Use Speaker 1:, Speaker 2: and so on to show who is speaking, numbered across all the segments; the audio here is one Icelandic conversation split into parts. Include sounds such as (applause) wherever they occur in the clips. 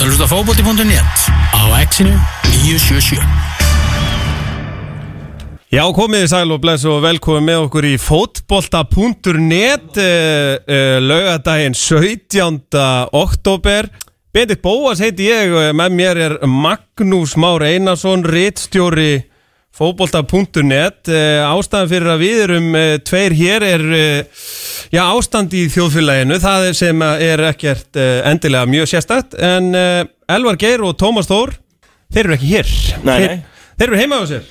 Speaker 1: ert að hlusta á fótbolti.net á exinu 977
Speaker 2: Já, komið þið sæl og bless og velkomin með okkur í fótbolta.net uh, uh, laugadaginn 17. oktober Bendit Bóas heiti ég og með mér er Magnús Már Einarsson rittstjóri fótbolta.net uh, ástæðan fyrir að við erum uh, tveir hér er uh, já, ástand í þjóðfélaginu. Það sem er ekkert endilega mjög sérstætt en Elvar Geir og Tómas Þór þeir eru ekki hér.
Speaker 3: Nei,
Speaker 2: þeir,
Speaker 3: nei.
Speaker 2: þeir eru heima á sér.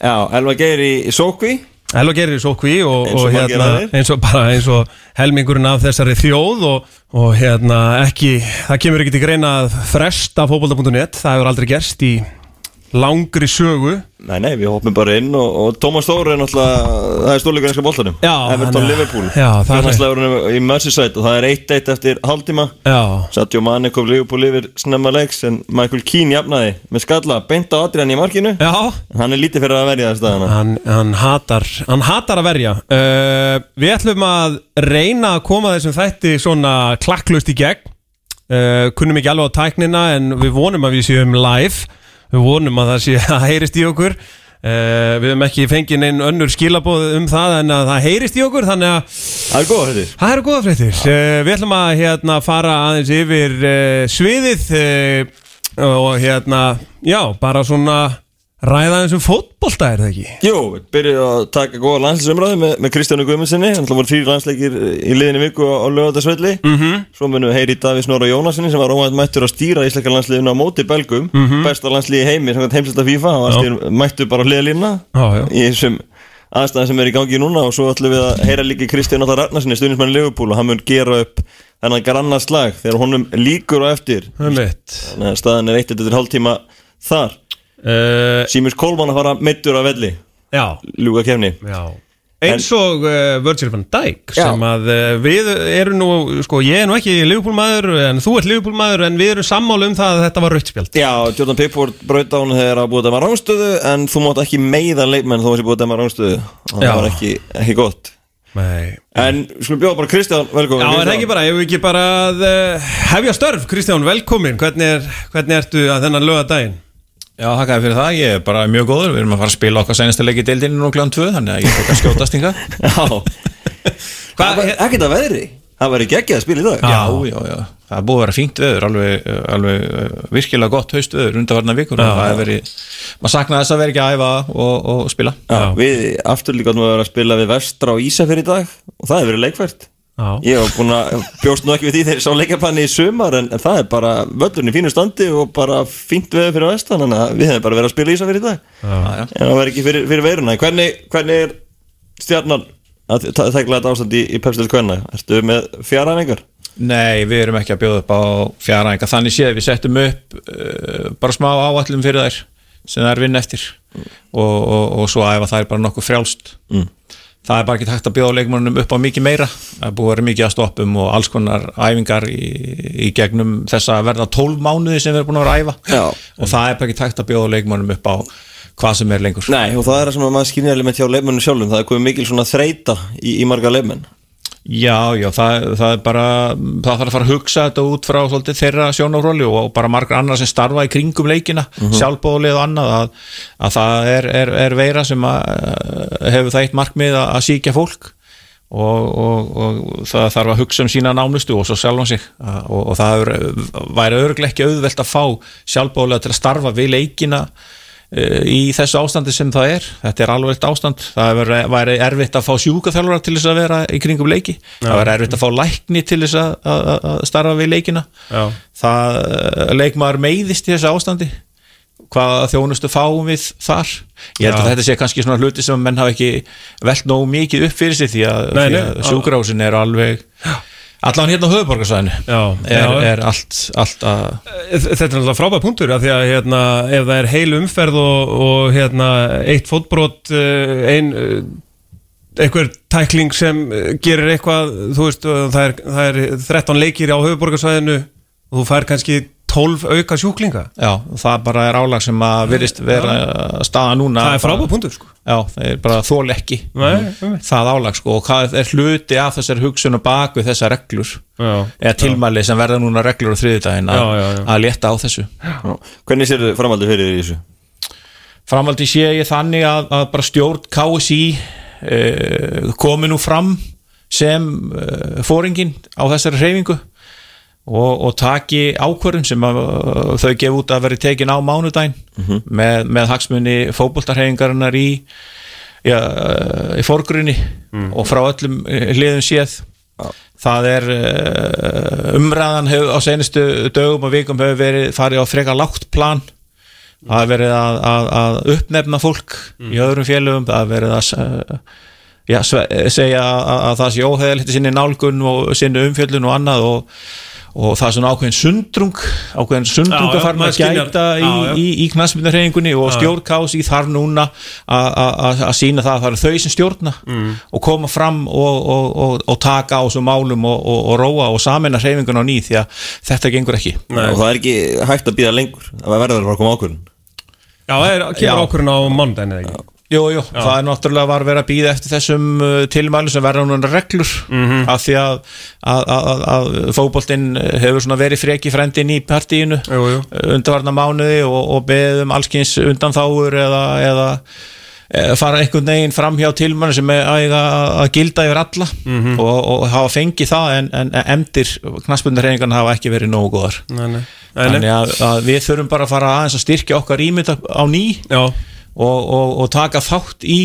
Speaker 3: Já, Elva Geir í, í Sókví.
Speaker 2: Elva gerir í sókví og,
Speaker 3: og
Speaker 2: og hérna, eins og bara eins og helmingurinn af þessari þjóð og, og hérna ekki, það kemur ekki til greina að fresta fótbolta.net, það hefur aldrei gerst í langri sögu.
Speaker 3: Nei, nei, við hoppum bara inn og, og Tómas Þór er náttúrulega Það er stórleikur einska boltanum.
Speaker 2: Já,
Speaker 3: Everton
Speaker 2: er-
Speaker 3: Liverpool.
Speaker 2: er-
Speaker 3: Fjárhagslegurinn í Merseyside og það er 1-1 eftir
Speaker 2: Já,
Speaker 3: Sadio Mane kom Liverpool yfir snemma leiks en Michael Keane jafnaði með skalla beint á Adrian í markinu.
Speaker 2: Já.
Speaker 3: Hann er lítið fyrir að verja það staðana
Speaker 2: hann, hann, hatar, hann hatar að verja. Uh, Við ætlum að reyna að koma þessum þætti svona klakklust í gegn. Uh, Kunnum ekki alveg á tæknina en við vonum að við séum live Við vonum að það sé (laughs) að heyrist í okkur. Uh, Við höfum ekki fengið neinn önnur skilabóð um það en að það heyrist í okkur Þannig að
Speaker 3: Það er góða hrettir
Speaker 2: það eru góða fréttir. Uh, Við ætlum að hérna fara aðeins yfir uh, sviðið Og hérna, já, bara svona ræða eins um fótbolta er það ekki?
Speaker 3: Jú, við byrjuðum að taka góða landslisumræði með, með Kristjánu Guðmundssoni Þannig voru þrýr landsleikir í liðinni viku á, á lögadagsvelli mm. -hmm. Svo munum við heyri Davís Nóra Jónasinni sem var óvænt mættur að stýra íslenska landsliðinu á móti belgum
Speaker 2: Mhm.
Speaker 3: Besta landsliði í heimi, sem heimsölda FIFA Hann stýr, mættur bara á hliðalínuna
Speaker 2: Já, já.
Speaker 3: Í þessum aðstæðan sem er í gangi núna Og svo ætlum við að heyra líka í Kristján Allar Ragnarsson Stuðnismann Leopold og hann mun gera upp þennan granna slag þegar honum líkur á eftir Þannig að staðan er eitt eftir hálftíma þar
Speaker 2: uh,
Speaker 3: Símus Kólmann að fara meittur á velli.
Speaker 2: Já,
Speaker 3: Ljúga kefni
Speaker 2: já. Eins og uh, Virgil van Dijk
Speaker 3: Já.
Speaker 2: sem að uh, við erum nú sko, ég er nú ekki Liverpool-maður en þú ert Liverpool-maður en við erum sammála um það að þetta var rautspjald
Speaker 3: Já, Jordan Pickford braut á hann þegar að búið að dæma rángstöðu en þú mátt ekki meiða leikmenn þó að þessi búið að dæma rángstöðu og
Speaker 2: Já.
Speaker 3: það var ekki, ekki gott.
Speaker 2: Nei.
Speaker 3: En við skulum bjóða bara Kristján, velkomin
Speaker 2: Já, er það
Speaker 3: Kristján.
Speaker 2: ekki bara, ef við ekki bara að uh, hefja störf, Kristján, velkomin hvernig, er, hvernig ertu að þennan löga daginn?
Speaker 4: Já, þakkaði fyrir það, ég er bara mjög góður. Við erum að fara að spila okkar í deildinu nú kljóðan 2 Þannig að ég fekk að skjótast (laughs)
Speaker 3: Já, það var ekkert að veðri. Það var ekki ekki að spila í dag.
Speaker 4: Já, já, já, það er búið að vera fínt veður Alveg, alveg uh, virkilega gott haustveður Undarvarna vikur. Og það er verið Maður saknaði þess að vera ekki að æfa og, og spila.
Speaker 3: Já, Við aftur líka áttum að vera að spila við Vestra og Ísafjör í dag og það hefur verið leikfært.
Speaker 2: Já,
Speaker 3: Ég hef búin að bjóst nú ekki við því þegar ég sá leikapanni í sumar en, en það er bara völlurinn í fínu standi og bara fínt veður fyrir vestan þannig að við hefum bara verið að spila í Ísafjör í dag.
Speaker 4: Já, já.
Speaker 3: en það verður ekki fyrir, fyrir veiruna. Hvernig, hvernig er stjarnan að þekla þetta ástand í, í pepstil kvenna? Ertu með fjaræfingar?
Speaker 4: Nei, við erum ekki að bjóða upp á fjaraænga Þannig séð, við settum upp uh, bara smá áallum fyrir þær sem er vinn eftir. Og, og, og svo æfa þær bara nokkuð frjálst.
Speaker 3: Mm.
Speaker 4: Það er bara ekki hægt að bjóða leikmannum upp á mikið meira. Það er búið að vera mikið að stoppum og alls konar æfingar í, í gegnum þessa verða 12 mánuði sem við erum búin að vera að æfa.
Speaker 3: Já.
Speaker 4: og það er bara ekki hægt að bjóða leikmannum upp á hvað sem er lengur.
Speaker 3: Nei, og það er það sem að maður skynja element hjá leifmennum sjálfum. Það er komið mikil svona þreita í, í marga leifmenn
Speaker 4: Já, já, það, það er bara það þarf að fara að hugsa þetta út frá svolítið, þeirra sjónafróli og bara margar annar sem starfa í kringum leikina mm sjálfbóðlið og annað að, að það er, er, er veira sem að, eh, hefur það eitt markmið að, að síkja fólk og, og, og það þarf að hugsa um sína nánustu og svo sjálfan sig. Og, og það er, væri örglega ekki auðvelt að fá sjálfbóðlega til að starfa við leikina í þessu ástandi sem það er þetta er alveg ástand. Það væri, erfitt að fá sjúkaþjálfara til þess að vera í kringum leiki. Það væri erfitt að fá lækni til þess að, að, að starfa við leikina.
Speaker 2: Já.
Speaker 4: það eh, leikmaður meiðist í þessu ástandi. Hvaða þjónustu fáum við þar? Ég held
Speaker 2: Já.
Speaker 4: að þetta sé kannski svona hluti sem menn hafa ekki velt nógu mikið upp fyrir sig því að, að sjúkrásin er alveg allan hérna á höfuborgarsvæðinu er, er allt, allt að
Speaker 2: Þetta er náttúrulega frábæð punktur af því að hérna, ef það er heil umferð og, og hérna, eitt fótbrot uh, ein uh, einhver tækling sem gerir eitthvað þú veist, það er, það er 13 leikir á höfuborgarsvæðinu og þú fær kannski 12 auka sjúklinga?
Speaker 4: Já, það bara er álag sem að virðist vera staða núna.
Speaker 2: Það er frábæð punktur sko.
Speaker 4: Já, það er bara þól ekki
Speaker 2: Nei,
Speaker 4: það álag sko og hvað er hluti af þessar hugsun og bak við þessar reglur?
Speaker 2: Já.
Speaker 4: eða tilmæli sem verða núna reglur á þriðudaginn að, að létta á þessu.
Speaker 3: Já. Hvernig sér þið framhaldið fyrir þér í þessu?
Speaker 4: Framaldi sé ég þannig að, að bara stjórn KSI uh, komi nú fram sem uh, fóringin á þessari hreyfingu og, og taki ákvörðun sem að, uh, þau gef út að veri tekin á mánudaginn með, með hagsmunni fótboltarhreyfingarinnar í já, uh, í fórgrunni og frá öllum uh, hliðum séð. Það er uh, umræðan hef, á senustu dögum og vikum hefur verið farið á frekar lágt plan. Það er verið að, að, að uppnefna fólk í öðrum félögum. Það er verið að s- já, segja að, að það sé óheðalegt í sinni nálgun og sinni umfjöllun og annað og, og það er svona ákveðin sundrung ákveðin sundrung að fara að gæta í,
Speaker 2: já, já.
Speaker 4: í, í knastmyndarhefingunni og stjórnkási þar núna að- að að- að sína það að það eru þau sem stjórna
Speaker 2: Mm.
Speaker 4: og koma fram og, og, og, og taka á þessum málum og, og, og róa og samina hreyfingun á ný því að þetta gengur ekki
Speaker 2: Nei.
Speaker 3: Og það er ekki hægt að býða lengur Það verður að fara að koma ákvörðun
Speaker 2: Já, það er,
Speaker 4: Já.
Speaker 2: kemur ákvörðun á mánudaginn eða ekki
Speaker 4: Jú, jú, það er náttúrulega var verið að býða eftir þessum uh, tilmælum sem verða núna reglur.
Speaker 2: Mhm.
Speaker 4: af því að, að, að, að fótboltinn hefur svona verið freki frendin í partíinu undarvarna mánuði og, og beðum allskins undanþáur eða, eða, fara einhvern veginn fram hjá tilmælum sem er að, gilda yfir alla.
Speaker 2: Mhm.
Speaker 4: og, og hafa fengið það en, en emdir knaspundurreiningarna hafa ekki verið nógu góðar.
Speaker 2: Nei, nei.
Speaker 4: Þannig að, við þurfum bara að fara aðeins að styrkja okkar ímynda á ný.
Speaker 2: Já,
Speaker 4: og, og, og taka þátt í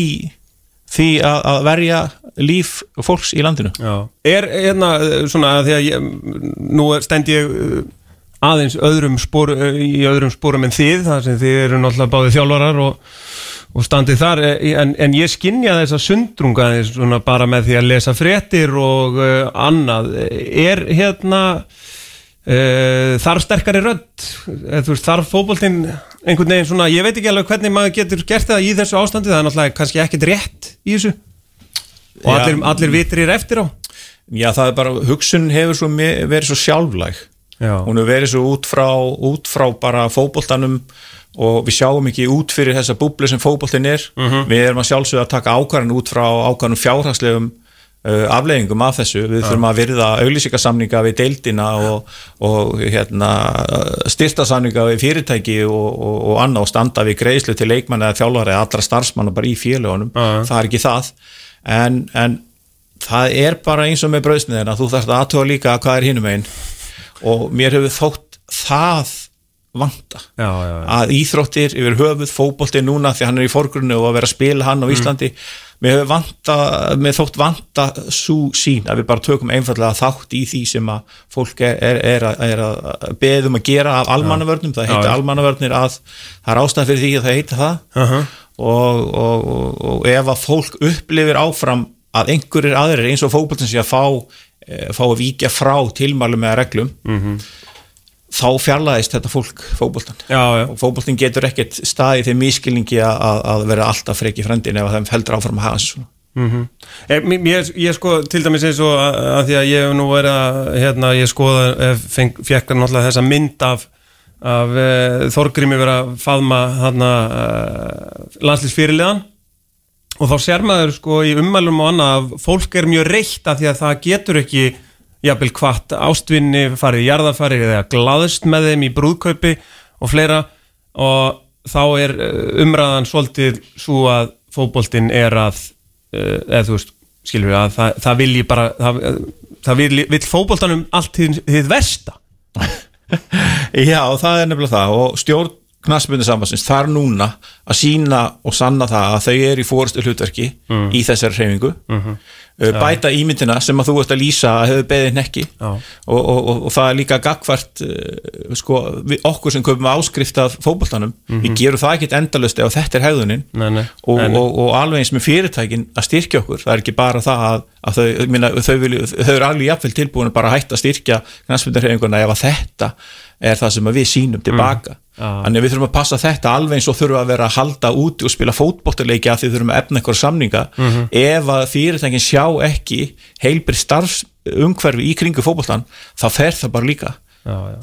Speaker 4: því að, að verja líf fólks í landinu.
Speaker 2: Já. Er hérna svona að því að ég, nú stend ég eh, aðeins öðrum spor, eh, í öðrum sporum en þið þar sem þið eru náttúrulega báðið þjálfarar og, og standið þar eh, en, en ég skinja þessa sundrunga aðeins svona bara með því að lesa fréttir og uh, annað. Er hérna uh, þarf sterkari rödd? Þarf fótboltinn einhvern veginn svona, ég veit ekki alveg hvernig maður getur gert það í þessu ástandi, það er náttúrulega kannski ekkit rétt í þessu. Og
Speaker 4: Já.
Speaker 2: allir, allir vitrir eftir á.
Speaker 4: Já, það er bara, hugsun hefur svo verið svo sjálflæg.
Speaker 2: Já.
Speaker 4: hún hefur verið svo út frá, út frá bara fótboltanum og við sjáum ekki út fyrir þessa búblu sem fótboltin er. Við erum að sjálfsögða að taka ákvarðan út frá ákvarðanum fjárhagslegum uh, afleggingum af þessu, við þurfum að virða auglýsingasamninga við deildina og, og hérna, styrtasamninga við fyrirtæki og, og, og annað og standa við greiðslu til leikmann eða þjálfari eða allra starfsmanna bara í
Speaker 2: já.
Speaker 4: það er ekki það. En, en það er bara eins og með brauðsniðina þú þarfst að aðtóa líka hvað er hinum einn og mér hefur þótt það vanta
Speaker 2: Já, já, já.
Speaker 4: að íþróttir yfir höfuð fótbolti núna því hann er í forgrunni og að vera að spila hann á Íslandi mér vanta, mér þótt vanta svo sín að við bara tökum einfallega þátt í því sem að fólk er, er, er, að, er að beðum að gera af almannavörnum, það heitir almannavörnir að það er ástæð fyrir því að það heitir það.
Speaker 2: Uh
Speaker 4: og, og, og, og ef að fólk upplifir áfram að einhverjir aðrir eins og fótboltin sé að fá, e, fá að víkja frá tilmælum eða reglum þá fjarlæðist þetta fólk
Speaker 2: já.
Speaker 4: og fótboltin getur ekkert staðið þeim miskilningi að, að vera alltaf freki frendin ef þeim heldur áfram að hafa þessu svona.
Speaker 2: Ég, ég, ég sko til dæmis eins og að, að því að ég hef nú verið að hérna, ég skoða, eh, feng, fekk náttúrulega þessa mynd af, af uh, Þorgrími verið að faðma þarna uh, landslýsfyrirliðan og þá sér maður sko í ummælum og annað að fólk er mjög reitt af því að það getur ekki jafnvel hvart ástvinni farið í jarðafari eða glaðst með þeim í brúðkaupi og fleira. Og þá er eh, umræðan svolítið svo að fótboltinn er að eh, eða þú veist, skilur við að það, það vilji bara það, það vilji, vill fótboltanum allt þið, versta. (laughs)
Speaker 4: Já, það er nefnilega það. Og stjórn knassbundu sambansins þar núna að sína og sanna það að þau eru í fórustu hlutverki í þessari hreyfingu. Uh, bæta ímyndina sem að þú ert að lýsa að hefur beðið nekki
Speaker 2: Já.
Speaker 4: og, og, og, og það er líka gagvart uh, sko, okkur sem köpum áskrift af fótboltanum, við gerum það ekkit endalust ef þetta er hegðunin.
Speaker 2: Nei, nei.
Speaker 4: og,
Speaker 2: Nei,
Speaker 4: og, og alveg eins með fyrirtækin að styrkja okkur, það er ekki bara það að, að þau, meina, þau, vilju, þau eru alveg jafnvel tilbúin að bara hætta að styrkja knastmyndarhefinguna ef að þetta er það sem að við sínum tilbaka.
Speaker 2: Mm.
Speaker 4: Þannig að við þurfum að passa þetta alveg eins og þurfum að vera að halda úti og spila fótboltaleiki að því þurfum að efna einhver samninga.
Speaker 2: Mhm.
Speaker 4: ef að fyrirtækin sjá ekki heilbrið starfsumhverfi í kringu fótboltan þá fer það bara líka.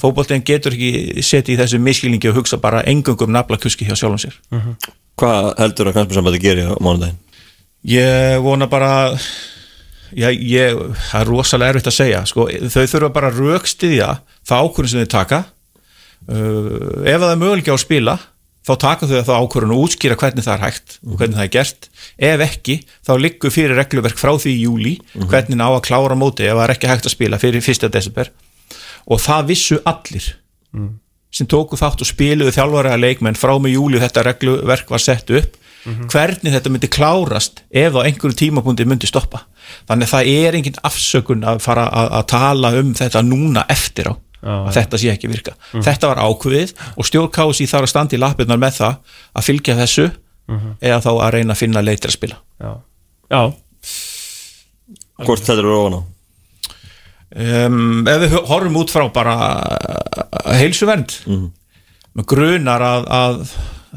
Speaker 4: Fótboltinn getur ekki setið í þessu miskilningi og hugsa bara engungum naflakuski hjá sjálfum sér.
Speaker 3: Hvað heldur að knastbjörnsambandi geri á mánudaginn?
Speaker 4: Ég vona bara já, ég, það er rosalega erfitt að segja sko, þau þurfa bara að rökstiðja það ákvörðin sem þau taka. Uh, ef það er möguleiki á að spila þá taka þau það ákvörðin og útskýra hvernig það er hægt og hvernig það er gert. Ef ekki, þá liggur fyrir regluverk frá því í júli, hvernig á að klára móti ef það er ekki hægt að spila fyrir 1. desember. Og það vissu allir sem tóku þátt og spiluðu þjálfariða leikmenn frá með júli þetta regluverk var sett upp hvernig þetta myndi klárast ef á einhverju tímapunkti myndi stoppa þannig að það er engin afsökun að fara að, að tala um þetta núna eftir á að þetta sé ekki virka. Þetta var ákveðið og stjórnkási þarf að standa í lappirnar með það að fylgja þessu eða þá að reyna að finna leitir að spila.
Speaker 2: Já, já,
Speaker 3: Hvort þetta eru ofan á?
Speaker 4: um, ef við horfum út frá bara heilsuvernd með grunar að, að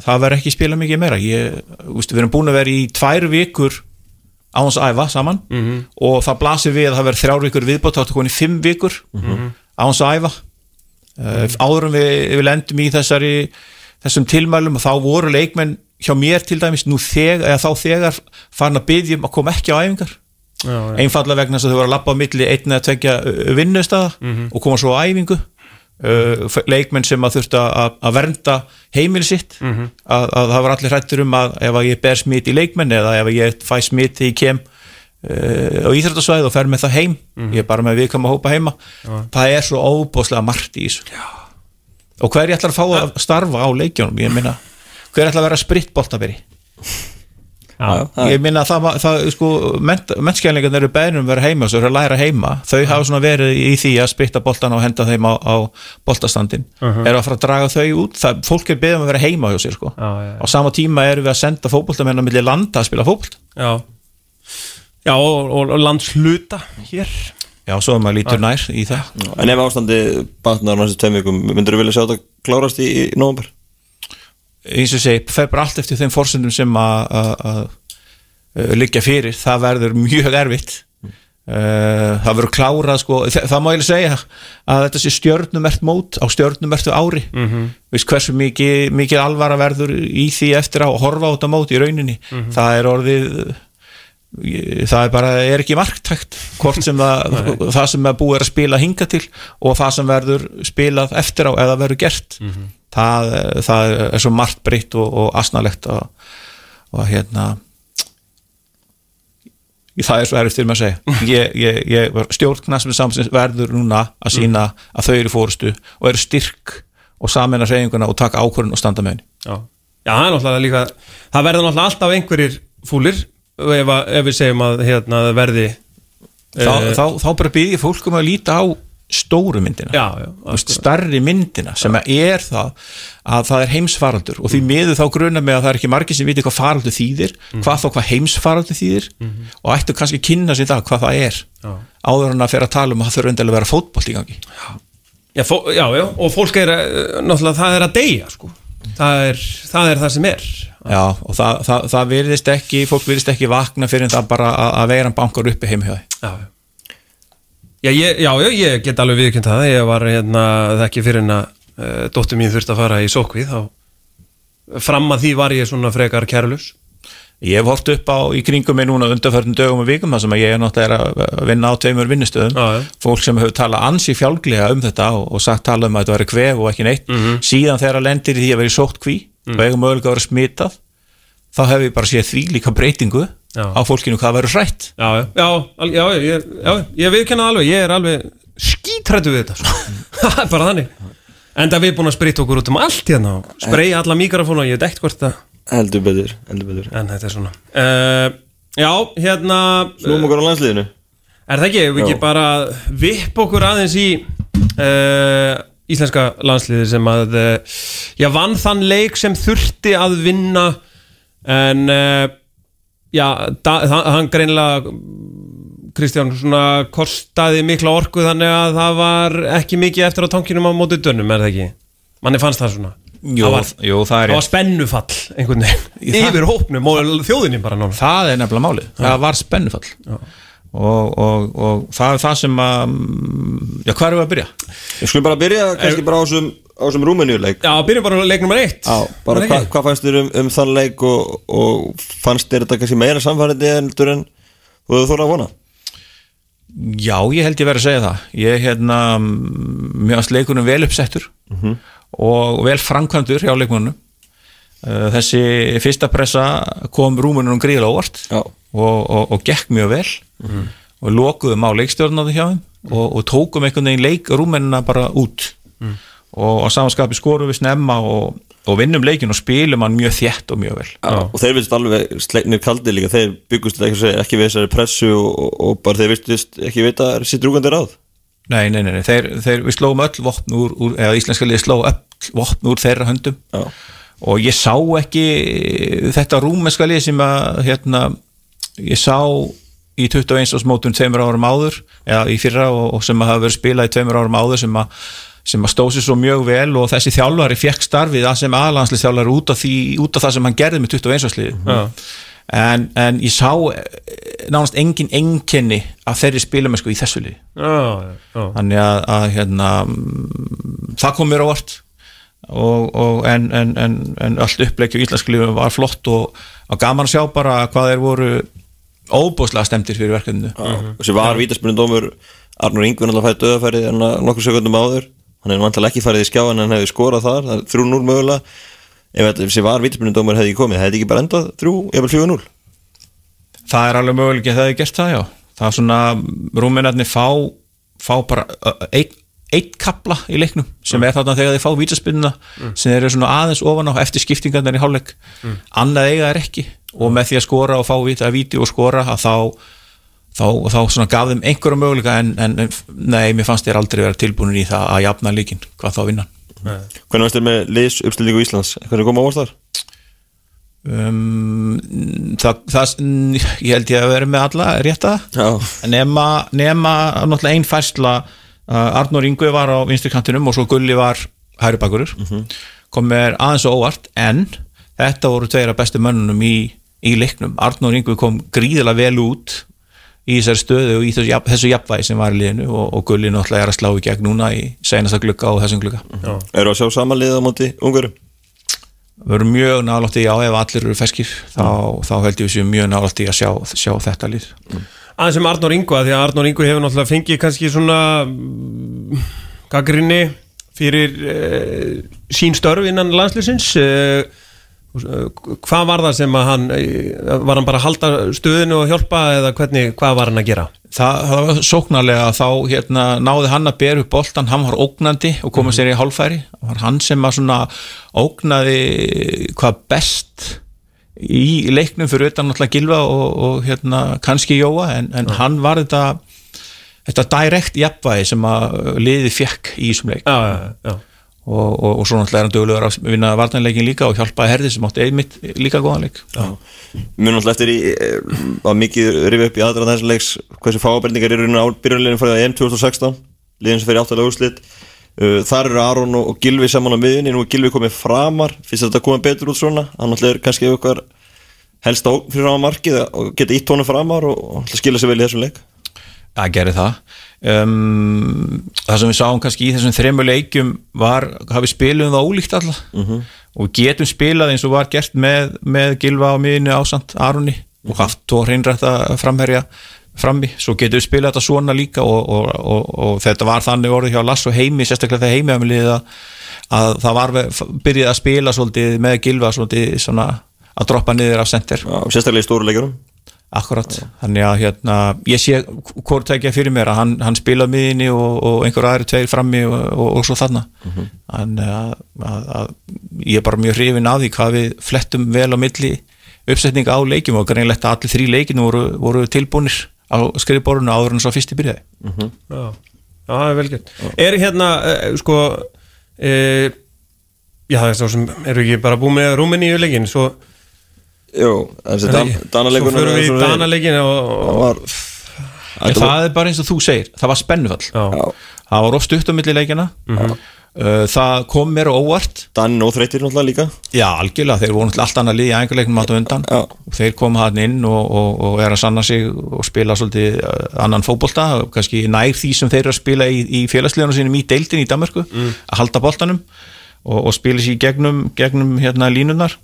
Speaker 4: það verður ekki spila mikið meira. Ég, úst, við erum búin að vera í tvær vikur á hans æfa saman. Og það blasir við að það verður þrjár vikur viðbótt þá er í fimm vikur á hans æfa. Uh, áðurum við, við lendum í þessari þessum tilmælum og þá voru leikmenn hjá mér til dæmis nú þeg, eða þá þegar farin að byggjum að koma ekki á æfingar. Einfallega vegna þess að þau voru að lappa á milli einn eða tvekja vinnustada og koma svo á æfingu uh, leikmenn sem að þurftu að, vernda heimili sitt. Að, að það var allir hrættur um að ef að ég ber smit í leikmenn eða ef ég fæ smit þegar ég kem uh, á íþrættasvæð og fer með það heim. Ég er bara með viðkama hópa heima. Það er svo óbóðslega margt í þessu. Og hver ég ætlar að fá að starfa á leikjónum ég minna, hver ætlar að vera spritboltaberi
Speaker 2: já,
Speaker 4: ég minna að það, það sko, mennskjælingarnir eru beðnum að vera heima og svo eru að læra heima, þau hafa svona verið í því að spritta boltan og henda þeim á, á boltastandin, eru að fara að draga þau út, það, fólk er beðum að vera heima hjá sér sko,
Speaker 2: Já, já,
Speaker 4: á sama tíma erum við að senda fótboltamenn á milli landa að spila fótbolt.
Speaker 2: Já. Já, og, og, og landsluta hér.
Speaker 4: Já, svo er maður lítur nær í það.
Speaker 3: En ef ástandi batnar næstu tveim vikum myndur þú vilja sjá þetta klárast í, í nóvember?
Speaker 4: Eins og segi, fer bara allt eftir þeim forsendum sem að- liggja fyrir, það verður mjög erfitt. Uh, það verður klárað sko, það, það má ég segja að þetta sé stjörnumert mót á stjörnumertu ári. Mm -hmm. Vist, hversu mikið, mikið alvara verður í því eftir að horfa á þetta mót í rauninni. Það er orðið það er bara, er ekki marktækt hvort sem það, (laughs) það sem er búið að spila hinga til og það sem verður spilað eftir á eða verður gert það, það er svo margt breytt og, og asnalegt og, og hérna það er svo erfitt fyrir mig að segja. Ég, ég, ég stjórnknast með samsins verður núna að sína að þau eru fórustu og eru styrk og samena reynguna og taka ákvörðun og standa með henni.
Speaker 2: Já, já það er náttúrulega líka Það verður náttúrulega alltaf einhverjir fúlir ef, ef við segjum að hérna, verði
Speaker 4: þá,
Speaker 2: eh,
Speaker 4: þá, þá bara byrði fólk um að líta á stóru myndina.
Speaker 2: Já, já,
Speaker 4: starri myndina sem er það að það er heimsfaraldur og því miður þá gruna með að það er ekki margir sem viti hvað faraldur þýðir hvað þá hvað heimsfaraldur þýðir og ættu kannski að kynna sér það hvað það er
Speaker 2: Já.
Speaker 4: áður en að fyrir að tala um að það þurfa endilega að vera fótbolt í gangi.
Speaker 2: Já, já, já, og fólk er eh, náttúrulega það er að deyja sko. það, er, það er það sem er.
Speaker 4: Já, og það, það, það virðist ekki fólk virðist ekki vakna fyrir það bara að, að veiran bankar uppi heim hjá því
Speaker 2: Já, ég, já, ég get alveg viðkjönd það ég var hérna, ekki fyrir en að uh, dóttur mín þurfti að fara í sókvið þá fram að því var ég svona frekar kærlus
Speaker 4: Ég hef hort upp á í kringum mig núna undanförnum dögum og vikum þar sem að ég er náttúrulega að vinna á tveimur vinnustöðum
Speaker 2: Já, já.
Speaker 4: fólk sem hefur talað ansi fjálglega um þetta og, og sagt talað um að þetta veri kvef og ekki neitt
Speaker 2: Mhm.
Speaker 4: síðan þegar að lendir í því að veri sótt kví og eigum mögulega að vera smitað þá hef ég bara séð því líka breytingu. Á fólkinu hvað verður hrætt.
Speaker 2: Já, já, já, ég, já, ég viðkenna alveg ég er alveg skítrættu við þetta sko. það (laughs) er bara þannig. Enda við búin að spritta okkur út um allt hérna og spreja alla mikrofónu og ég veit ekkert hvort það
Speaker 3: Heldur betur, heldur betur.
Speaker 2: En þetta er svona. Uh, Já, hérna
Speaker 3: Snúum okkur á landsliðinu.
Speaker 2: Er það ekki, við ekki bara vipp okkur aðeins í uh, íslenska landsliði sem að uh, já, vann þann leik sem þurfti að vinna en uh, já, hann greinilega Kristján svona kostaði mikla orku þannig að það var ekki mikið eftir á tankinum á móti dönnum, er það ekki? Manni fannst það svona.
Speaker 4: Jú,
Speaker 2: það var,
Speaker 4: jú, það er
Speaker 2: það var spennufall einhvern veginn. Yfir hópnum og þjóðinni bara nána
Speaker 4: það er nefnilega málið, það var spennufall og, og, og það er það sem að mm, já, hvað erum við að byrja?
Speaker 3: Við skulum bara byrja kannski bara á þessum, á þessum Rúmeníuleik.
Speaker 2: Já, byrjum bara á leik nummer eitt.
Speaker 3: Já, bara hva, hvað fannst þér um, um þann leik og, og fannst þér þetta kannski meira samfærandi endur en þú hefur þóra að vona?
Speaker 4: Já, ég held ég verið að segja það. Ég hérna, mm, mér varst leikunum vel uppsettur og vel framkvæmdur hjá leikunum þessi fyrsta pressa kom rúmunum gríðlega óvart
Speaker 3: Já.
Speaker 4: og, og, og gekk mjög vel. Og lokuðum á leikstjórnaði hjá þeim og, og tókum einhvern veginn leik rúmenina bara út. Og á samanskapi skorum við snemma og, og vinnum leikin og spilum hann mjög þétt og mjög vel.
Speaker 3: Já. Og þeir vilst alveg sleiknir kaldi líka. Þeir byggust þetta ekki, við þessari pressu og, og, og bara þeir vilst ekki vita sitt rúgandi ráð.
Speaker 4: Nei, nei, nei, nei. Þeir, þeir, við slóum öll vopn úr, úr eða íslenska liði sló öll vopn úr þeirra höndum.
Speaker 3: Já.
Speaker 4: Og ég sá ekki þetta rúmenska lið sem að hérna, ég sá í 21. mótun tveimur árum áður eða í fyrra og, og sem að hafa verið spilað í tveimur árum áður sem að sem að stóð sér svo mjög vel og þessi þjálfari fekk starfið að sem aðlandslega þjálfari út af, því, út af það sem hann gerði með 21. sliði en, en ég sá eh, nánast engin enginni af þeirri spilamennsku í þessu liði
Speaker 2: já, já
Speaker 4: þannig að, að hérna, mm, það kom mér á vart og, og en, en, en, en allt uppleikju í Íslandsklifu var flott og, og gaman að sjá bara hvað þeir voru óbúslega stemdir fyrir verkefninu.
Speaker 3: Og sem var vítaspunni dómur Arnur Ingvin alltaf fæði döðafærið en nokkur sekundum áður. Hann hefði vantilega ekki farið í skjáin en hann hefði skorað þar, er 3-0 mögulega. Ef sem var vítaspunni dómur hefði ekki komið hefði ekki bara endað 3, eða 4-0
Speaker 4: það er alveg möguleik að það hefði gert það já. Það er svona, rúminarnir fá fá bara einn eitt kapla í leiknum sem er þarna þegar þeir fá vítaspinnuna sem þeir eru svona aðeins ofan á eftir skiptingarnar í hálfleik. Annað eiga er ekki. Og með því að skora og fá víta að víti og skora að þá þá, þá svona gaf þeim einhverja möguleika en, en nei, mér fannst þér aldrei vera tilbúinir í það að jafna líkin, hvað þá vinna.
Speaker 3: Hvernig varst þér með liðs uppstillingu Íslands? Hvernig kom ávart þar?
Speaker 4: um, það, það, ég held ég að vera með alla rétta. Nema, nema náttúrulega einn færsla uh, Arnór Ingvi var á vinstri kantinum og svo Gulli var hæri bakurur. Kom mér aðeins og óvart en þetta voru tveir af bestu mönnunum í, í leiknum, Arnór Ingvi kom gríðilega vel út í þessari stöðu og í þessu, jafn- þessu jafnvægi sem var í liðinu og, og Gulli náttúrulega er að slá í gegn núna í senasta glugga og þessum glugga.
Speaker 3: Eru að sjá samanliðið á móti ungurum?
Speaker 4: við erum mjög nálátt í, já ef allir eru feskir þá, þá held ég við séum mjög nálátt í að sjá, sjá þetta lið
Speaker 2: Aðeins sem Arnór Ingva, því að Arnór Ingva hefur náttúrulega fengið kannski svona gaggrinni fyrir uh, sín störf innan landslýsins uh, hvað var það sem að hann uh, var hann bara að halda stöðinu og hjálpa eða hvernig, hvað var hann að gera?
Speaker 4: það, það var sóknarlega þá hérna, náði hann að bera upp boltan hann var ógnandi og koma sér í hálfæri. Það var hann sem að svona ógnaði hvað best í leiknum fyrir utan náttúrulega Gilva og, og hérna, kannski Jóa en, en hann var þetta þetta direkt jafnvægi sem að liði fekk í þessum leik.
Speaker 2: Já, já
Speaker 4: og, og, og svo náttúrulega er hann dögulegur að vinna vartanleikin líka og hjálpaði herði sem átti einmitt líka góðan leik.
Speaker 3: Mjög náttúrulega eftir í eh, að mikið rifið upp í aðdraðan þessu leiks hversu fáabendingar eru á byrjunleginu fyrir EM 2016 liðin sem fyrir áttalega úrslit. uh, þar eru Aron og, og Gilvi saman á miðunni nú er Gilvi komið framar. Finnst þetta að koma betur út svona? Hann náttúrulega er kannski eitthvað helst á fyrir á markið og geta ítt honum framar og, og skila sér vel í þessum leik?
Speaker 4: Að gera það. Um, það sem við sáum kannski í þessum þremmu leikjum var, hafi spilum það ólíkt alla. Og við getum spilað eins og var gert með, með Gilva á miðinu ásand Aroni. Og haft tvo hreinrætta framherja frammi, svo getum við spilað þetta svona líka og, og, og, og þetta var þannig orðið hjá Lass og Heimi, sérstaklega þegar Heimi að, að, að það var byrjið að spila svolítið með Gilva svolítið svona að droppa niður af center.
Speaker 3: Já, sérstaklega í stóru leikurum
Speaker 4: Akkurat, þannig að hérna, ég sé hvort ekki fyrir mér að hann, hann spila miðinni og, og einhver aðri tveir frammi og, og, og svo þarna. Þannig að, að, að ég er bara mjög hrifin að því hvað við flettum vel á milli uppsetning á leikjum og greinlegt að allir þrý leikinu voru, voru tilbúnir á skrifborinu áður en svo fyrst í byrjaði
Speaker 2: Já, já það er vel gert. Er hérna, uh, sko uh, Já, það er svo sem eru ekki bara búið með Rúmeníu leikin svo,
Speaker 3: Jú, þessi Dan,
Speaker 2: svo
Speaker 3: Danaleikur
Speaker 2: förum við í Danaleikin og, og,
Speaker 3: var
Speaker 4: En það er bara eins og þú segir, það var spennufall.
Speaker 2: Já,
Speaker 3: Já,
Speaker 4: það var of stutt á milli leikjana Uh, það kom mér óvart.
Speaker 3: Dan og þreytir náttúrulega líka.
Speaker 4: Já, algjörlega, þeir voru náttúrulega allt annað lið í æfingarleiknum átt á undan.
Speaker 3: Já.
Speaker 4: og þeir koma hann inn og, og, og er að sanna sig og spila svolítið uh, annan fótbolta og kannski nær því sem þeir eru að spila í, í félagslegunum sínum í deildin í Danmarku að halda boltanum og, og spila sér gegnum, gegnum hérna línunar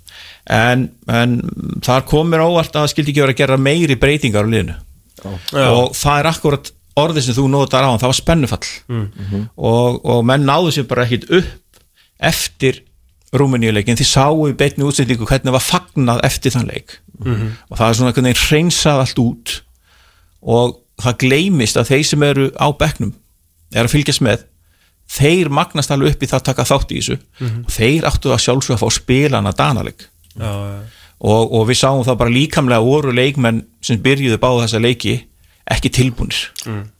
Speaker 4: en, en þar kom mér óvart að það skildi ekki vera að gera meiri breytingar á liðinu.
Speaker 2: Já.
Speaker 4: og það er akkurat orðið sem þú notar á hann, það var spennufall. Og, og menn náðu sér bara ekkit upp eftir Rúmeníuleikin, því sáu í beinni útsendingu hvernig var fagnað eftir þann leik. Og það er svona einhvern veginn hreinsað allt út. Og það gleymist að þeir sem eru á bekknum er að fylgjast með þeir magnast alveg upp í það að taka þátt í þessu. Og þeir áttu að sjálfsög að fá spilana danaleg.
Speaker 2: Já, já.
Speaker 4: og, og við sáum það bara líkamlega voru leikmenn sem byrjuðu báða þessa leiki ekki tilbúnir.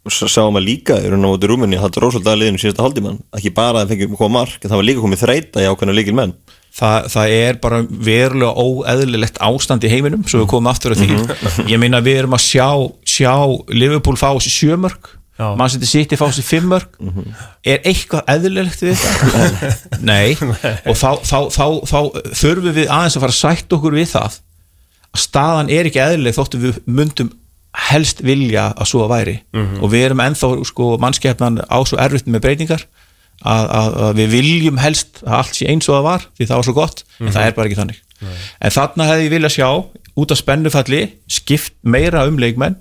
Speaker 3: Og svo sáum að líka í raun og móti Rúmeni það dróð svolítið að liðinu síðasta hálftíman ekki bara að það fengi koma mark en það var líka komið þreita í ákveðna líkil menn
Speaker 4: Þa, það er bara verulega óeðlilegt ástand í heiminum svo við komum aftur að því. (laughs) Ég meina við erum að sjá, sjá Liverpool fá sér sjömörk mann setur sitt í fá sér fimmörk er eitthvað eðlilegt við þetta? (laughs) (laughs) Nei. Og þá, þá, þá, þá þurfum við aðeins að fara að sætt okkur við það að staðan er ekki eðlileg þóttu við myndum helst vilja að svo að væri og við erum ennþá sko mannskefnan á svo erfitt með breytingar að, að, að við viljum helst að allt sé eins og það var því það var svo gott en það er bara ekki þannig. En þarna hefði ég vilja sjá út af spennufalli skipt meira um leikmenn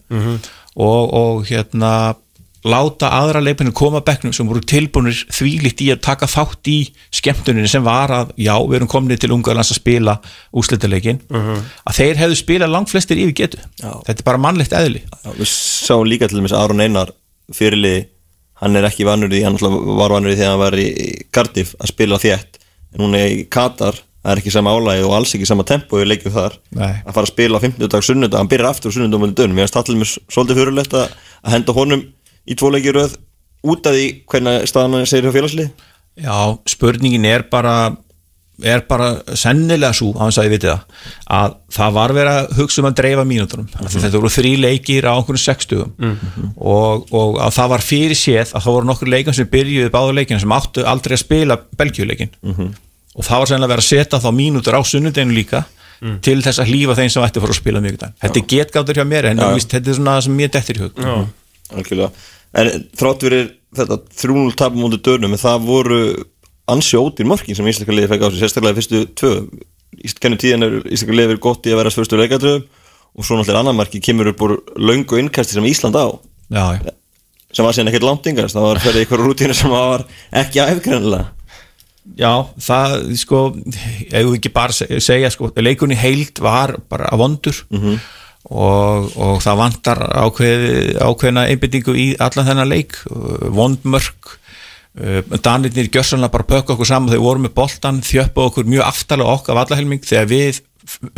Speaker 4: og, og hérna láta aðra leikmennu koma bekknum sem voru tilbúinir þvílitt í að taka þátt í skemmtuninni sem var að já, við erum komin til Ungarlands að spila úslitaleikin, að þeir hefðu spilað langt flestir yfir getu. Þetta er bara mannlegt eðli.
Speaker 3: Já, við sáum líka til dæmis Aron Einar fyrirliði, hann er ekki vanur í hann var vanur í að hann var í Cardiff að spila þétt. En hún er í Katar, það er ekki sama álægi og alls ekki sama tempo í leikjum þar.
Speaker 4: Nei.
Speaker 3: að fara að spila á 50 dag, sunnudag, hann byrjar aftur sunnudag að, að í tvo leikir röð út af því hvernig staðan hann segir hjá félagslið?
Speaker 4: Já, spurningin er bara er bara sennilega svo að það að það var verið að hugsa um að dreifa mínútonum mm -hmm. þetta voru þrý leikir á okkur 60 og, og að það var fyrir séð að það voru nokkur leikin sem byrjuði báðu leikina sem áttu aldrei að spila belgjuleikin og það var sennilega verið að setja þá mínútur á sunnudeginu líka til þess að hlýfa þeim sem ætti að fara að spila mjög þetta er getgáttur hjá mér en ja. víst, þetta er svona það sem mér dettir í hug.
Speaker 2: Já.
Speaker 3: Algjörlega. En þrátt verið þetta 3-0 tapum mútið dönum en það voru ansi ódýr mörkin sem Íslandska liði fekk á sig, sérstaklega fyrstu tvö. Er Íslandska liði verið gott í að vera fyrstu leikatröðum og svo náttúrulega annar marki kemur upp úr löngu innkasti sem Ísland á.
Speaker 4: Já, já.
Speaker 3: Sem var síðan ekkert langt yngast, það var fyrir ykkur rútínu sem var ekki æfgrænilega
Speaker 4: Já, það, sko, ef við ekki bara se- segja, sko, leikunni heild var bara að vondur og, og það vantar ákveð, ákveðna einbyttingu í allan þennan leik, vondmörk, uh, Danirnir gjörsanlega bara pökka okkur saman, þeir voru með boltan, þjöppa okkur mjög aftalega okkur af allahelming, þegar við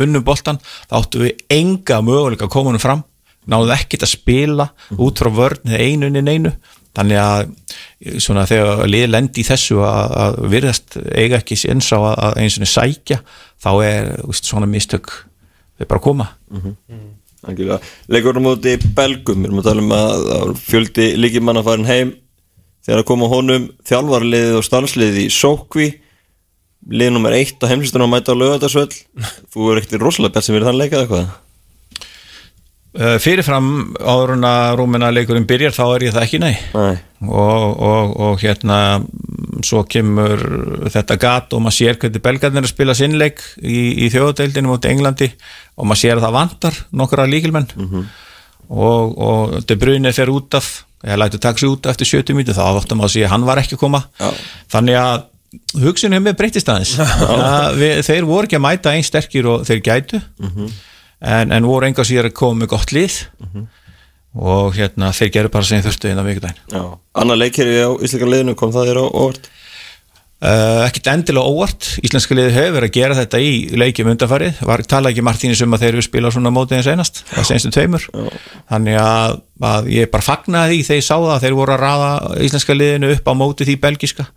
Speaker 4: unnum boltan, þá áttu við enga möguleika að koma honum fram, náðu ekkert að spila út frá vörn eða einu inn einu, þannig að svona þegar liði lendi í þessu að, að virðast eiga ekki eins á að, að eins og sækja þá er svona mistök þau bara koma.
Speaker 3: Algjörlega. Leikur á móti Belgum, við erum að tala um að fjöldi líkimann að farin heim. Þegar að koma honum þjálfarliðið og starfsliðið í Sókvi lið nummer eitt á heimsistunum að mæta á lögatarsvöll (laughs) þú er ekkert rosalega bett sem verið þann leikað eitthvað
Speaker 4: fyrirfram áður en að rúmina leikurinn byrjar þá er ég það ekki nei.
Speaker 3: Nei.
Speaker 4: og, og, og hérna mm, svo kemur þetta gat og maður sér hvernig belgarnir er að spila sinnleik í, í þjóðadeildinu mot Englandi og maður sér að það vantar nokkra líkilmenn og, og De Bruyne fer út af ég læti taka sig út eftir 70 mínu þá áttum að sé að hann var ekki að koma.
Speaker 3: Já.
Speaker 4: þannig að hugsunum með breytist aðeins. (laughs) Þeir voru ekki að mæta einn sterkir og þeir gætu en, en voru enga síðar að koma með gott lið. Og hérna þeir gerðu bara sem þurftu innan vikudaginn
Speaker 3: Já. Annar leikir á íslika liðinu kom það þér á óvart
Speaker 4: Uh, ekkert endilega óvart, íslenska liði hefur verið að gera þetta í leikjum undanfarið. Var tala ekki Martínis um að þeir eru spila svona mótið eins einast, það senstu tveimur. Þannig að, að ég bara fagnaði því þegar ég sá það að þeir voru að raða íslenska liðinu upp á mótið því belgiska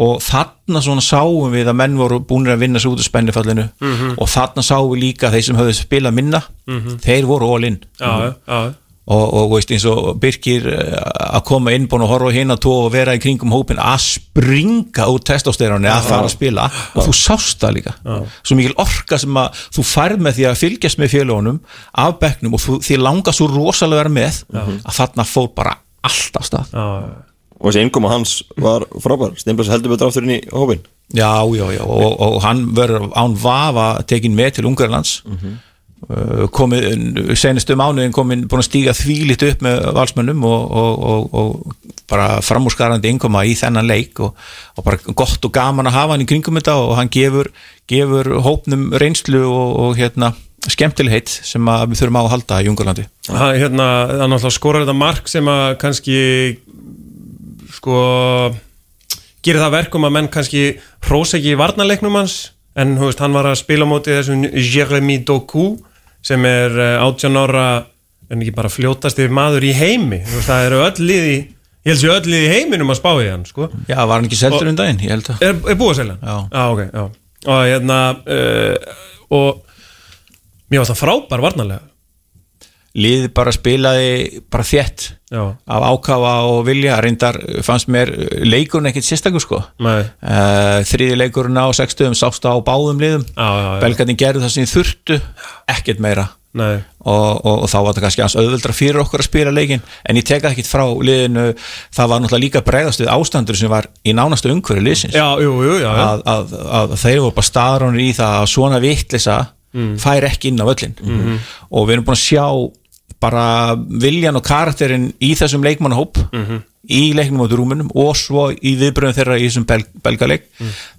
Speaker 4: og þarna svona sáum við að menn voru búinir að vinna svo út af spennifallinu og þarna sáum við líka þeir sem höfðu spilað minna þeir voru all in.
Speaker 2: Já, já, já.
Speaker 4: Og, og veist eins og Birkir eh, að koma inn búin að horfa hinn að tó og vera í kringum hópin að springa úr testosteróni að fara að spila. Og þú sást það líka. Svo mikil orka sem að þú færð með því að fylgjast með félagunum af bekknum og þú, því langa svo rosalega að vera með að þarna fór bara allt af stað.
Speaker 3: Og þessi innkoma hans var frábær. Steinbjörns heldur betur áttur inn í hópin
Speaker 4: Já, já, já, og, og hann verður án vafa tekin með til Ungarlands mm komið, senastu mánuðin komin búin að stíga þvílitt upp með valsmönnum og, og, og, og bara framúrskarandi innkoma í þennan leik og, bara gott og gaman að hafa hann í kringum þetta og hann gefur, gefur hópnum reynslu og hérna skemmtilegheit sem við þurfum á að halda í Ungarlandi.
Speaker 2: Hann, hérna, hann alltaf skorar þetta mark sem að kannski sko gerir það verkum að menn kannski hrósa ekki í varnarleiknum hans en veist, hann var að spila á móti þessum Jeremy Doku sem er eh, 18 ára en ekki bara fljótast yfir maður í heimi veist, það eru öll liði ég held sér öll liði í heiminum að spá í hann sko.
Speaker 4: Já, var hann ekki seldur um daginn, ég held að
Speaker 2: er, er búið að selja hann?
Speaker 4: Já.
Speaker 2: Já, ok, já og hérna uh, og mér var það frábær varnarlega
Speaker 4: liðið bara spilaði bara þétt
Speaker 2: Já.
Speaker 4: af ákafa og vilja reyndar fannst mér leikurinn ekkert sérstakur sko. Uh, þriði leikurinn á 60 sást á báðum liðum. Belgarnir gerðu það sem þurftu ekkert meira. Og, og, og þá var það kannski hans auðveldra fyrir okkur að spila leikin en ég teka ekkert frá liðinu. Það var náttúrulega líka bregðast við ástandur sem var í nánastu umhverju liðsins.
Speaker 2: Já, jú, jú, já,
Speaker 4: að, að, að þeir voru bara staðrónir í það að svona vittlisa fær ekki inn á völlin og við erum búin að sjá bara viljan og karakterin í þessum leikmannahóp í leiknum át rúmunum og svo í viðbröðum þeirra í þessum bel, belgaleik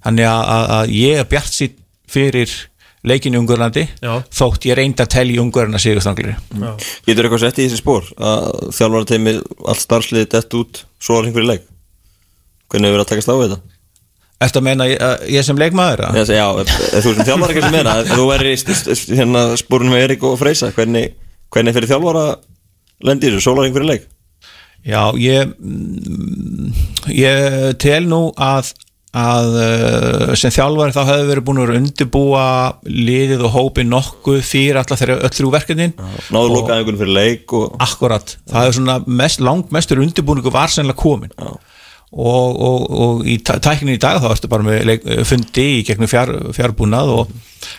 Speaker 4: þannig að, að, að ég er bjart sítt fyrir leikin í Ungurlandi
Speaker 2: Já.
Speaker 4: þótt ég reyndi að telja í Ungurlanda sigurstanglir
Speaker 3: Getur eitthvað sett í þessi spór að þjálfara teimi allt starfsliði dett út svo alveg fyrir leik hvernig hefur verið að takast á við þetta?
Speaker 4: Ertu að meina ég, ég sem leikmaður? eða?
Speaker 3: Já, þú sem þjálfara ekki sem meina þú væri í hérna spórunum með Erik og Freysa hvernig, hvernig fyrir þjálfara lendi þessu sólarinn fyrir leik?
Speaker 4: Já, ég mm, ég tel nú að að uh, sem þjálfari þá hefði verið búin að undirbúa liðið og hópið nokkuð fyrir alltaf þeirra öll þrjú verkefnin
Speaker 3: Náðu
Speaker 4: Og-
Speaker 3: lokaði einhvern fyrir leik og
Speaker 4: Akkurat, það er svona mest, langmestur undirbúningu var sennilega komin
Speaker 3: Já.
Speaker 4: Og, og, og í tæ- tækninni í dag þá ertu bara með leik, fundi í gegnum fjár, fjárbúnað og,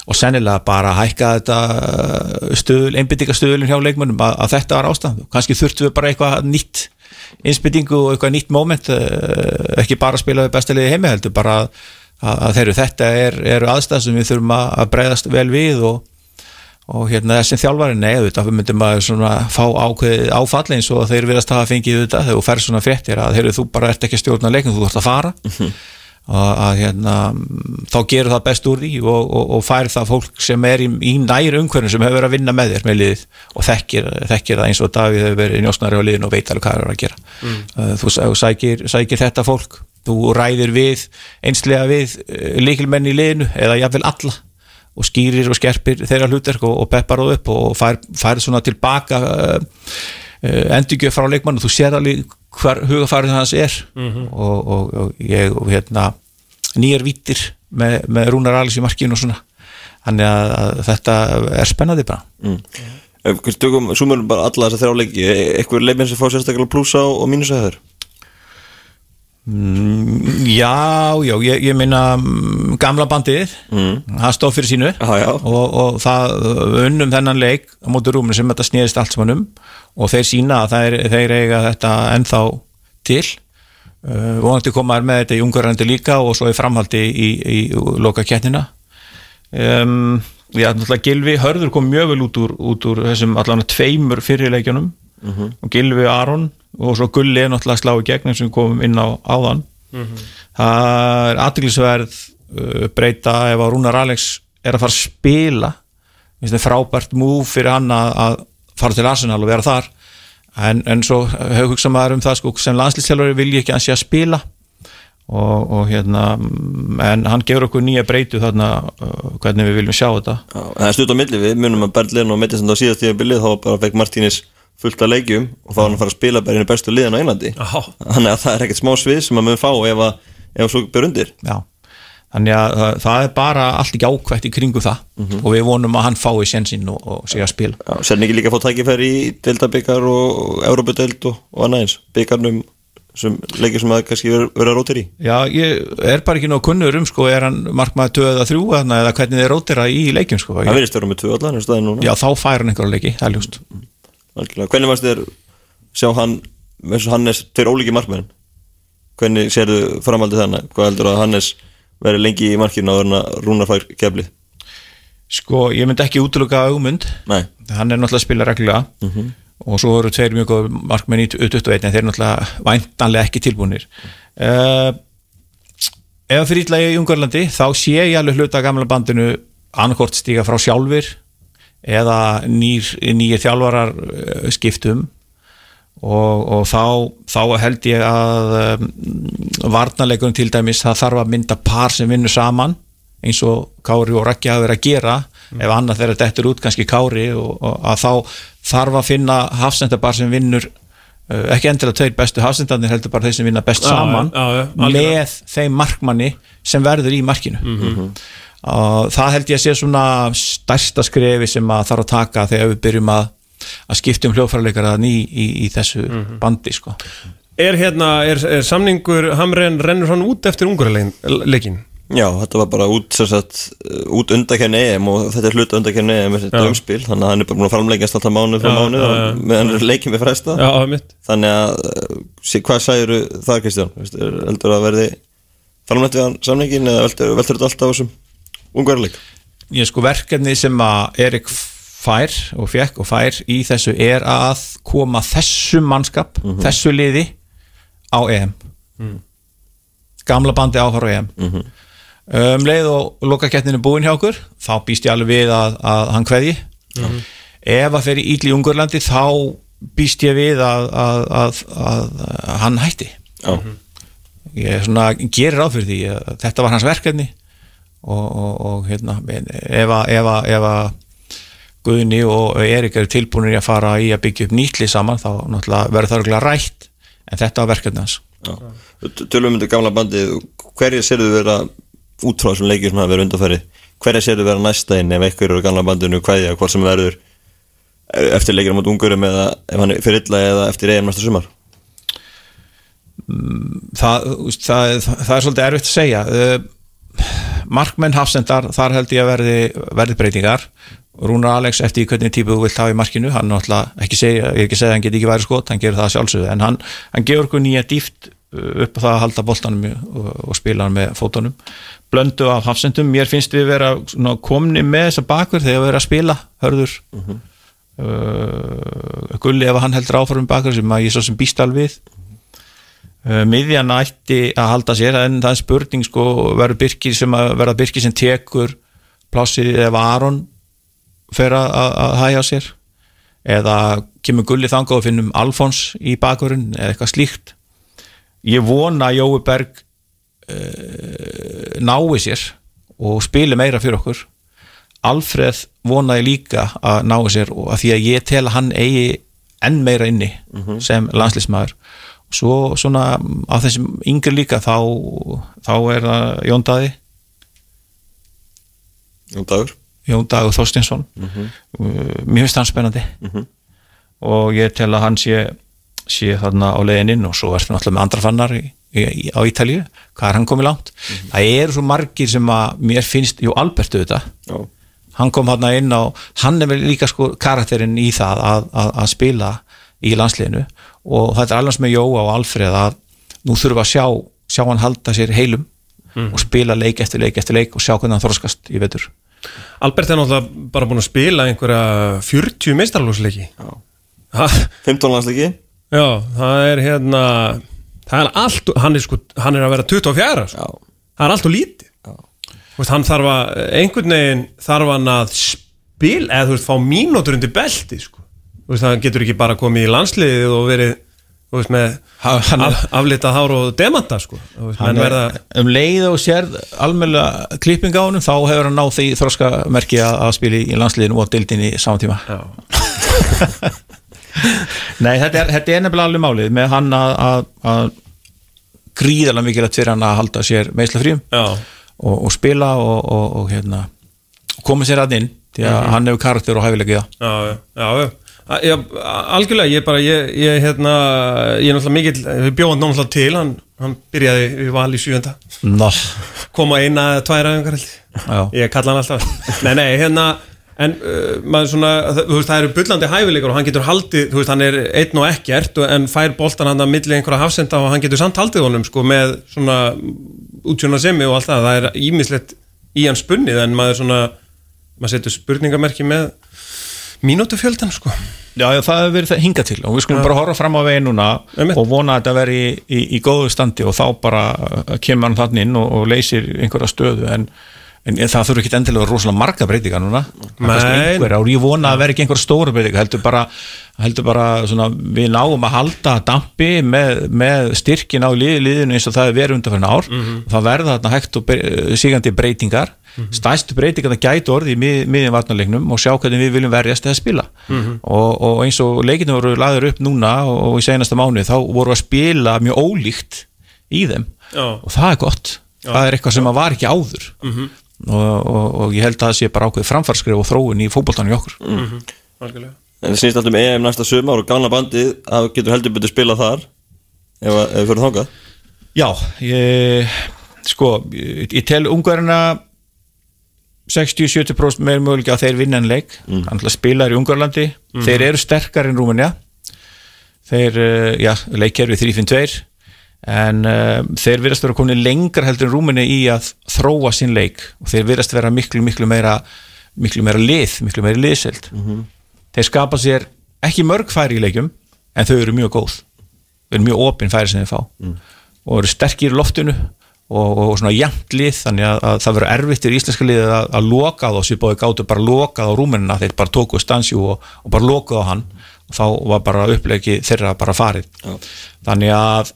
Speaker 4: og sennilega bara hækka þetta stöðul, einbyttingastöðulin hjá leikmönnum að, að þetta var ástand kannski þurftum við bara eitthvað nýtt innspyttingu og eitthvað nýtt moment eh, ekki bara spila við bestaliði heimi heldur bara að, að þeir eru þetta er, eru aðstæð sem við þurfum að breyðast vel við og og hérna þessi þjálfari nei auðvitað við myndum að svona fá ákveðið áfall eins og þeir viðast hafa fengið auðvitað þegar þú fer svona fréttir að heyrðu, þú bara ert ekki að stjórna leiknum, þú ert að fara. Og að hérna þá gerur það best úr því og, og, og fær það fólk sem er í, í næri umhverjum sem hefur verið að vinna með þér með liðið og þekkir, þekkir það eins og Davíð hefur verið njósnari á liðinu og veit alveg hvað er að gera. Mm. þú sæ- þú sækir, sækir þetta fólk þú ræðir við einslega við eh, lykilmenn í liðinu eða jafnvel alla og skýrir og skerpir þeirra hlutverk og, og peppar það upp og fær, fær svona tilbaka uh, uh, endurgjöf frá leikmann og þú sér alveg hvar hugafærið hans er. Og, og, og ég og hérna nýjar vítir með, með Rúnar Alice í markinu og svona. Þannig að, að þetta er spennandi bara.
Speaker 3: Mm. Ef við tökum, sumum bara alla þess að þrjá leiki eitthvað leifin sem fá sérstaklega plussa og, og mínusa þér
Speaker 4: mm, Já, já, ég, ég minna mm, gamla bandið
Speaker 3: Mm.
Speaker 4: það stóð fyrir sínu.
Speaker 3: Já.
Speaker 4: Og, og það unnum þennan leik á móti rúminu sem þetta snýðist allt saman um. Og þeir sína að þeir, þeir eiga þetta ennþá til. Uh, vonandi koma þær með þetta í ungarandi líka og svo í framhaldi í, í, í loka kettina um, Já, náttúrulega Gilvi Hörður kom mjög vel út úr, út úr þessum allan tveimur fyrirleikjunum og Gilvi Aron og svo Gulli er náttúrulega að slá í gegn eins og við komum inn á áðan. Það er aðtiklisverð uh, breyta ef að Rúnar Alex er að fara að spila. Frábært múf fyrir hann að, að fara til Arsenal og vera þar. En, en svo hefur hugsað maður um það sko, sem landslýstjálfari vil ég ekki að sé að spila. Og, og hérna mm, en hann gefur okkur nýja breytu þarna uh, hvernig við viljum sjá þetta.
Speaker 3: Já, það er stutt á milli, við munum að Berlin og Mettist á síðast tíma byrlið þá bara fekk Martínis fullt af leikjum og þá var hann að fara að spila bara einu bestu liðan á Englandi.
Speaker 2: Já.
Speaker 3: þannig að það er ekkert smá svið sem að mun fá ef að ef svo ber undir.
Speaker 4: Já, þannig að það, það er bara allt jákvætt í kringu það og við vonum að hann fái sénsinn og, og sé að spila.
Speaker 3: Já, Sér ekki líka að fá tækifæri í deildabikar og Európa-deild og, og annað eins? Byggarnum sem leikir sem að kannski vera, vera rótir í
Speaker 4: Já, ég er bara ekki nóg kunnur um sko, er hann markmaður 2 eða 3 þarna, eða hvernig þið rótira í leikjum sko.
Speaker 3: Það verðist vera með tvö allan
Speaker 4: Já, þá fær hann einhverja leiki, það er ljúst
Speaker 3: Algjörlega. Hvernig varst þér sjá hann eins og Hannes, tveir ólíki markmenn? Hvernig sérðu framhaldið þannig Hvað heldur að Hannes veri lengi í markinu á þarna rúnarfær keflið
Speaker 4: Sko, ég myndi ekki útluka augmund
Speaker 3: Nei,
Speaker 4: hann er náttúrulega að spila reglulega. Og svo eru tveir mjög góð markmenn í 21 en þeir eru náttúrulega væntanlega ekki tilbúinir uh, ef fyrir ítla í Ungarlandi þá sé ég alveg hluta gamla bandinu annarkort stíga frá sjálfur eða nýjir þjálfarar uh, skiptum og, og þá, þá held ég að um, varnarleikunum til dæmis það þarf að mynda par sem vinnur saman eins og Kári og Rækki hafa verið að gera ef annað þeirra dettur út kannski Kári og, og að þá þarf að finna hafsendabar sem vinnur uh, ekki endilega tveir bestu hafsendarnir heldur bara þeir sem vinna best
Speaker 2: Já,
Speaker 4: saman
Speaker 2: já, já, algjörlega.
Speaker 4: með þeim markmanni sem verður í markinu
Speaker 2: Mhm.
Speaker 4: Og það held ég að sé svona stærsta skrefi sem að þarf að taka þegar við byrjum að, að skipta um hljóðfæraleikara í, í, í þessu
Speaker 2: Mhm.
Speaker 4: bandi sko.
Speaker 2: Er hérna, er, er samningur Hamren rennur hann út eftir ungurleikin?
Speaker 3: já, þetta var bara út sem sagt, út undakenni EM og þetta er hluta undakenni EM þetta
Speaker 2: Já.
Speaker 3: umspil þannig að hann er bara búin að framleggast alltaf mánuð frá
Speaker 2: Já,
Speaker 3: mánuð
Speaker 2: já.
Speaker 3: meðan leikin við fresta þannig að uh, sé, hvað sæður það Kristján, er- heldur að verði framlegt við hann samningin eða veldur, veldur þetta alltaf á þessum ungverðarleik
Speaker 4: ég sko verkefni sem að Erik fær og fekk og fær í þessu er að koma þessu mannskap, þessu liði á EM. Gamla bandi áfara á EM. Um leið og lokakettinu búin hjá okkur þá býst ég alveg við að, að hann kveði ef að fer í Ídli Ungurlandi þá býst ég við að, að, að, hann hætti. Ég er svona, gerir ráð fyrir því þetta var hans verkefni og, og, og hérna ef að, ef að, ef að Guðni og Erik eru tilbúinir að fara í að byggja upp nýtli saman þá verður það örugglega rætt. En þetta var verkefni hans.
Speaker 3: Tölum um þetta gamla bandið. Hverja sérðu vera út frá þessum leikir sem hafa verið undanfæri hverja sérðu vera næsta inn ef einhver eru á gamla bandinu hverja, hvort sem verður eh, eftir leikir á mót ungurum eða ef hann er fyrir illa eða eftir EM næsta sumar?
Speaker 4: Það, þú veist, það, það, það er svolítið erfitt að segja. Uh, markmenn hafsendar þar held ég að verði, verði breytingar. Rúnar Alex eftir hvernig típu þú vilt hafa í markinu hann náttúrulega ekki segja, ég er ekki að segja að hann geti ekki værið skot hann gerur það sjálfsögðu. En hann, hann gefur okkur nýja dýft uh, upp á það að halda boltanum og, og spila hann með fótunum. Blöndu af hafsendum, mér finnst við vera komni með þessa bakur þegar við erum að spila hörður. Uh, Gulli ef hann heldur áfram bakur sem að ég svo sem býst alveg við Uh, miðjan ætti að halda sér en það er spurning sko verður Birkir sem að verða Birkir sem tekur plássið ef Aron fer að, að, hæja sér? Eða kemur Gulli þangað og finnum Alfons í bakurinn eða eitthvað slíkt? Ég vona að Jói Berg uh, nái sér og spili meira fyrir okkur. Alfreð vonaði líka að nái sér og að því að ég tel að hann eigi enn meira inni sem landslísmaður svo svona á þessum yngri líka þá, þá er það Jón Daði.
Speaker 3: Jón Dagur.
Speaker 4: Jón Dagur Þorstinsson uh, mér finnst hann spennandi. Og ég tel að hann sé sé þarna á leiðininn og svo ertu náttúrulega með andra fannar í, í, í, á Ítalíu hvað er hann komið langt. Það eru svo margir sem að mér finnst, jú Albertu þetta
Speaker 3: Já,
Speaker 4: hann kom hann inn á hann er vel líka sko karakterinn í það að, að, að spila í landsliðinu og þetta er sem með Jóa og Alfreð að nú þurfum við að sjá, sjá hann halda sér heilum og spila leik eftir leik eftir leik og sjá hvernig hann þroskast í vetur.
Speaker 2: Albert er náttúrulega bara búin að spila einhverja 40 meistarlósleiki
Speaker 3: já.
Speaker 2: Ha,
Speaker 3: 15 landsleiki.
Speaker 2: Já, það er hérna það er allt, hann er sko hann er að vera 24 sko.
Speaker 3: Já,
Speaker 2: það er allt og lítið. Þú veist, hann þarf að, einhvern veginn þarf hann að spila eða þú veist, fá mínútur undir belti sko. Veist, hann getur ekki bara komið í landsliðið og verið, veist, með
Speaker 4: hann
Speaker 2: af, aflitað hár og demanta sko.
Speaker 4: Hann er,
Speaker 2: verða
Speaker 4: um leið og sérð almennilega klipping á honum þá hefur hann náð því þroskamerki að, að spila í landsliðinu og dildinni í saman tíma.
Speaker 2: Já. (laughs)
Speaker 4: Nei, þetta er, þetta er nefnilega alveg málið með hann að, gríðarlega mikilvægt fyrir hann að halda sér meðslafrýjum og, og spila og, og, og hérna koma sér að inn því að hann hefur karakter og það.
Speaker 2: Já, já, já, já. Algjörlega, ég bara, ég, ég hérna, ég er náttúrulega mikill, við bjóðum náttúrulega til, hann, hann byrjaði við val í sjönda,
Speaker 4: Ná,
Speaker 2: koma eina eða tvær aðeins held
Speaker 4: já,
Speaker 2: ég kalla hann alltaf. Nei, nei, hérna en uh, maður svona, veist, það eru bullandi hæfileikar og hann getur haldið, þú veist, hann er einn og ekkert en fær boltan hann að milli einhverja hafsenda og hann getur samt haldið honum, sko, með svona útsjóna semi og allt það. Það er ímislegt í hann spunnið en maður svona, maður setur spurningamerki með mínútufjöldan, sko
Speaker 4: já, já, það hefur verið það hingað til og við skulum bara horfa fram á veginn núna
Speaker 2: Einmitt.
Speaker 4: og vona að þetta veri í, í, í góðu standi og þá bara kemur hann þannig inn og, og leysir einhverja stöðu en, en það þurfi ekki endilega rosalega marga breytingar núna. Er og ég vona að vera ekki einhverja stóra breytingar heldur bara, heldur bara svona, við náum að halda dampi með, með styrkin á lið, liðinu eins og það er verið undanfærin ár. Það verða þarna hægt og sígandi breytingar. Stæstu breytingar það gæti orði í mið, miðjum varnarleiknum og sjá hvernig við viljum verjast eða spila. Og, og eins og leikinu voru laður upp núna og, í senasta mánu þá voru að spila mjög ólíkt í þeim.
Speaker 2: Já.
Speaker 4: og það er gott. Það er eitthvað sem að var ekki áður og, og, og ég held að það sé bara ákveð framfarskrif og þróun í fótboltanum í okkur.
Speaker 2: Algjörlega.
Speaker 3: En það snýst alltaf um EM næsta sumar og gamla bandið að getur heldur betur spilað þar ef, að- ef við fyrir þangað.
Speaker 4: Já, ég, sko, ég, ég tel ungverðina 60-70% meir möguleik að þeir vinna en leik. Mm. hann spilar í Ungarlandi þeir eru sterkar en Rúmenja þeir, uh, já, leikkerfi 3-5-2 en uh, þeir virðast vera komin lengra heldur en Rúmenja í að þróa sinn leik. Og þeir virðast vera miklu, miklu meira miklu meira lið, miklu meira liðselt þeir skapa sér ekki mörg færi í leikjum en þau eru mjög góð. Þau eru mjög opin færi sem þeir fá. Og eru sterkir í loftinu og, og svona jæmt lið þannig að, að það verður erfitt í íslenska liðið að, að loka þá sem bóði gátu bara lokað á rúmenina þeir bara tókuð stansjú og, og bara lokuð á hann. Og þá var bara upplegi þeirra bara farið.
Speaker 3: Já.
Speaker 4: þannig að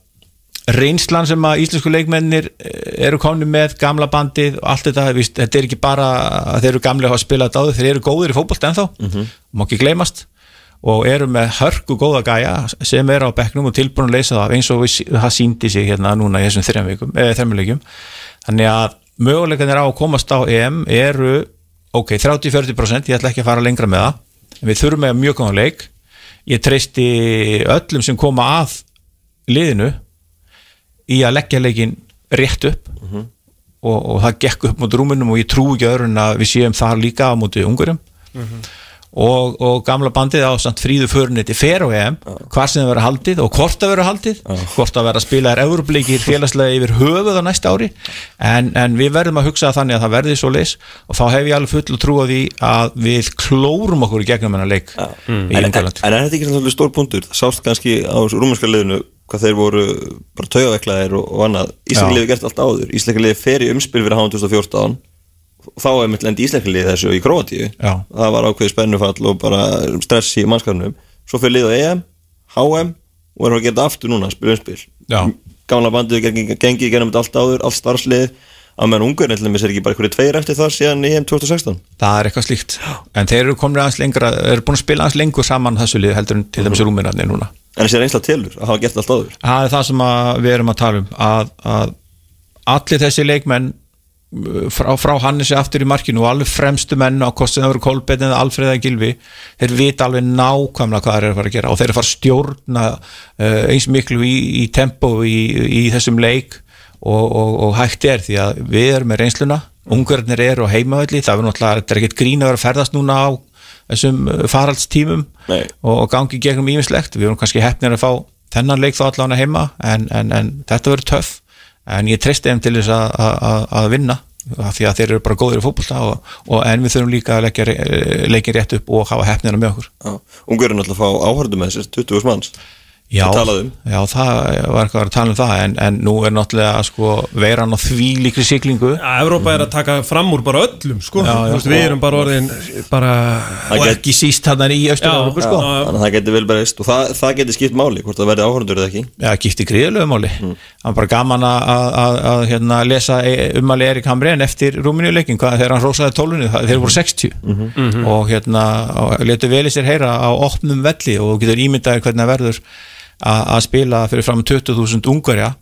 Speaker 4: reynslan sem að íslensku leikmennir eh, eru komni með gamla bandið og allt þetta, víst, þetta er ekki bara að þeir eru gamli að hafa spilað þetta áður, þeir eru góðir í fótbolt ennþá, má ekki gleymast. Og eru með hörku góða gæja sem eru á bekknum og tilbúin að leysa það eins og það síndi sig hérna núna í þessum þrjum þrjumleikjum þannig að möguleikanir á að komast á EM eru ok, 30-40% ég ætla ekki að fara lengra með það við þurfum með mjög góðan leik. Ég treysti öllum sem koma að liðinu í að leggja leikin rétt upp og, og það gekk upp mot rúmunum og ég trú ekki öðru en að við séum þar líka á móti ungurum og, og gamla bandið á samt fríðu föruniti fer á EM, hvar sem það verður haldið og hvort það verður haldið, hvort það verður að spila er eurubleikir félagslega yfir höfuð á næsta ári, en, en við verðum að hugsa þannig að það verði svo leis og þá hef ég alveg full að trúa því að við klórum okkur í gegnum hennar leik í
Speaker 3: en, en, en
Speaker 4: Ungarland
Speaker 3: er þetta ekki stór punktur? Það sást kannski á rúmenska liðinu hvað þeir voru bara taugaveklaðir og, og annað. Íslaka
Speaker 4: Já.
Speaker 3: liði gert allt áður. Íslaka liði fer í umspil fyrir háum 2014 og þá er mitt lendi Íslaka liði þessu í Króatíu.
Speaker 4: Já.
Speaker 3: það var ákveðið spennufall og bara stress í mannskapnum. Svo fyrir lið á EM, HM og erum að gera þetta aftur núna, spila umspil. Gamla bandið gengi, gengi gennum þetta allt áður, allt starfslið að meðan ungur sér ekki bara hverju tveir eftir það síðan í EM 2016
Speaker 4: það er eitthvað slíkt. En þeir eru komin aðeins lengra, eru búin að spila aðeins lengur saman þessu lið heldur en til dæmis rúminarnir núna.
Speaker 3: En þessi reynsla telur að hafa gert allt áður?
Speaker 4: Það er það sem við erum að tala um að, að allir þessi leikmenn uh, frá, frá Hannesi aftur í markinu og alveg fremstu menn á kostið að vera Kolbeinn eða Alfreða Gilvi þeir vita alveg nákvæmlega hvað þeir eru að fara að gera og þeir eru að fara að stjórna uh, eins miklu í, í tempo í, í þessum leik og, og, og hægt er því að við erum með reynsluna ungverðnir eru á heimavalli það er náttúrulega, þetta er ekkert grín að vera að ferðast núna á þessum uh, faraldstímum
Speaker 3: Nei.
Speaker 4: og, gangi gegnum ímislegt við erum kannski hefnir að fá þennan leik þá allan að heima en, en, en þetta verður töff. En ég treysti þeim til þess að, að, að vinna því að þeir eru bara góðir í fótbolta og, og en við þurfum líka að leggja leikin rétt upp og hafa hefnina með okkur.
Speaker 3: Er náttúrulega að fá áhörðu með sér 20 manns
Speaker 4: Já,
Speaker 3: um.
Speaker 4: já, það var eitthvað að tala um það en, en nú er náttúrulega sko, veiran á því líkri siglingu
Speaker 2: Já, Evrópa er að taka fram úr bara öllum sko.
Speaker 4: Já, já.
Speaker 2: Þú veist, við erum bara orðin bara
Speaker 3: Það
Speaker 4: og
Speaker 3: get-
Speaker 4: ekki síst hann í Östur-Európu sko.
Speaker 3: þannig að það getur vel breyst og það, það getur skipt máli hvort það verði áhörður eða ekki
Speaker 4: Já, gífti gríðulegu máli
Speaker 3: Mm.
Speaker 4: hann var bara gaman að, að, að, að hérna, lesa umali Erik Hamren eftir Rúmeníuleikin þegar hann rósaði tólunni þeir voru 60
Speaker 3: Mhm.
Speaker 4: og hérna og letu vel í sér heyra á opnum velli og getur ímyndaði hvernig það verður að, að spila fyrir fram 20.000 ungarja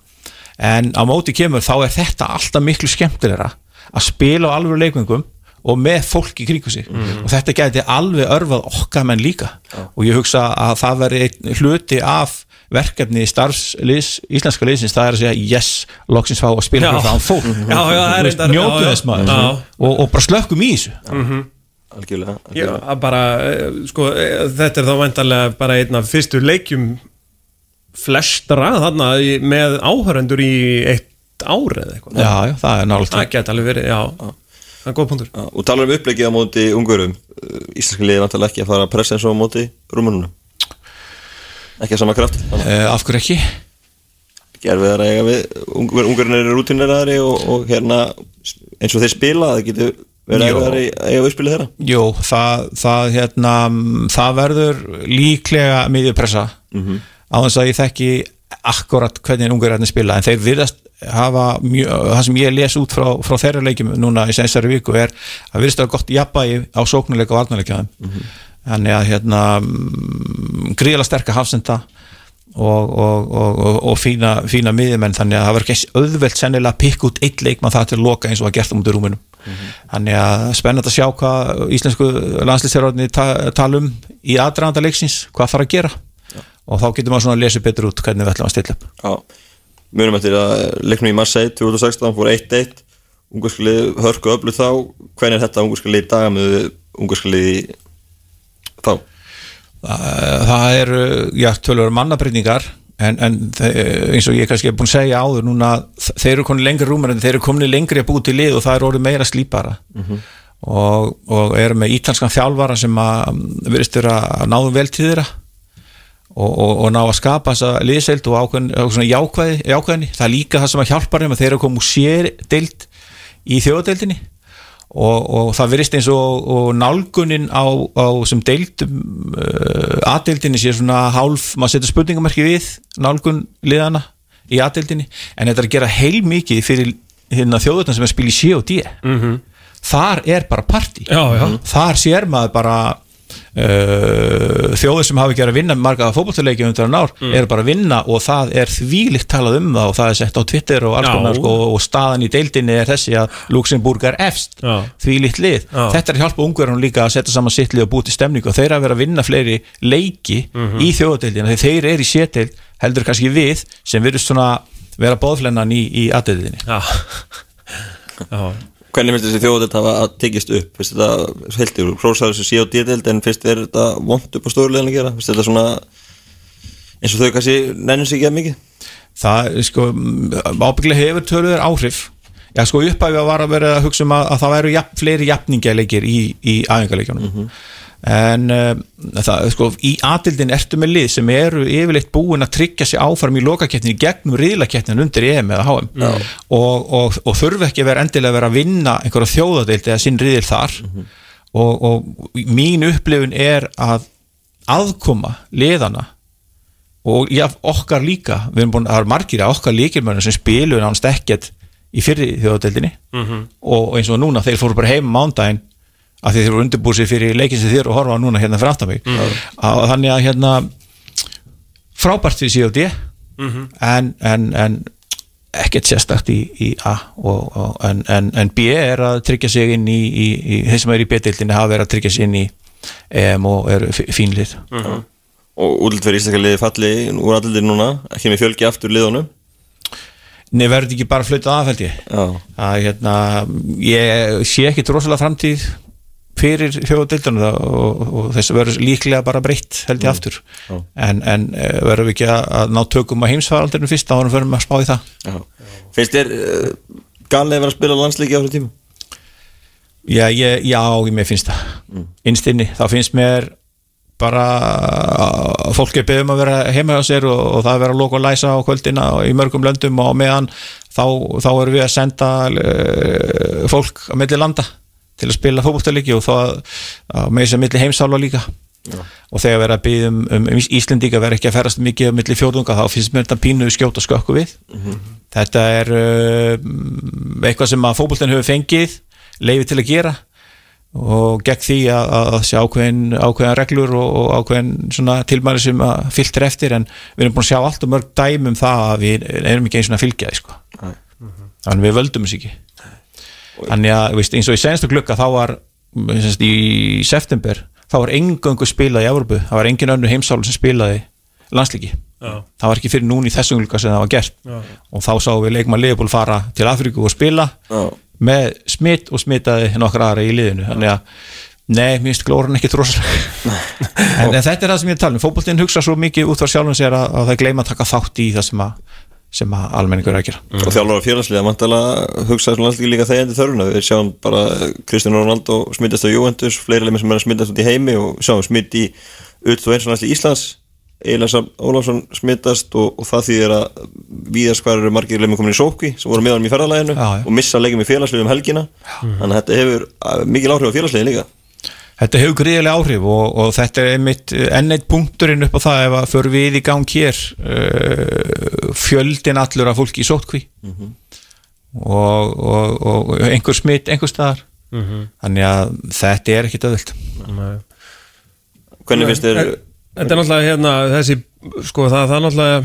Speaker 4: en á móti kemur þá er þetta alltaf miklu skemmtilegra að spila á alveg leikvöngum og með fólk í kringu sig. Og þetta gæti alveg örfað okkar menn líka. Og ég hugsa að það veri einn hluti af verkefni starfsliðs, íslenska liðsins það er að segja yes, loksins fá að spila
Speaker 2: Já.
Speaker 4: fyrir það fólk. (laughs)
Speaker 2: Já, já, það er
Speaker 4: Þú veist,
Speaker 2: reyndar-
Speaker 4: njótu
Speaker 2: já, já.
Speaker 4: þess maður.
Speaker 2: Já.
Speaker 4: og, og bara slökkum í þessu.
Speaker 3: Algjörlega,
Speaker 2: Já,
Speaker 3: algjörlega.
Speaker 2: að bara, eh, sko, eh, þetta er þá væntanlega bara einn af fyrstu leikjum flestra þarna í- með áhörendur í eitt ár eða eitthvað.
Speaker 4: Já, já, það er nálega
Speaker 2: Það geti alveg verið, já. Það er góð punktur.
Speaker 3: Já, og talar um upplegið á móti ungurum Íslenska liði vantarlega ekki að fara að pressa eins og á móti rúmununum ekki að sama kraft.
Speaker 4: Uh, af hverju ekki?
Speaker 3: að gerfi það að eiga við ungur, ungurinn eru rútineraðari og, og hérna eins og þeir spila það getur verið
Speaker 4: Jó.
Speaker 3: eiga við spila þeirra.
Speaker 4: Jú, það, það, hérna, mm, það verður líklega miðjupressa.
Speaker 3: Mhm.
Speaker 4: Á þess að ég þekki akkurat hvernig ungverðarnir spila en þeir virðast hafa mjög, það sem ég les út frá, frá þeirra leikjum núna í sensari viku er að virðast að gott jafnvægi á sóknuleika og varnarleika
Speaker 3: Mhm.
Speaker 4: þannig að hérna mm, gríðala sterka hafsenda og, og, og, og, fína, fína miðjumenn þannig að það verður ekki auðvelt sennilega að pikka út eitt leikmann það til að loka eins og að gert um út í rúminum þannig að spennandi að sjá hvað íslensku landslýstjárarni ta tala um í aðdraðanda leiksins, hvað þarf að gera og þá getur maður svona að lesa betur út hvernig við ætlum að stilla upp.
Speaker 3: Já, munum eftir að leiknum í Marseille 2016 fór 1-1 ungarskalið hörku öllu þá. Hvernig er þetta ungarskalið í dag með ungarskalið þá?
Speaker 4: Það það eru, já, tölur mannabreytingar en, en eins og ég kannski hef búin að segja áður núna þeir eru komin lengri rúmur en þeir eru komin lengri að búi til lið og það er orðið meira slípara. Og, og eru með ítalskan þjálfara sem að mm, virðist vera að náðu vel til þeirra og, og, og ná að skapa þessa liðseild og ákveðin, jákvæði, jákvæðinni það er líka það sem að hjálpa þeim að þeir eru komið úr sérdeild í þjóðadeildinni og, og það virðist eins og, og nálgunin á, á sem deildum uh, aðdeildinni sé svona hálf, maður setur spurningamarki við nálgun liðana í aðdeildinni en þetta er að gera heil mikið fyrir hérna þjóðutan sem er að spila í C og D -hmm. þar er bara
Speaker 2: já.
Speaker 4: þar sér maður bara uh, þjóðir sem hafa ekki verið að vinna marga fótbollleiki undir hann ár eru bara að vinna og það er þvílikt talað um það og það er sett á Twitter og alls konar sko, og staðan í deildinni er þessi að Luxemburg er efst.
Speaker 2: Já.
Speaker 4: þvílikt lið.
Speaker 2: Já.
Speaker 4: þetta er að hjálpa ungverðunum líka að setja saman sitt lið og búti stemningu og þeir að vera að vinna fleiri leiki í þjóðadeildina þegar þeir eru í sétdeild heldur kannski við sem virðust svona vera bóðflennan í, í aðdeildinni
Speaker 2: Já. Já
Speaker 3: hvernig finnst þessi þjóðdelt að tekist upp? Finnst þetta heldur, hrósaður þessi C og D-delt en finnst þetta vond upp á stórulegin að gera? Finnst þetta svona eins og þau kannski nennir sig ekki að mikið?
Speaker 4: Það sko ábygglega hefur töluður áhrif. Já sko upphæfi að var að vera að hugsa um að, að það væru jafn, fleiri jafningaleikir í, í aðingaleikjunum en uh, það sko í aðildin ertu með lið sem eru yfirleitt búin að tryggja sig áfram í lokakettinu gegnum riðlakettinu undir EM eða HM og, og, og þurfi ekki að vera endilega að vera að vinna einhverja þjóðadeild eða sinn riðil þar. Og, og mín upplifun er að aðkoma liðana og já, okkar líka við erum búin að eru margir að okkar líkilmönnum sem spilu nánast ekkert í fyrri þjóðadeildinni. Og eins og núna þeir fóru bara heim mándaginn af því þeir eru undirbúið sér fyrir leikin sem þeir eru að horfa núna hérna fyrir aftan mig. Að, þannig að hérna frábært fyrir COD en, en, en ekkert sérstakt í, í A og, og, en, en, en B er að tryggja sig inn í, í, í þeir sem eru í B-deildinni hafa verið að tryggja sig inn í EM og eru fí- fínlið
Speaker 3: og útlut fyrir íslenska liði falli úr allir núna, ekki með fjölgi aftur liðunum?
Speaker 4: Nei, verður þetta ekki bara held ég?
Speaker 3: Já,
Speaker 4: að hérna, ég sé ekki rosalega framtíð fyrir þjóðadildunum og, og þess verður líklega bara breytt held ég aftur
Speaker 3: Já.
Speaker 4: en, en eh, verðum við ekki að, ná tökum að heimsfaraldurinn fyrst, þá erum við að spá í það
Speaker 3: já. finnst þér uh, galið að vera að spila landsleiki á þessu tíma?
Speaker 4: Já, ég, já, ég mér finnst það mm. innstinni, þá finnst mér bara að fólk er beðum að vera heima hjá sér og, og það er verið að loka og læsa á kvöldina og í mörgum löndum og á meðan þá, þá erum við að senda uh, fólk að milli landa til að spila fótboltaleiki og þá með þess að milli heimsála líka. Og þegar verið að byggja um, um Íslendinga verið ekki að ferast mikið á milli fjóðunga þá finnst mér þetta pínu skjóta skökku við. Þetta er uh, eitthvað sem að fótboltin hefur fengið leiði til að gera og gegn því að, að sjá ákveðin, ákveðin reglur og, og ákveðin svona tilmæli sem að fyllt er eftir en við erum búin að sjá allt og mörg dæmi um það að við erum ekki eins og að fylgja því sko.
Speaker 3: Nei.
Speaker 4: þannig við völdum þess ekki þannig að veist, eins og í senstu glugga þá var semst, í september þá var engöngu spilað í Európu það var engin önnu heimsálu sem spilaði landslíki
Speaker 2: Já.
Speaker 4: það var ekki fyrir núna í þessum glugga sem það var gert
Speaker 2: Já.
Speaker 4: og þá sáum við leikmann Leopold fara til Afríku og spila
Speaker 3: Já.
Speaker 4: með smitt og smittaði nokkra aðra í liðinu þannig að Nei, mér finnst glóran ekki tróðslega (laughs) en, en þetta er það sem ég er tala um Fótboltinn hugsa svo mikið út frá sjálfum sér að, að það gleyma að taka þátt í það sem að, sem að almenningur er að gera.
Speaker 3: Og þjálfur félagslega mantala hugsa þessum landslíki líka þegjandi þörfuna við sjáum bara Kristján Ronaldo smittast á Juventus, fleiri leimi sem er að smittast út í heimi og sjáum smitt í ut og eins og landslík Íslands Eilas Ólafsson smittast og, og það þýðir að víðast hvar eru margir leimi komin í sókvi sem voru meðanum í
Speaker 4: já.
Speaker 3: og missa leikum í félagslega um helgina. Þannig að þetta hefur uh, mikil áhrif á félagslega líka
Speaker 4: Þetta hefur gríðilega áhrif og, og þetta er einmitt enn eitt punkturinn upp á það ef að för við í gang hér uh, fjöldin allur af fólki í sótkví og, og, og einhver smitt einhver staðar. Þannig að þetta er ekkit öðvöld
Speaker 3: hvernig finnst þér
Speaker 2: Þetta er náttúrulega hérna þessi, sko, það, það er náttúrulega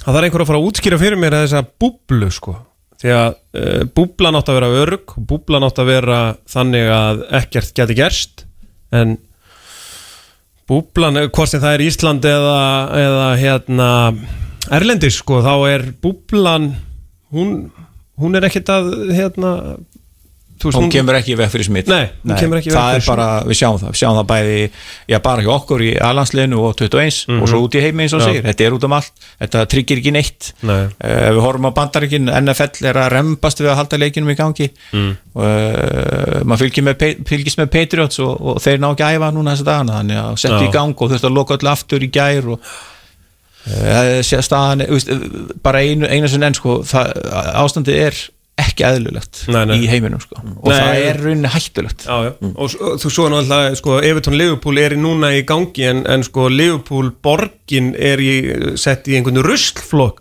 Speaker 2: það þarf einhver að fara að útskýra fyrir mér þessa búblu, sko. Því að uh, búblan átt að vera örg og búblan átt að vera þannig að ekkert geti gerst en búblan, eh, hvort sem það er Ísland eða, eða hérna Erlendis, sko, þá er búblan hún, hún er ekkert að hérna veist,
Speaker 4: hún kemur ekki veg fyrir smitt
Speaker 2: Nei, hún kemur ekki í veg
Speaker 4: það er bara, við sjáum það, við sjáum það bæði já, bara hjá okkur í alansliðinu og 21 og svo út í heimi eins og
Speaker 2: Mhm.
Speaker 4: Segir. Þetta er út um allt, þetta tryggir ekki neitt.
Speaker 2: Nei.
Speaker 4: Eh, við horfum á bandaríkin. NFL er að rembast við að halda leikinum í gangi. Mm. uh, maður fylgir með, fylgist með Patriots og, og þeir ná ekki að æfa núna þessa dagana. Þannig að setja í gang og þurftu að loka öll aftur í gær og uh, staðan, bara einu, einu sem enn sko, ástandið er ekki
Speaker 2: nei.
Speaker 4: í heiminum sko. og
Speaker 2: Nei.
Speaker 4: það er rauninni hættulegt.
Speaker 2: Já, já, og s- og þú svo er náttúrulega sko, Evertón Liverpool er í núna í gangi en, en sko Liverpool borgin er í, sett í einhvern ruslflokk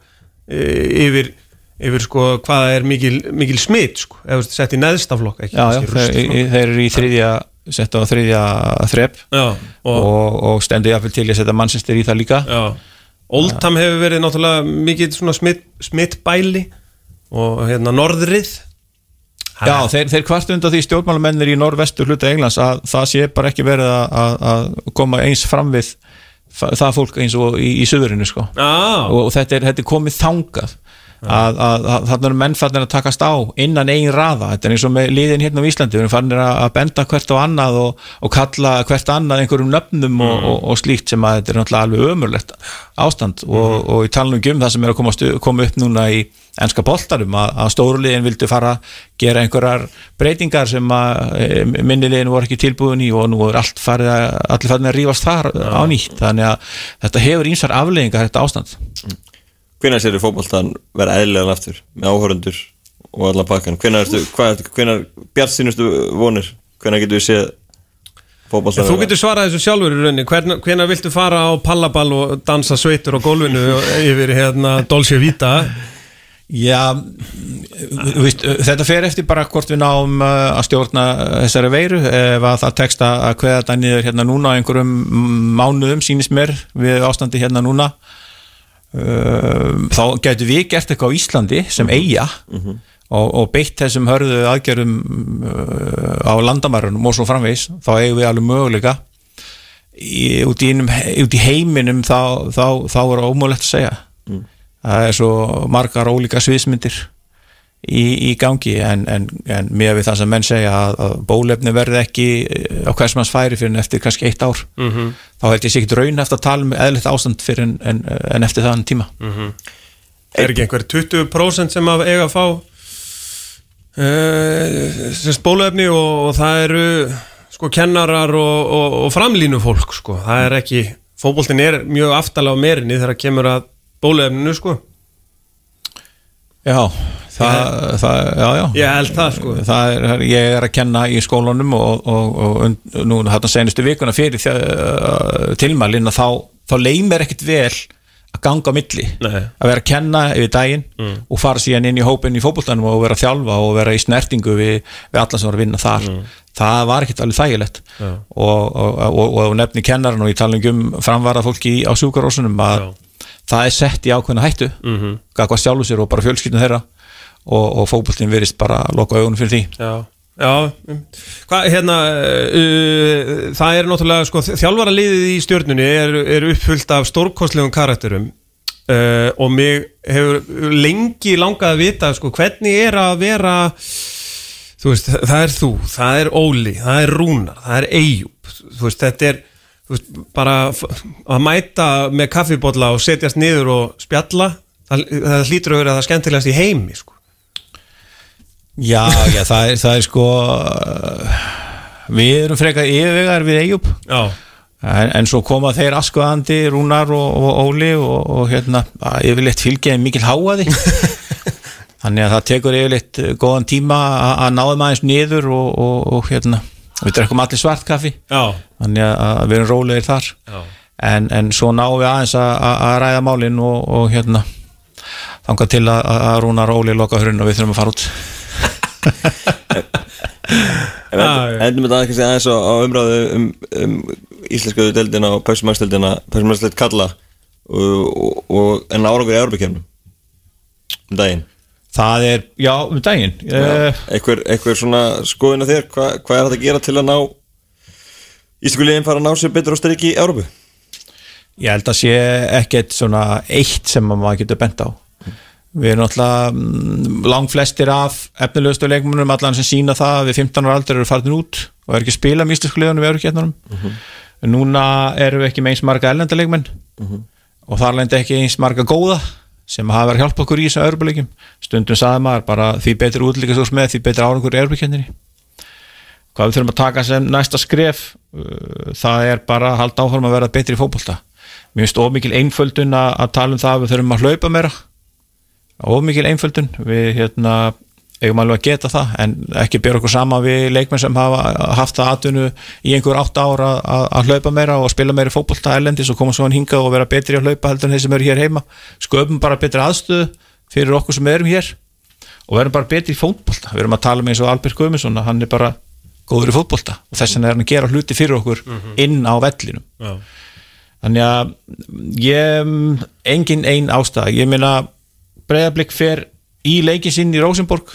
Speaker 2: e, yfir, yfir sko hvað er mikil, mikil smitt sko, sett í neðstaflokk
Speaker 4: þeir, eru í þriðja sett á þriðja þrepp
Speaker 2: og,
Speaker 4: og, og stendur jáfnvel til að setja mannsistir í það líka.
Speaker 2: Oldham hefur verið náttúrulega mikið smittbæli og hérna norðrið.
Speaker 4: Já, þeir, þeir kvart undan því stjórnmálamennir í norðvestur hluta Englands að það sé bara ekki verið að, að, koma eins fram við það fólk eins og í, í suðurinu sko.
Speaker 2: Já,
Speaker 4: og, og þetta, er, þetta er komið þangað að, að, að þarna eru mennfarnir að takast á innan eigin raða, þetta er eins og með liðin hérna á Íslandi, við erum farinir að benda hvert á annað og, og kalla hvert annað einhverjum nöfnum og, og, og slíkt sem að þetta er náttúrulega alveg ömurlegt ástand. Og, og í talnum um það sem er að koma, stu, koma upp núna í enska boltarum að, að stóruliðin vildu fara að gera einhverjar breytingar sem að e, minnilegin voru ekki tilbúin í og nú er allt farið að allir farið að rífast þar á nýtt. Þannig að þetta hefur ímsar afleggingar þetta ástand
Speaker 3: hvenær sér fótboltan vera eðlilegan aftur með áhörundur og allan pakkan hvenær, ertu, hvað, ertu- hvenær bjart sínustu vonir? Hvenær getur við séð fótboltan
Speaker 2: Þú getur svarað þessu sjálfur í rauninni. Hvern, Hvenær viltu fara á pallaball og dansa sveitur á gólfinu yfir hérna Dolce Vita?
Speaker 4: Já, veist, þetta fer eftir bara hvort við náum uh, að stjórna þessari veiru. Ef að það tekst að að kveða þetta niður hérna núna á einhverjum mánuðum sýnist mér við ástandi hérna núna þá getur við gert eitthvað á Íslandi sem eiga og, og beitt þessum hörðu aðgerðum uh, á landamærunum og svo framvegis, þá eigum við alveg möguleika í, út, í einum, út í heiminum þá, þá, þá er ómögulegt að segja. Það er svo margar ólíka sviðsmyndir í, í gangi en, en, en mér við það sem menn segja að, að bólefni verði ekki eh, á hvers manns færi fyrir en eftir kannski eitt ár -hmm. þá held ég sér ekki raun eftir að tala um eðlitt ástand fyrir en, en, en eftir þann tíma.
Speaker 2: Er ekki einhver 20% sem að eiga að fá uh, sem spóluefni og, og það eru sko kennarar og, og, og framlínu fólk sko, það er ekki fótboltin er mjög aftalega á merinni þegar kemur að bóluefninu sko
Speaker 4: Já, það, það, já, já.
Speaker 2: Ég held það sko.
Speaker 4: Það er, ég er að kenna í skólanum og, og, og und- nú þarna senustu vikuna fyrir uh, tilmælin að þá, þá leimir ekkit vel að ganga á milli.
Speaker 2: Nei.
Speaker 4: að vera að kenna yfir daginn og fara síðan inn í hópin í fótboltanum og vera að þjálfa og vera í snertingu við, við alla sem var að vinna þar. Það var ekkit alveg þægilegt. Og, og, og, og nefni kennaran og ég tala um framvara fólki á sjúkarósunum að. Það er sett í ákveðna hættu. Mm -hmm. hvað sjálfu sér og bara fjölskyldin þeirra. Og, og fótboltin verist bara að loka augunum fyrir því.
Speaker 2: Já, Já, um, hvað, hérna, uh, það er náttúrulega, sko, þjálfara liðið í stjörnunni er, er uppfullt af stórkostlegum karakterum. Uh, og mig hefur lengi langað að vita, sko, hvernig er að vera, þú veist, það er þú, það er Óli, það er Rúnar, það er Eyjúb, þetta er, veist, bara að mæta með kaffibólla og setjast niður og spjalla, það, það hlýtur að vera það skemmtilegast í heimi, sko.
Speaker 4: Já, já, það er, það er sko við erum frekar yfirvegar við Eyjup. En, en svo koma þeir Askoðandi, Rúnar og, og Óli og, og hérna, yfirleitt fylgjaði mikil háaði (laughs) þannig að það tekur yfirleitt góðan tíma að, að náðum aðeins niður og, og, og hérna, við drekkum allir svart kaffi
Speaker 2: Já.
Speaker 4: þannig að, við erum rólegir þar
Speaker 2: Já.
Speaker 4: en, en svo náum við aðeins að, að, að ræða málin og, og hérna þangað til að, að Rúnar og Óli loka hurinn og við þurfum að fara út
Speaker 3: En
Speaker 2: já.
Speaker 3: endum við það kannski aðeins á, á umræðu um, um íslensku deildina og pæsumæksdeildina pæsumæksleit kalla og, og, og en árangur í Európa-kemnum um daginn
Speaker 4: Það er, já, um daginn uh,
Speaker 3: einhver, einhver svona skoðin að þér? Hva, hvað er þetta að gera til að ná íslensku liðin fara að ná sér betur á styrki í Európu
Speaker 4: Ég held að sé ekkert svona eitt sem að maður getur bent á. Við erum náttúrulega mm, langflestir af efnilegustu leikmunum allan sem sína það að við 15 ára aldur eru farin út og er ekki að spila með íslensku liðunum við eru getnunum Núna erum við ekki með eins marga ellenda leikmenn og þar lendi ekki eins marga góða sem hafa verið að hjálpa okkur í þessu öðrubuleikum stundum saði maður bara því betur útlíkastúrs með því betur árangur í öðrubukendinni hvað við þurfum að taka sem næsta skref uh, það er bara að halda áfram að vera betri í fótbolta. Mér finnst ómikil einföldun að, tala um það að við þurfum að hlaupa meira. Ómikil einföldun. Við hérna eigum alveg að geta það en ekki bera okkur sama við leikmenn sem hafa haft það atvinnu í einhver átt ára að, að hlaupa meira og spila meira fótbolta erlendis og koma svo hann hingað og vera betri að hlaupa heldur en þeir sem eru hér heima. Sköpum bara betri aðstöðu fyrir okkur sem erum hér og verum bara betri í fótbolta. Við erum að tala með eins og Albert Guðmundsson hann er bara góður í fótbolta og þess vegna er hann að gera hluti fyrir okkur inn á vellinum.
Speaker 2: Já.
Speaker 4: þannig að ég engin ein ástæða, ég meina breyðablík fer í leikin sinn í Rosenborg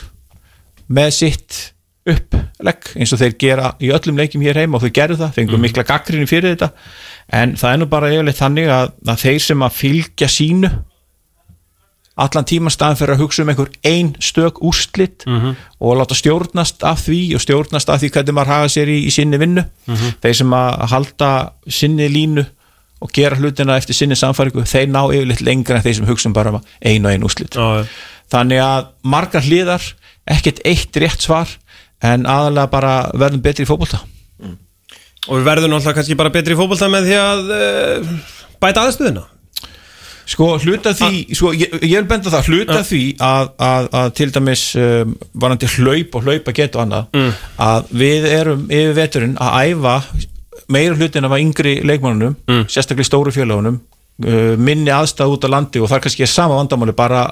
Speaker 4: með sitt upplegg eins og þeir gera í öllum leikjum hér heima og þau gerðu það, fengur mikla gaggrinni fyrir þetta. En það er nú bara yfirleitt þannig að, að þeir sem að fylgja sínu allan tíman staðan fyrir að hugsa um einhver ein stök úrslit og láta stjórnast af því og stjórnast af því hvernig maður hafa sér í, í sinni vinnu. Þeir sem að halda sinni línu og gera hlutina eftir sinni samfæringu þeir ná yfirleitt lengra en þeir sem hugsa um bara um ein og ein úrslit.
Speaker 2: Já, já.
Speaker 4: þannig að margar hliðar ekkert eitt rétt svar en aðalega bara verðum betri í fótbolta
Speaker 2: Og við verðum náttúrulega kannski bara betri í fótbolta með því að uh, bæta aðstöðuna
Speaker 4: Sko hluta því, sko, ég, ég vil benda það hluta því að, að, að til dæmis um, varandi hlaup og hlaupa geta og annað
Speaker 2: Mm.
Speaker 4: að við erum yfir veturinn að æfa meira hlutin af yngri leikmannunum
Speaker 2: Mm.
Speaker 4: sérstaklega stóru fjölaunum uh, minni aðstæð út á landi og þar kannski er sama vandamáli bara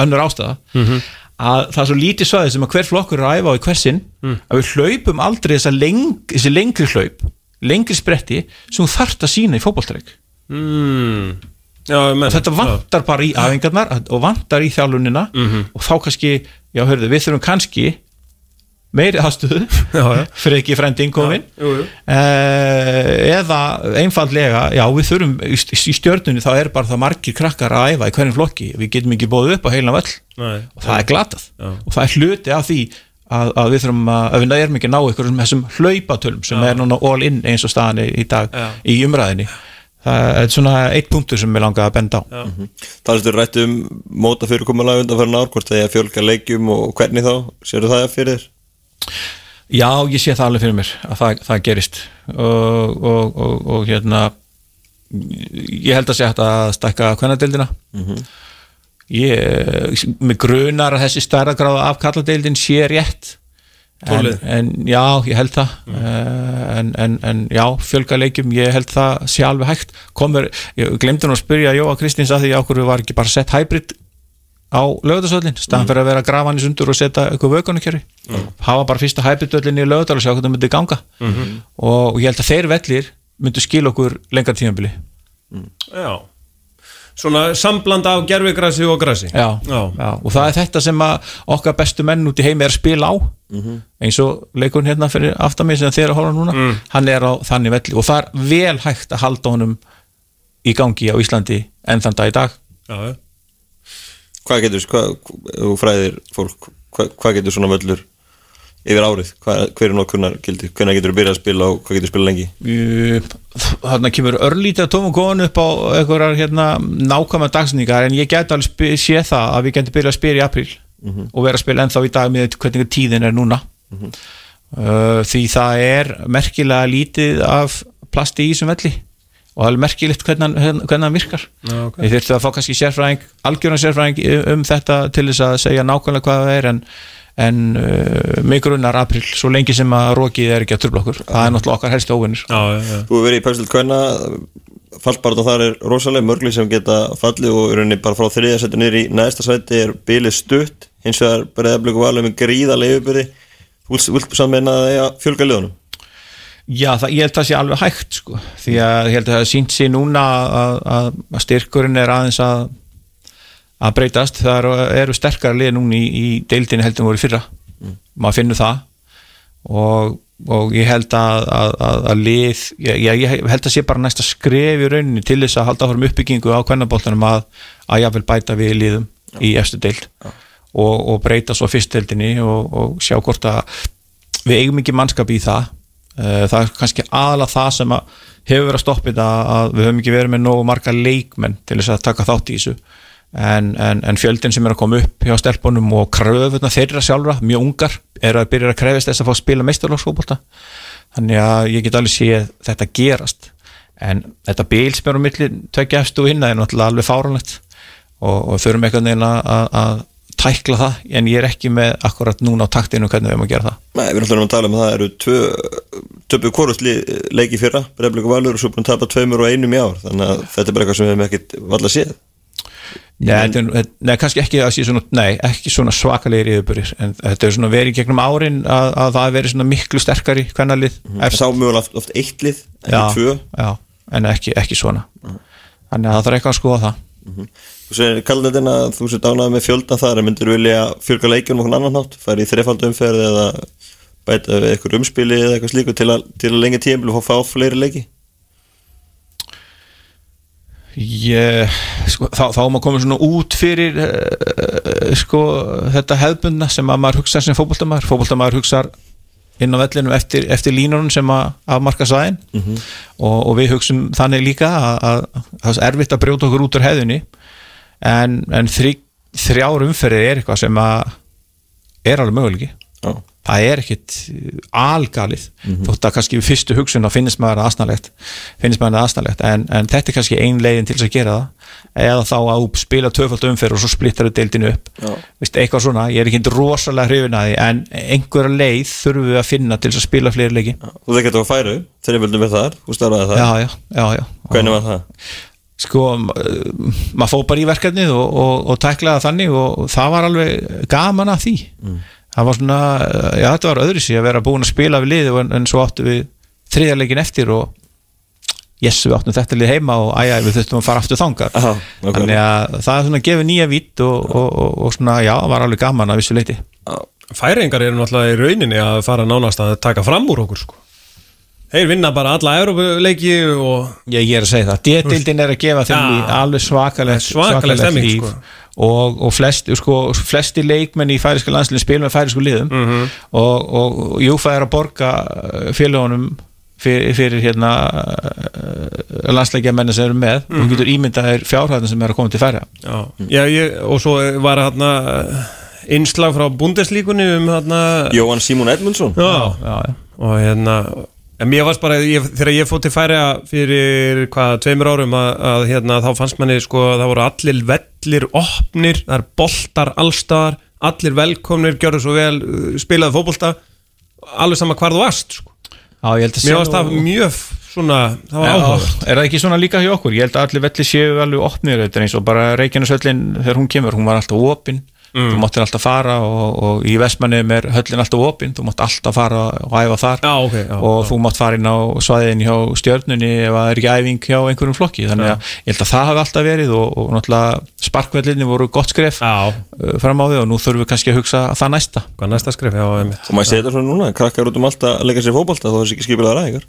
Speaker 4: önnur ástæða
Speaker 2: Mhm.
Speaker 4: Að það er svo lítið svæði sem að hver flokkur er að æfa á í hversin
Speaker 2: Mm.
Speaker 4: að við hlaupum aldrei þessa leng, þessi lengri hlaup lengri spretti sem þú þarft að sína í fótboltreik
Speaker 2: mm.
Speaker 4: Þetta vantar bara í aðingarnar og vantar í þjálfunina
Speaker 2: Mhm.
Speaker 4: og þá kannski, já hörðu, við þurfum kannski meiri aðstöðu
Speaker 2: Já, já. (laughs)
Speaker 4: fyrir ekki frendi innkomin
Speaker 2: Jú, jú.
Speaker 4: eh, eða einfaldlega já við þurfum, í stjörnunni þá er bara það margir krakkar að æfa í hverjum flokki við getum ekki bóðið upp á heilan völl
Speaker 2: Nei.
Speaker 4: og það er glatað
Speaker 2: Já.
Speaker 4: og það er hluti af því að, að við þurfum að, að við erum ekki að ná ykkur þessum hlaupatölum sem er núna all in eins og staðan er í dag
Speaker 2: Já.
Speaker 4: í umræðinni það er svona eitt punktur sem ég langa að benda á
Speaker 3: Það er rætt um móta fyrirkomulega undan fyrir ár hvort það er að fjölga leikjum og hvernig þá sérðu það fyrir þér?
Speaker 4: Já, ég sé það alveg fyrir mér að það, það gerist. Og, og, og, og hérna ég held að sé hægt að stakka kvennadildina ég, mig grunar að þessi stærra gráða af kalladeildin sé rétt. En, en já, ég held það. Mm. en, en, en já, fjölga leikjum ég held það sé alveg hægt. Komur, ég glemdi nú að spyrja Jóa Kristins að því okkur var ekki bara sett hybrid á lögðarsöllin staðan fyrir að vera að grafa hann í sundur og setja eitthvað vökunarkjöri hafa bara fyrsta hybridöllin í lögðar og sjá hvernig það myndi ganga. Og ég held að þeir vellir myndu skila okkur lengra tímabili.
Speaker 2: Já. Svona sambland af gerfigrassi og grassi
Speaker 4: já,
Speaker 2: Já.
Speaker 4: já. og það er þetta sem okkar bestu menn út í heimi er að spila á. Eins og leikurinn hérna fyrir aftamið sem þeir eru að horfa núna hann er á þannig velli. Og það er vel hægt að halda honum í gangi á Íslandi enn þann dag í dag.
Speaker 2: Já, já.
Speaker 3: Hvað getur, þú fræðir fólk, hvað, hvað getur svona völlur yfir árið, hvað, hver er nokkurnar gildi, hvernig getur þú byrjað að spila og hvað getur þú spila lengi?
Speaker 4: þarna kemur örlítið að tóma góðan upp á einhverjar hérna, nákvæma dagsningar en ég get alveg sé það að við getum byrjað að spila í apríl og vera að spila ennþá í dag með hvernig tíðin er núna. Uh, því það er merkilega lítið af plasti í þessum velli og það er merkilegt hvernig, hann- hvernig hann virkar.
Speaker 2: Já, ok.
Speaker 4: við þurftum að fá kannski sérfræðing algjörna sérfræðing um þetta til þess að segja nákvæmlega hvað það er en, en uh, grunnar april svo lengi sem að rókið er ekki að trubla okkur. Það er náttúrulega okkar
Speaker 2: já, já.
Speaker 3: Þú hefur verið í Pökslut Kvæna, fallbarða þar er rosaleg, mörgli sem geta fallið og í rauninni bara frá þriðja seti niður í næsta seti er bilið stutt, hins vegar breyðablíku valið með gríðarlega yfirbyrði, þú vilt saman meina að það eiga fjölga liðunum?
Speaker 4: Já, það, ég held að það sé alveg hægt sko. því að ég held að það sínt sér núna að, að, að styrkurinn er aðeins að að breytast, það eru, sterkara lið núna í, í deildinni heldur en voru fyrra. Maður finnur það. Og, og ég held að, að, að, að lið, ég, ég, held að sé bara næsta skref í rauninni til þess að halda áfram uppbyggingu á kvennaboltanum að, að vil bæta við liðum í eftir deild og, og breyta svo fyrstdeildinni og, og sjá hvort að við eigum ekki mannskap í það það er kannski aðalega það sem að hefur verið að stoppa þetta að við höfum ekki verið með nógu marga leikmenn til þess að taka þátt í þessu. En, en, en fjöldin sem er að koma upp hjá stelpunum og kröfuna þeirra sjálfra mjög ungar, er að byrja að krefist þess að fá að spila meistarlagsfókbólta þannig að ég get alveg séð þetta gerast. En þetta milli tvekja efstu og hinna er náttúrulega alveg fáránlegt. Og, og þurfum eitthvað neina að tækla það en ég er ekki með akkurat núna á taktinu hvernig við erum að gera það.
Speaker 3: Nei, við erum alltaf að tala um að það eru töpu korust leiki fyrra, breyðablíku valur og svo búin að tapa tveimur og einum í ár, þannig að þetta er bara eitthvað sem við hefum ekkit valla séð.
Speaker 4: Nei, þetta er- nei, kannski ekki, að sé svona, nei, ekki svona svakalegir yfirbyrðir en þetta er svona verið gegnum árin að, að það er verið svona miklu sterkari hvernalið
Speaker 3: Eftir sá mjög oft, oft eitt lið, ekki tvö.
Speaker 4: já, en ekki, ekki svona. Þannig að það þarf eitthvað að skoða það
Speaker 3: Þú segir kallendin að þú sér dánað með fjöldan þar, myndir vilja fjölga leikjum okkur annan nátt, færi í þrefald umferð eða bæta við eitthvað umspili eða eitthvað slíku til að, til að lengi tíma og fá fleiri leiki?
Speaker 4: ég, sko, þá, þá maður komið svona út fyrir uh, sko, þetta hefðbundna sem að maður hugsa sem fótboltamaður. Fótboltamaður hugsar inn á vellinum eftir, eftir línunum sem að afmarka sæðin og, og við hugsum þannig líka að, að, að það er erfitt að brjóta okkur út úr hefðinni. En, en þrý, þrjár umferðið er eitthvað sem að er alveg möguleiki.
Speaker 3: Já.
Speaker 4: Það er ekkit uh, algalið. Þótt að kannski við fyrstu hugsun þá finnst maður það asnalegt finnst maður það asnalegt en, en þetta er kannski ein leiðin til þess að gera það. Eða þá að spila töfald umferð og svo splittar þú deildinu upp. Vist, eitthvað svona, ég er ekki rosalega hrifin að því en einhverja leið þurfum við að finna til þess að spila fleiri leiki. Já,
Speaker 3: Þú þekkert að færu, þegar völdum við þar, þú starfaði þar.
Speaker 4: já, já, já.
Speaker 3: Hvernig var það?
Speaker 4: sko, maður fóð bara í verkefnið og, og, og tæklaði það þannig og, og það var alveg gaman að því það var svona, uh, já þetta var öðru sig að vera búin að spila við liði en, en svo áttu við þriðarleikin eftir og yes, við áttum þetta lið heima og æja, við þurftum að fara aftur þangað
Speaker 3: Já, nákvæmlega.
Speaker 4: þannig að það er svona að gefa nýja vitt og, og, og, og svona, já, var alveg gaman að vissu leiti
Speaker 2: Færingar eru náttúrulega í rauninni að fara nánast að taka fram úr okkur sko. Þeir vinna bara alla Európuleiki og
Speaker 4: Já, ég er að segja það, D-dildin er að gefa þeim líf, alveg svakalega
Speaker 2: Svakaleg stemming, sko.
Speaker 4: og, og flest, sko, flesti leikmenn í færiska landslinn spil með færisku liðum
Speaker 2: Mhm.
Speaker 4: og, og Júfa er að borga uh, félagunum fyrir, fyrir hérna uh, landsleikja menni sem eru með
Speaker 2: Mhm.
Speaker 4: og getur ímyndaðir fjárhæðin sem er að koma til færa
Speaker 2: Já, já ég, og svo var hérna innslag frá bundeslíkunni um hérna
Speaker 3: Jóhann Símon Edmundsson.
Speaker 2: Já,
Speaker 4: já, já.
Speaker 2: og hérna en mér varst bara, ég, þegar ég fótt til færi fyrir hvað, tveimur árum að, að hérna, þá fannst manni sko að það voru allir vellir opnir, það er boltar allstaðar, allir velkomnir gjörðu svo vel, uh, spilaði fótbolta alveg sama hvar þú varst sko.
Speaker 4: já, ég held að
Speaker 2: mér varst það mjög svona, það var
Speaker 4: Já,
Speaker 2: áhuga
Speaker 4: er það ekki svona líka hjá okkur? Ég held að allir velli séu alveg opnir þetta eins og bara Reykjanesöllin þegar hún kemur, hún var alltaf opin þú máttir alltaf fara og, og í Vestmannum er höllin alltaf opinn, þú mátt alltaf fara og æfa þar.
Speaker 2: Já, ok, já,
Speaker 4: og
Speaker 2: já.
Speaker 4: þú mátt fara inn á svæðin hjá stjörnunni ef það er ekki æfing hjá einhverjum flokki. Þannig að ég held að það hafi alltaf verið og, og náttúrulega sparkvellinni voru gott skref
Speaker 2: Já,
Speaker 4: uh, fram á því og nú þurfum við kannski að hugsa það næsta.
Speaker 2: Hvað næsta einmitt.
Speaker 3: Og maður þetta svona núna, krakkar út um allt að leika sér fótbolta þó þessi ekki skipilega ræðingar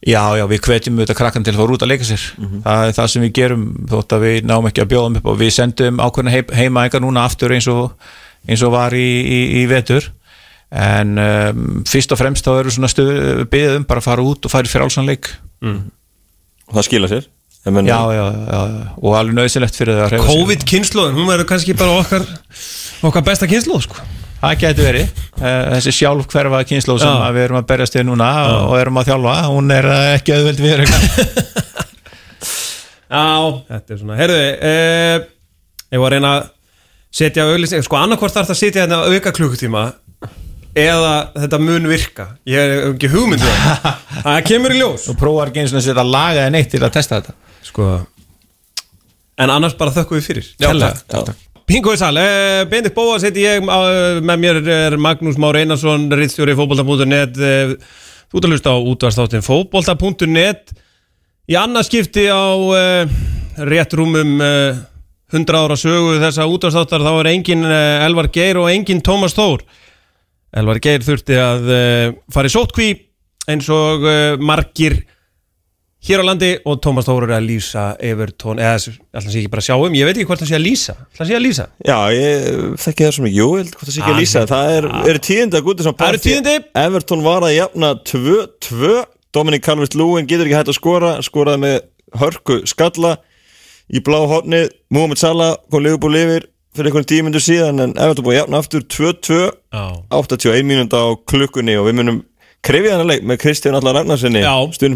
Speaker 4: Já, já, við hvetjum auðvitað krakkan til að fara út að leika sér. Það er það sem við gerum þótt að við náum ekki að bjóðum upp og við sendum ákveðna heim, heima einhver núna aftur eins og, eins og var í, í, í vetur. En um, fyrst og fremst þá eru svona stuð byggðum bara að fara út og fara í frálsanleik
Speaker 3: og það skila sér?
Speaker 4: Já, já, já, já, og alveg nöðsilegt fyrir það að hreyfa sig.
Speaker 2: COVID-kynnslóðin, hún verður kannski bara okkar okkar besta kynnslóð, sko
Speaker 4: Það getur verið, Eh, þessi sjálfhverfa kynnslóð sem
Speaker 2: Já.
Speaker 4: við erum að berjast við núna og erum að þjálfa, hún er eh, ekki auðveld við (laughs)
Speaker 2: Já, þetta er svona, heyrðu eh, ég var að reyna að setja auðlýsing, sko annarkvort þarf það að setja þetta auka klukkutíma eða þetta mun virka. Ég hef ekki hugmyndu (laughs) það. Kemur í ljós.
Speaker 4: Og prófar ekki eins og að setja laga en eitt til að testa þetta.
Speaker 2: Sko en annars bara þökkum við fyrir.
Speaker 4: Já,
Speaker 2: Kærlega.
Speaker 4: takk, takk.
Speaker 2: Bingo í sal, eh, Bendit Bóas heiti ég, eh, með mér er Magnús Már Einarsson, rittstjóri fótbolta.net eh, Þú ert að hlusta á útvarstáttin fótbolta.net Í annað skipti á rétt rúmum eh, 100 ára sögu þessa útvarstáttar þá er engin Elvar Geir og engin Tómas Þór. Elvar Geir þurfti að fara í sótkví eins og margir hér á landi og Tómas Þór er að lýsa Evertón, eða alltaf sé ekki bara að sjá um ég veit ekki hvort hann sé að lýsa, alltaf sé að lýsa?
Speaker 3: Já, ég þekki það svo mikið, jú, hvort það sé ekki
Speaker 2: Ah,
Speaker 3: að lýsa Það er, er tíðindi að gúti sem
Speaker 2: Það eru tíðindi.
Speaker 3: Everton var að jafna 2-2 Dominic Calvert-Lewin getur ekki hægt að skora Skoraði með hörku skalla Í blá hotnið, Mohamed Salah kom Liverpool yfir fyrir einhvern tímyndu síðan En Everton búið jafna aftur 2-2
Speaker 2: Já.
Speaker 3: 81 mínúnda á klukkunni Og við munum krefið hann að leik með Kristján Allar Ragnarssoni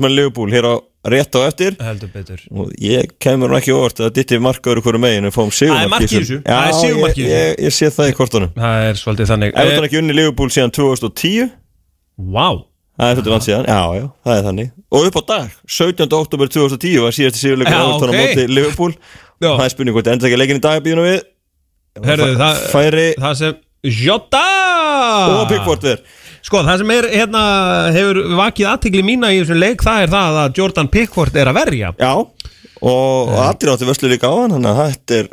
Speaker 3: með Liverpool hér á rétt á eftir. Og ég kemur nú ekki óvart að ditti markaður hverju megin við fáum
Speaker 2: Það. Það í
Speaker 3: ég, ég, ég sé það í kortunum.
Speaker 2: Það er svolítið þannig.
Speaker 3: Everton
Speaker 2: Eh,
Speaker 3: ekki unni Liverpool síðan 2010
Speaker 2: Vá,
Speaker 3: Það er síðan, já, já, það er þannig. Og upp á dag, 17. oktober 2010 var síðasti sigurleikur
Speaker 2: Já,
Speaker 3: Everton á
Speaker 2: ok.
Speaker 3: móti Liverpool. (laughs)
Speaker 2: Já.
Speaker 3: Það er spurning hvort enda ekki leikin í dag býðum við.
Speaker 2: Herðu það
Speaker 3: Færi
Speaker 2: það sem Jota!
Speaker 3: Og Pickford er
Speaker 2: Sko, það sem er, hérna, hefur vakið aðtegli mína í þessum leik, það er það að Jordan Pickford er að verja.
Speaker 3: Já, og allir átti vöslu líka á hann Þannig að þetta er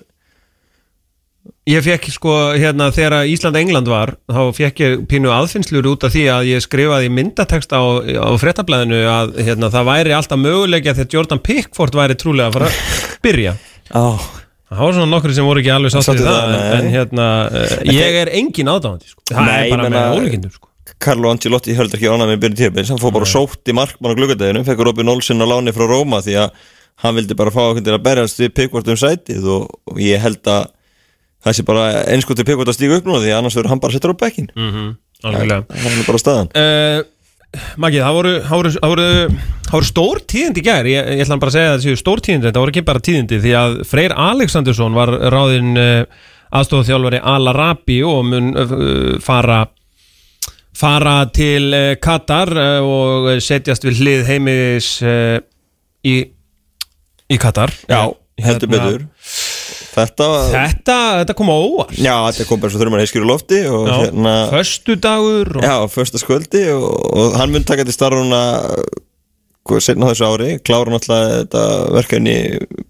Speaker 2: Ég fekk sko hérna þegar Ísland-England var þá fekk ég pínu aðfinnslur út af því að ég skrifaði myndatekst á, á fréttablaðinu að hérna, það væri alltaf mögulegja þegar Jordan Pickford væri trúlega að fara að byrja. (laughs)
Speaker 3: Já,
Speaker 2: Það var svona nokkur sem voru ekki alveg sáttið
Speaker 3: Sáttir
Speaker 2: það,
Speaker 3: það,
Speaker 2: en, en hérna ég er engin aðdáðandi sko. það
Speaker 3: Nei,
Speaker 2: er bara með ólíkindum sko.
Speaker 3: Carlo Ancelotti höldur ekki ánað með byrjun tíðabins hann fór bara sótt í markmann á gluggadeginu fekk Robin Olsen á láni frá Róma því að hann vildi bara fá okkur til að berjast við Pickford um sætið og, ég held að það sé bara einsko til Pickford að stíga upp núna því annars verður hann bara settur á bekkin
Speaker 2: mm Algjörlega.
Speaker 3: það er bara staðan.
Speaker 2: Uh, Maggi, það voru, það voru, það voru, það voru stór tíðindi gær. Ég, ég ætla bara að segja að það séu stór tíðindi þetta voru ekki bara tíðindi því að Freyr Alexandersson var ráðinn uh, aðstofþjálfari Al-Arabi og mun uh, fara fara til uh, Katar uh, og setjast við hlið heimis uh, í, í Katar
Speaker 3: Já, heldur
Speaker 2: Hérna,
Speaker 3: betur Þetta
Speaker 2: Þetta, þetta kom á óvart
Speaker 3: Já, þetta kom bara svo þurfum að heiskir í lofti
Speaker 2: Já,
Speaker 3: hérna
Speaker 2: Föstudagur og,
Speaker 3: Já, fyrsta skvöldi og, og hann mun taka til starfuna setna á þessu ári, klára náttúrulega þetta verkefni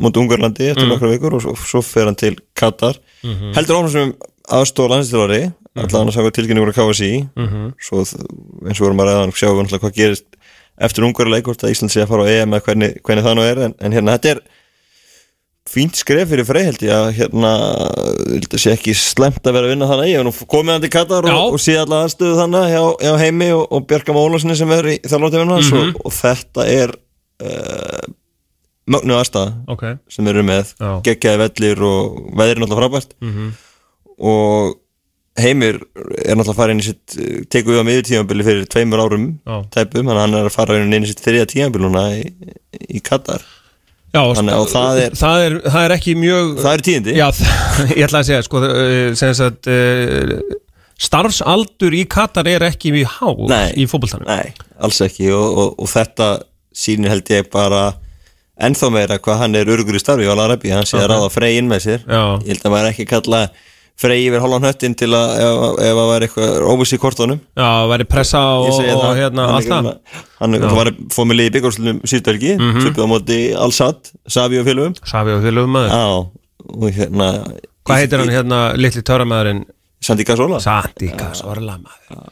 Speaker 3: mútið Ungarlandi eftir
Speaker 2: Mm.
Speaker 3: nokkra vikur og svo, svo fer hann til Katar
Speaker 2: Mhm.
Speaker 3: heldur áfram sem aðstofa landslýrari allan að sagja tilkynningur að KSI
Speaker 2: Mhm.
Speaker 3: svo þ- eins og vorum að ræða sjáum við náttúrulega hvað gerist eftir Ungarleik hvort að Ísland sé að fara á EM eða hvernig, hvernig það nú er en, en hérna þetta er fínt skref fyrir frey held ég að hérna þetta sé ekki slemt að vera að vinna þannig ég hef nú komið hann til Katar og, og sé alla aðstöðu þannig hjá, hjá heimi og, og Björka Málasinni sem er í þjálfóttifinu hans
Speaker 2: Mhm.
Speaker 3: og, og þetta er uh, mögnu aðstæða
Speaker 2: Ok,
Speaker 3: sem erum með. Geggjaði vellir og veðri náttúrulega frábært.
Speaker 2: Mhm.
Speaker 3: Og heimir er náttúrulega að fara inn í sitt teku við á miður tímabili fyrir tveimur árum
Speaker 2: Já.
Speaker 3: tæpum, þannig að hann er að fara inn í sitt þriða tímabili núna í, í Katar.
Speaker 2: Já,
Speaker 3: Þannig að það er-
Speaker 2: það er, það er ekki mjög
Speaker 3: það eru tíðindi.
Speaker 2: Já, það, (laughs) ég ætla að segja sko, uh, sem sagt uh, starfsaldur í Katar er ekki mjög há
Speaker 3: Nei.
Speaker 2: í fótboltanum.
Speaker 3: Nei, alls ekki. Og, og, og þetta sýnir held ég bara ennþá meira hvað hann er örgur í starfi á Larabi, hann sé að ráða frey inn með sér.
Speaker 2: Já.
Speaker 3: ég held að maður ekki kalla frey yfir hálfan höttin til að ef, ef að væri eitthvað óvissi í kortunum.
Speaker 2: Já, væri pressa og, og
Speaker 3: það.
Speaker 2: hérna
Speaker 3: Hann
Speaker 2: allt
Speaker 3: er
Speaker 2: það.
Speaker 3: hérna- hann er- var fóð með liði byggjárslunum síðdölgi mm -hmm. á móti Al-Sad, Savi og félögum.
Speaker 2: Safi og fylgum maður.
Speaker 3: Já, og hérna
Speaker 2: Hvað heitir hann hérna, litli töramæðurinn
Speaker 3: Sandi Gasola
Speaker 2: Sandíka, sorla maður.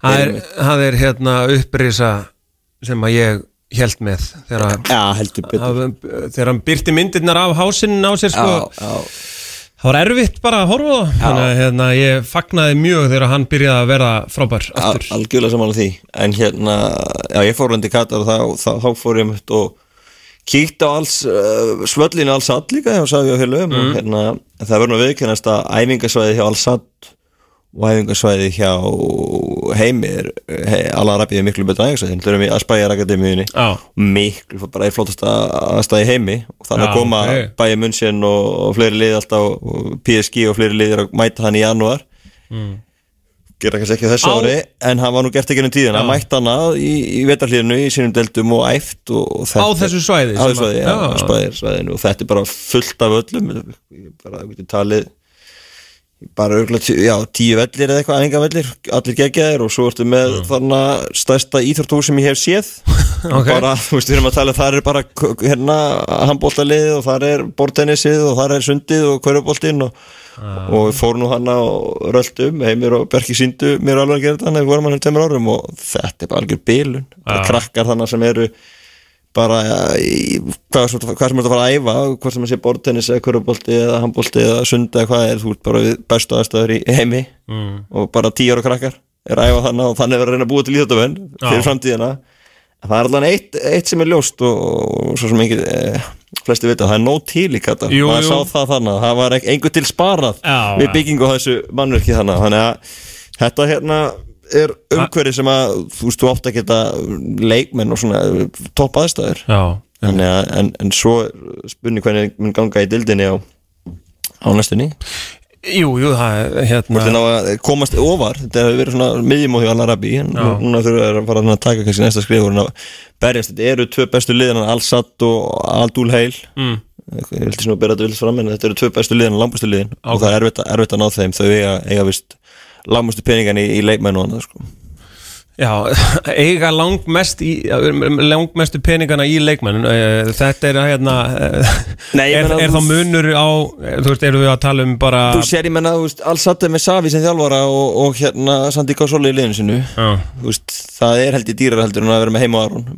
Speaker 2: Það er, það er hérna upprisa sem að ég held með þegar,
Speaker 3: Já, betur.
Speaker 2: Að, þegar hann byrti myndirnar af hásinn á sér sko,
Speaker 3: já.
Speaker 2: Það var erfitt bara að horfa á það þannig að hérna, ég fagnaði mjög þegar hann byrjaði að vera frábær
Speaker 3: Al,
Speaker 2: aftur.
Speaker 3: algjörlega samanlega því. En hérna, já ég fór hundi Katar og þá, þá, þá fór ég mitt og kíkt á alls uh, svöllinu alls all líka hjá Savi og félögum og hérna, það verður nú viðkennast að æfingasvæði hjá alls all og æfingasvæði hjá heimi er he, allar rafið miklu betra æfingasvæði þau erum við að spæja akademíunni
Speaker 2: Já.
Speaker 3: miklu bara í flottasta aðstæði heimi og þannig
Speaker 2: Já,
Speaker 3: að koma
Speaker 2: ok.
Speaker 3: okay. bæja munnsinn og, og fleiri lið alltaf og PSG og fleiri liðir að mæta hann í janúar gera kannski ekki þessu
Speaker 2: Á-
Speaker 3: ári en hann var nú gert ekki ennum tíðina,
Speaker 2: Já.
Speaker 3: mætt hana í, í vetarhlíðinu í sínum deildum og æft og, og
Speaker 2: Á þessu svæði að-
Speaker 3: svæði, já, á svæði, og þetta er bara fullt af öllum bara, talið bara örgulega, tíu vellir eða eitthvað, enga vellir, allir geggjaðir og svo ertu með mm. þarna stærsta íþórtúr sem ég hef séð (laughs)
Speaker 2: Ok.
Speaker 3: bara, þú veist, við erum að tala, þar er bara hérna, handbóltaliðið og þar er bortennisið og þar er sundið og hverjuboltinn og, og við fórum nú hana og röldum, heimir og Berki síndu mér alveg að gera þetta, þannig við vorum hann um tveimur árum og þetta er bara algjör bilun bara krakkar þannig sem eru bara í, hvað, sem, hvað sem er að fara að æfa hvort sem að sé bortennis eða hverjubolti eða handbolti eða sunda eða hvað er þú ert bara við bestu aðstæður í heimi mm. og bara tíu ára krakkar er að æfa þannig og þannig er að reyna að búa til íþjóttavönn fyrir framtíðina. Það er allan eitt, eitt sem er ljóst og, og svo sem ekki eh, flesti vita, það er nóg til í kata maður
Speaker 2: jú.
Speaker 3: sá það þannig, að það var einhver til sparað
Speaker 2: Já,
Speaker 3: við byggingu á þessu mannverki þannig þannig að þetta hérna er umhverfi sem að þú veist, þú átt að geta leikmenn og svona topp aðstæður.
Speaker 2: Já,
Speaker 3: að, en, en svo spunni hvernig mun ganga í dildinni á, á næstunni?
Speaker 2: Jú, jú, það er hérna
Speaker 3: Hvort er að komast ofar? Þetta hefur verið svona miðjum á því allar rabbi En nú- núna þurfa að fara að taka kannski næsta skrif og að berjast. Þetta eru tvö bestu liðan Al-Satt og Aldúl Heil mm. Ég vilti svona bera þetta vilt fram En þetta eru tvö bestu liðan, langbestu liðin. Og það er erfitt, að- erfitt að ná þeim. Þau eiga, eiga vist langmestu peningan í, í leikmenn og annað sko.
Speaker 2: Já, (laughs) eiga langmest í, langmestu peningana í leikmenn Þetta er hérna (laughs)
Speaker 3: Nei,
Speaker 2: er, er þá munur á Þú veist, eru við að tala um bara
Speaker 3: Þú sér ég menna, er með Savi sem þjálfara og, og hérna Sandi Kásóli í liðinu sinu
Speaker 2: Já,
Speaker 3: Þú veist, það er held ég dýrar heldur en að vera með heim og Aron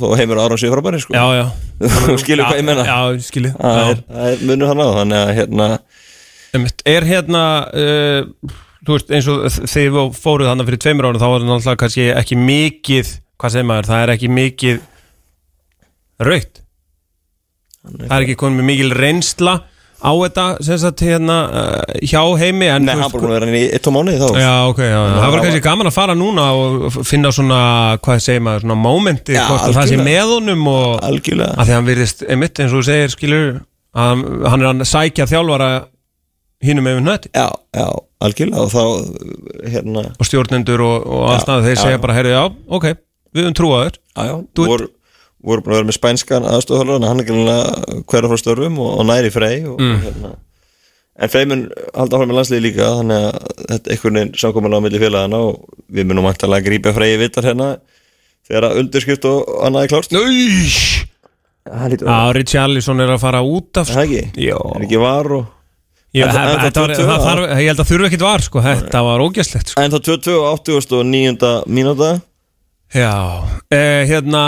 Speaker 3: þó heimur og Aron séu frábæri sko.
Speaker 2: já, já (laughs)
Speaker 3: þú skilur hvað ég menna
Speaker 2: Já, skilur
Speaker 3: það er, er munur hann á þannig að hérna.
Speaker 2: Er hérna uh, Þú veist, eins og þegar við fóruð þannig fyrir tveimur ára þá var það náttúrulega kannski ekki mikið Hvað segir maður, það er ekki mikið Raukt Það er ekki komið með mikil reynsla á þetta sem sagt hérna uh, hjá heimi en
Speaker 3: Nei, hann búin að vera hann í eitt og mánuði þá.
Speaker 2: Já, ok, já, það var kannski gaman að fara núna og finna svona, hvað segir maður, svona momenti,
Speaker 3: Já,
Speaker 2: hvort að það sé með honum og
Speaker 3: Algjörlega.
Speaker 2: Að því hann virðist, einmitt eins og þú segir, skilur að hann er að sækja þjálfara hínum með nötti
Speaker 3: Já, já, algjörlega og þá hérna
Speaker 2: og stjórnendur og, og aðstæðu þeir
Speaker 3: já,
Speaker 2: segja bara, heyrðu, já, ok, við höfum trúaður
Speaker 3: Já, voru, voru búin að vera með spænskan aðstofhörður hann er gælulega hverja frá störfum og, og næri frey og,
Speaker 2: Mm.
Speaker 3: hérna. en frey mun halda áfram með landsliði líka þannig að þetta er einhvern veginn samkomulega á milli félagana og við munum mættalega að grípa frey í vittar hérna þegar að undirskrift og annað er klárt! Það
Speaker 2: Já,
Speaker 3: að
Speaker 2: Richarlison er að fara út af
Speaker 3: það ekki,
Speaker 2: Jó.
Speaker 3: er ekki var og
Speaker 2: ég held að þurfa ekkit var, sko, þetta var ógæslegt, sko.
Speaker 3: En þá 22 og 80 og 9. mínúta.
Speaker 2: Já, eh, hérna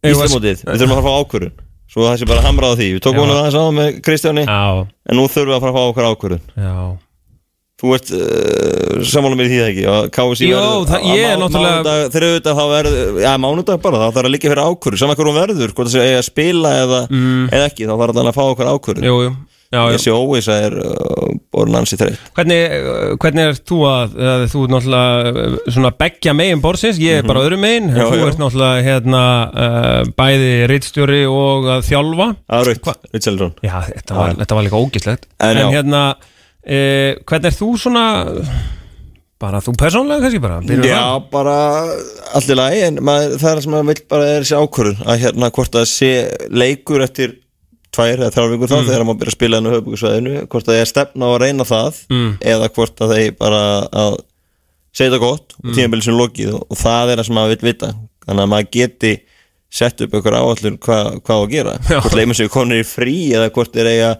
Speaker 3: Íslamótið, við þurfum að fara að fá ákvörðun. Svo það sé bara hamrað á því. Við tókum hann aðeins á með Kristjáni.
Speaker 2: Já,
Speaker 3: En nú þurfum við að fara að fá okkur ákvörðun.
Speaker 2: Já
Speaker 3: Þú ert uh, sammála með því það ekki? Að KSI
Speaker 2: Jó,
Speaker 3: verður-
Speaker 2: það- ég er náttúrulega-
Speaker 3: mánudag, Þriðudag þá verður Já, mánudag bara, þá þarf að liggja fyrir ákvörðun Saman hún verður, hvort það sé að spila eða, eða ekki, þá þarf allan að fá okkur ákvörðun.
Speaker 2: Mm. Jú, jú,
Speaker 3: Þessi óvisa er uh, borðin ansi þreytt.
Speaker 2: Hvernig, uh, hvernig er þú að, að þú ert náttúrulega svona beggja megin borðsins, ég er bara öðru megin. En
Speaker 3: Mhm. Já,
Speaker 2: þú
Speaker 3: já.
Speaker 2: ert náttúrulega hérna uh, bæði rittstjóri og að þjálfa Uh, hvernig er þú svona bara þú persónlega kannski bara? Byrjum
Speaker 3: Já,
Speaker 2: það?
Speaker 3: bara allir lagi en maður, það er það sem maður vil bara er þessi ákvörðun að hérna hvort það sé leikur eftir tvær eða þrjár vikur þá þegar maður byrja að spila hennu höfbúksvæðinu hvort það er stefna á að reyna það eða hvort að þeir bara að segja það gott og tímabili sem lokið og, og það er það sem maður vil vita. Þannig að maður geti sett upp einhver áallur hvað hva á að gera.
Speaker 2: Já.
Speaker 3: hvort leimur sig konur í frí eða hvort er eiga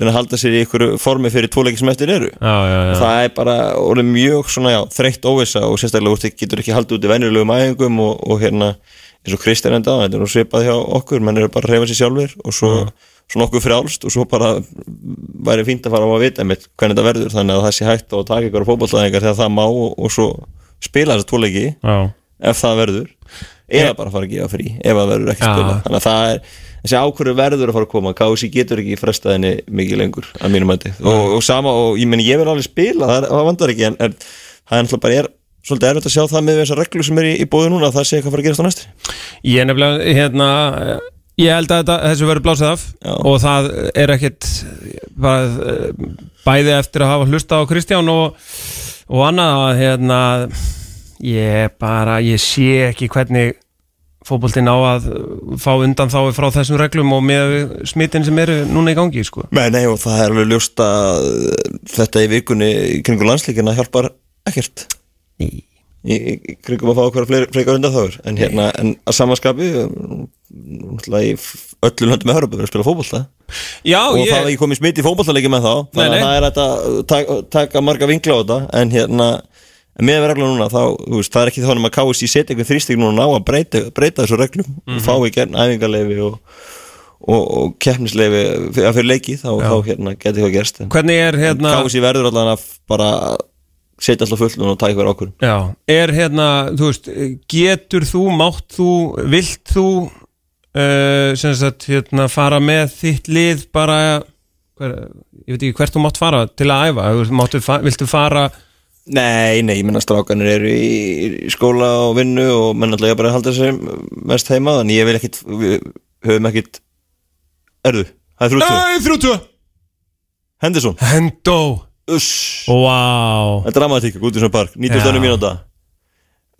Speaker 3: að halda sér í einhverju formi fyrir tvoleiki sem eftir eru.
Speaker 2: Já, já, já.
Speaker 3: Það er bara orðið mjög svona þreytt óvissa og sérstaklega úr, getur ekki haldið út í venjulegum æfingum og, og hérna eins og Kristján enda þetta er svipað hjá okkur, menn eru bara að reyfa sér sjálfur og svo, svo nokkuð frjálst og svo bara væri fínt að fara á að vita einmitt hvernig þetta verður þannig að það sé hægt að taka ykkur fótballtæðingar þegar það má og, og svo spila þess að tvoleiki ef það verður eða bara fara að gefa frí ef það verður ekki
Speaker 2: Já.
Speaker 3: spila þannig að það er þessi ákvörðu verður að fara að koma KSI getur ekki frestað henni mikið lengur að mínum mæti og, og sama og ég meni ég vil alveg spila það, er- það vandar ekki en, en það er náttúrulega bara er svolítið erfitt að sjá það með þessar reglur sem er í, í bóðu núna að það sé eitthvað að fara að gerast á næstri
Speaker 2: Ég er nefnilega, hérna ég held að þetta, þessu verður blásið af
Speaker 3: Já.
Speaker 2: og það er ekkit bara, eh, bæði eftir ég bara, ég sé ekki hvernig fótboltinn á að fá undan þá frá þessum reglum og með smittin sem eru núna í gangi sko.
Speaker 3: Nei, nei og það er alveg ljóst að þetta í vikunni í kringum landslíkina hjálpar ekkert. Í, í kringum að fá okkur fleiri undan þáður en hérna, en að samanskapi náttúrulega í öllu löndum með Hörubur að spila fótbolta.
Speaker 2: Já,
Speaker 3: og
Speaker 2: ég,
Speaker 3: það er ekki komið smitt í fótballtaleiki með þá þannig
Speaker 2: Nei, nei.
Speaker 3: að það er að taka, taka marga vinkla á þetta. En hérna en með regla núna þá, veist, það er ekki þannig að KSI setja einhvern þrýstík núna á að breyta, breyta þessu reglum
Speaker 2: Mhm.
Speaker 3: og fá í gerð æfingarleifi og, og, og keppnisleifi fyrir, fyrir leiki þá, þá hérna geti hvað gerst. En
Speaker 2: hvernig er hérna
Speaker 3: KSI verður allan að bara setja alltaf fullt núna og taka ykkur ákvörðum
Speaker 2: Já, er hérna, þú veist, getur þú, mátt þú, vilt þú uh, sem sagt, hérna, fara með þitt lið bara, hver, ég veit ekki hvert þú mátt fara til að æfa, viltu fara,
Speaker 3: Nei, nei, ég menna strákanir eru í, skóla og vinnu og menn alltaf ég bara halda sér mest heima þannig ég vil ekkit, við höfum ekkit Erðu, það er þrjúttu
Speaker 2: Nei, þrjútu
Speaker 3: Henderson,
Speaker 2: Hendo,
Speaker 3: uss.
Speaker 2: Wow
Speaker 3: Það er dramatík, út í svona park, 90
Speaker 2: Já.
Speaker 3: stönnum mínúta.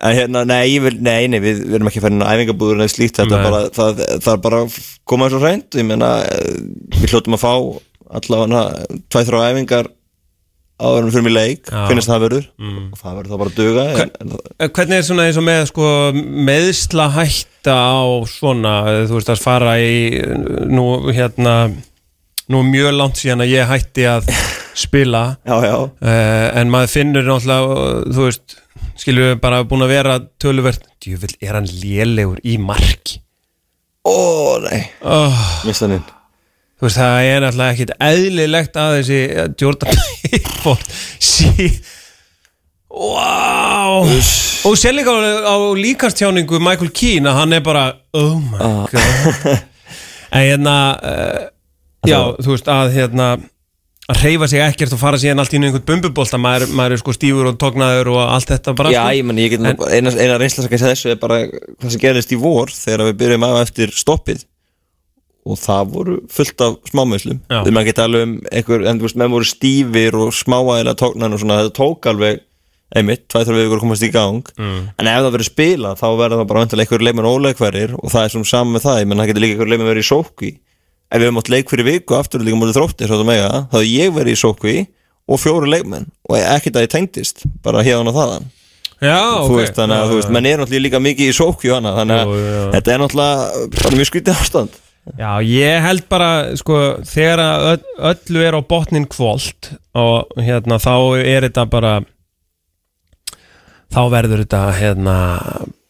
Speaker 3: En hérna, nei, ég vil, nei, nei, við, erum ekki að æfingabúður eða slíkt, þetta er bara, það, það er bara að koma þessu hreint, ég meina, eh, við hljóttum að fá allavega tvæ þrjá æfingar áður en fyrir mig leik, finnast það verður, og það verður þá bara að duga, en, en,
Speaker 2: Eh, Hvernig er svona eins og með sko, meðsla hætta á svona, þú veist, að fara í nú hérna nú mjög langt síðan að ég hætti að (laughs) spila.
Speaker 3: Já, já,
Speaker 2: uh, en maður finnur náttúrulega þú veist, við bara búin að vera töluvert, djúvill er hann lélegur í marki?
Speaker 3: Ó, nei,
Speaker 2: oh,
Speaker 3: mista hann inn.
Speaker 2: Þú veist, það er náttúrulega ekkit eðlilegt að þessi uh, Jordan (laughs) Pickford sí Wow Og sér líka á, á líkastjáningu Michael Keane að hann er bara Oh my god. (laughs) En hérna uh, Já, þú veist að hérna að reyfa sig ekkert og fara síðan allt í einhvern bumbubólta maður, maður er sko stífur og tóknaður og allt þetta bara
Speaker 3: Já,
Speaker 2: sko.
Speaker 3: ég menn, ég get eina, eina reynsla sem kannski þessu er bara hvað sem gerist í vor þegar við byrjum af eftir stoppið og það voru fullt af smámöðslum
Speaker 2: Já.
Speaker 3: við maður geta alveg um einhver, en þú veist, menn voru stífir og smáæðilega tóknan og svona, þetta tók alveg einmitt, tvæð þarf við ykkur að komast í gang. Mm. en ef það verður spila, þá verður það bara einhver leikmenn óleikverðir og það er svona saman með það, ég menn það getur líka einhver leikmenn verið í sókví. Ef við hefum átt leik fyrir viku aftur líka mútið þrótti, svo það mega þá hefði ég verið í sókví og fjóru leikmenn. Og ekkert að ég tengdist, bara hérna þaðan.
Speaker 2: Já,
Speaker 3: þú
Speaker 2: ok.
Speaker 3: veist, þannig að þú veist, menn er náttúrulega líka mikið í sókju hana, þannig að
Speaker 2: jú, jú.
Speaker 3: þetta er náttúrulega mjög skrítið ástand
Speaker 2: Já, ég held bara, sko, þegar að öll, öllu er á botnin kvólt og hérna, þá er þetta bara þá verður þetta, hérna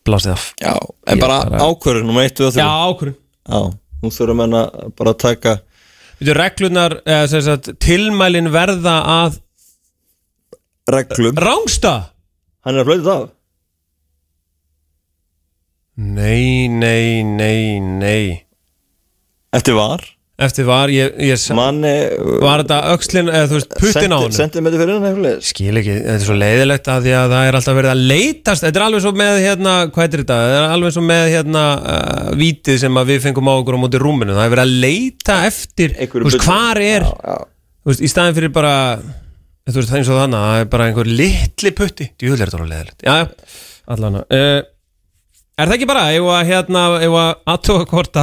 Speaker 2: blásið af.
Speaker 3: Já, en bara,
Speaker 2: bara-
Speaker 3: nummer 1 og 3
Speaker 2: Já, ákvörðun.
Speaker 3: Já, nú þurfum menn að bara taka
Speaker 2: Þetta reglunar, eða sem sagt, tilmælin verða að
Speaker 3: reglum.
Speaker 2: Rángsta
Speaker 3: Hann er að flöta af
Speaker 2: Nei, nei, nei, nei
Speaker 3: Eftir var?
Speaker 2: Eftir var, ég, ég
Speaker 3: Manni
Speaker 2: var þetta öxlin, eða þú veist, puttin á hann
Speaker 3: þetta fyrir hann eitthvað
Speaker 2: Skil ekki, þetta er svo leiðilegt að því að það er alltaf verið að leitast Þetta er alveg svo með hérna, hvað heitir þetta? Það er alveg svo með hérna uh, vítið sem að við fengum á okkur á móti rúminu. Það er verið að leita eftir, þú veist, hvar er
Speaker 3: Já, já.
Speaker 2: Þú veist, í staðin fyrir bara Þú veist, það er eins og þannig, það er bara einhver litli putti. Djúvel er þetta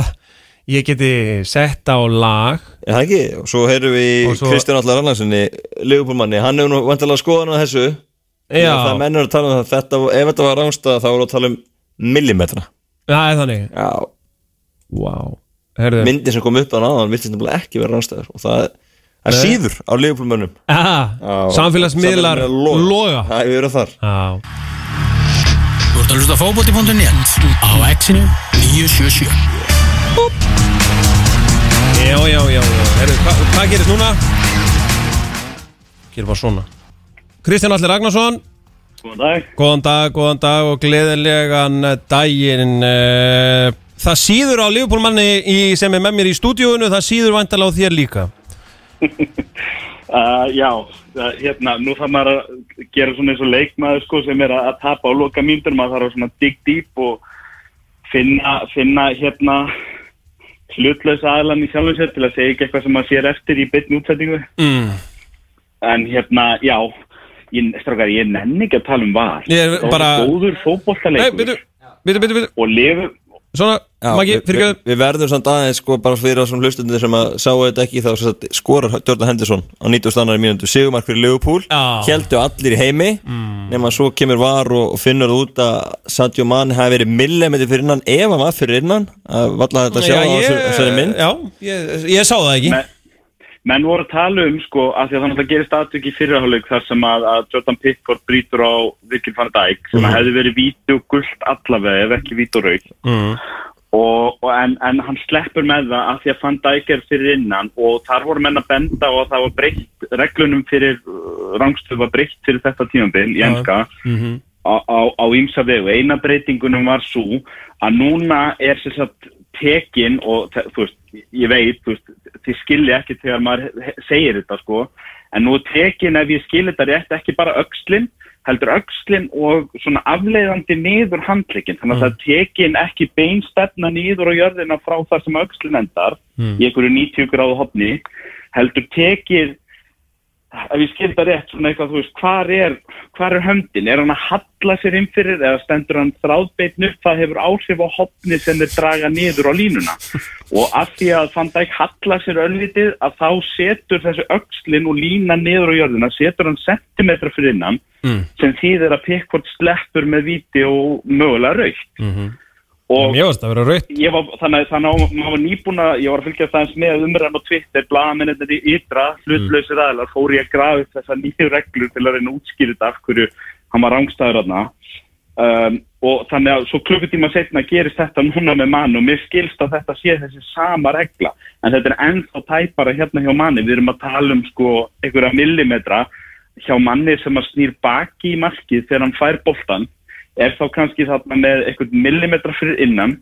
Speaker 2: alveg ég geti sett á lag.
Speaker 3: Er það ekki? Og svo heyrum við
Speaker 2: svo-
Speaker 3: Kristján Allar Rannarssoni Leifupólmanni, hann hefur nú vantilega skoðan á þessu.
Speaker 2: Já.
Speaker 3: Það mennur að tala um það. Þetta, Ef þetta var rángstæða þá voru að tala um millimetra.
Speaker 2: Það er þannig. Wow.
Speaker 3: Myndin sem kom upp að náðan virtist nefnilega ekki vera rángstæður og það er
Speaker 2: Nei.
Speaker 3: síður á Leifupólmönnum
Speaker 2: ah, Samfélagsmiðlar loga.
Speaker 3: Það hefur verið þar.
Speaker 2: Já.
Speaker 1: Þú ert að hlusta á fótbolti.net á exinu 977
Speaker 2: Já, já, já, já. Herru, hva, hvað gerist núna? Gerir bara svona Kristján Allir Ragnarsson
Speaker 5: Góðan dag.
Speaker 2: Góðan dag, góðan dag og gleðilegan eh, daginn Eh, Það síður á Liverpoolmanni sem er með mér í stúdíóinu Það síður vantalega á þér líka (laughs)
Speaker 5: Uh, já, uh, hérna, nú þarf maður að gera svona eins og leikmaður sko sem er að, að tapa á loka mínútur, maður þarf að svona dig deep og finna, finna hérna hlutlausa aðlan í sjálfum sér til að segja ekki eitthvað sem maður sér eftir í bytni útsettingu.
Speaker 2: mm.
Speaker 5: En hérna, já, ég, strákar, ég nenni ekki að tala um var.
Speaker 2: Ég er bara-
Speaker 5: Góður
Speaker 2: byrju
Speaker 5: og lifur,
Speaker 2: Svona, Maggi,
Speaker 3: við,
Speaker 2: fyrir
Speaker 3: við, við verðum samt aðeins sko bara fyrir þessum hlustundir sem að sáu þetta ekki þá sem sagt, skorar Jordan Henderson á 90 annari mínútu Sigumark fyrir Liverpool.
Speaker 2: Já.
Speaker 3: Hjeldu allir í heimi. Mm. nema svo kemur var og, og finnur það út að Sadio Mann hafi verið millimetri fyrir innan ef hann var fyrir innan. Að valla þetta að sjá
Speaker 2: Já,
Speaker 3: á þessari mynd.
Speaker 2: Já, ég, ég sá það ekki.
Speaker 5: Men, menn voru að tala um sko að því að þannig að gerist aðtök í fyrirháleik þar sem að, að Jordan Pickford brýtur á Vikil van Dijk sem
Speaker 2: Mhm.
Speaker 5: hefði verið víti og gullt allavega ef ekki víti og rauk
Speaker 2: mm.
Speaker 5: og, og en, en hann sleppur með það að því að van Dijk er fyrir innan og þar voru menn að benda og það var breytt reglunum fyrir uh, rangstöð var breytt fyrir þetta tímabil í
Speaker 2: Já.
Speaker 5: enska
Speaker 2: Mm
Speaker 5: á, á, ýmsa vegu. Eina breytingunum var svo að núna er sér satt tekin og þú veist, ég veit, þú veist, þið skilji ekki þegar maður segir þetta sko, en nú tekin ef ég skilji þetta rétt ekki bara öxlin, heldur öxlin og svona afleiðandi niður handleikin, þannig að það er tekin ekki beinstefna niður á jörðina frá þar sem öxlin endar í einhverju 90 gráðu hopni, heldur tekið ef ég skil það rétt, svona eitthvað, þú veist, hvar er, hvar er höndin? Er hann að halla sér inn fyrir eða stendur hann þráðbeitn upp? Það hefur áhrif á hopni sem þeir draga niður á línuna. Og af því að Van Dijk halla sér öllitið að þá setur þessu öxlin og lína niður á jörðina, setur hann sentimetra fyrir innan
Speaker 2: Mm.
Speaker 5: sem þýðir að Pickford sleppur með viti og mögulega raukt.
Speaker 2: Mhm.
Speaker 5: Og
Speaker 2: Mér varst að vera
Speaker 5: var, þannig að maður var nýbúin að ég var að fylgja það með umræðan á Twitter blaðamennir í ytra, hlutlausir aðlar fór ég að grafa upp þessar nýju reglur til að reyna þetta af hverju hann var rángstæður aðna um, og þannig að svo klukkutíma setna gerist þetta núna með mann og mér skilst að þetta sé þessi sama regla. En þetta er ennþá tæpara hérna hjá manni. Við erum að tala um sko einhverja millimetra hjá manni sem að snýr baki í markið þegar hann fær boltan er þá kannski þarna með einhvern millimetra fyrir innan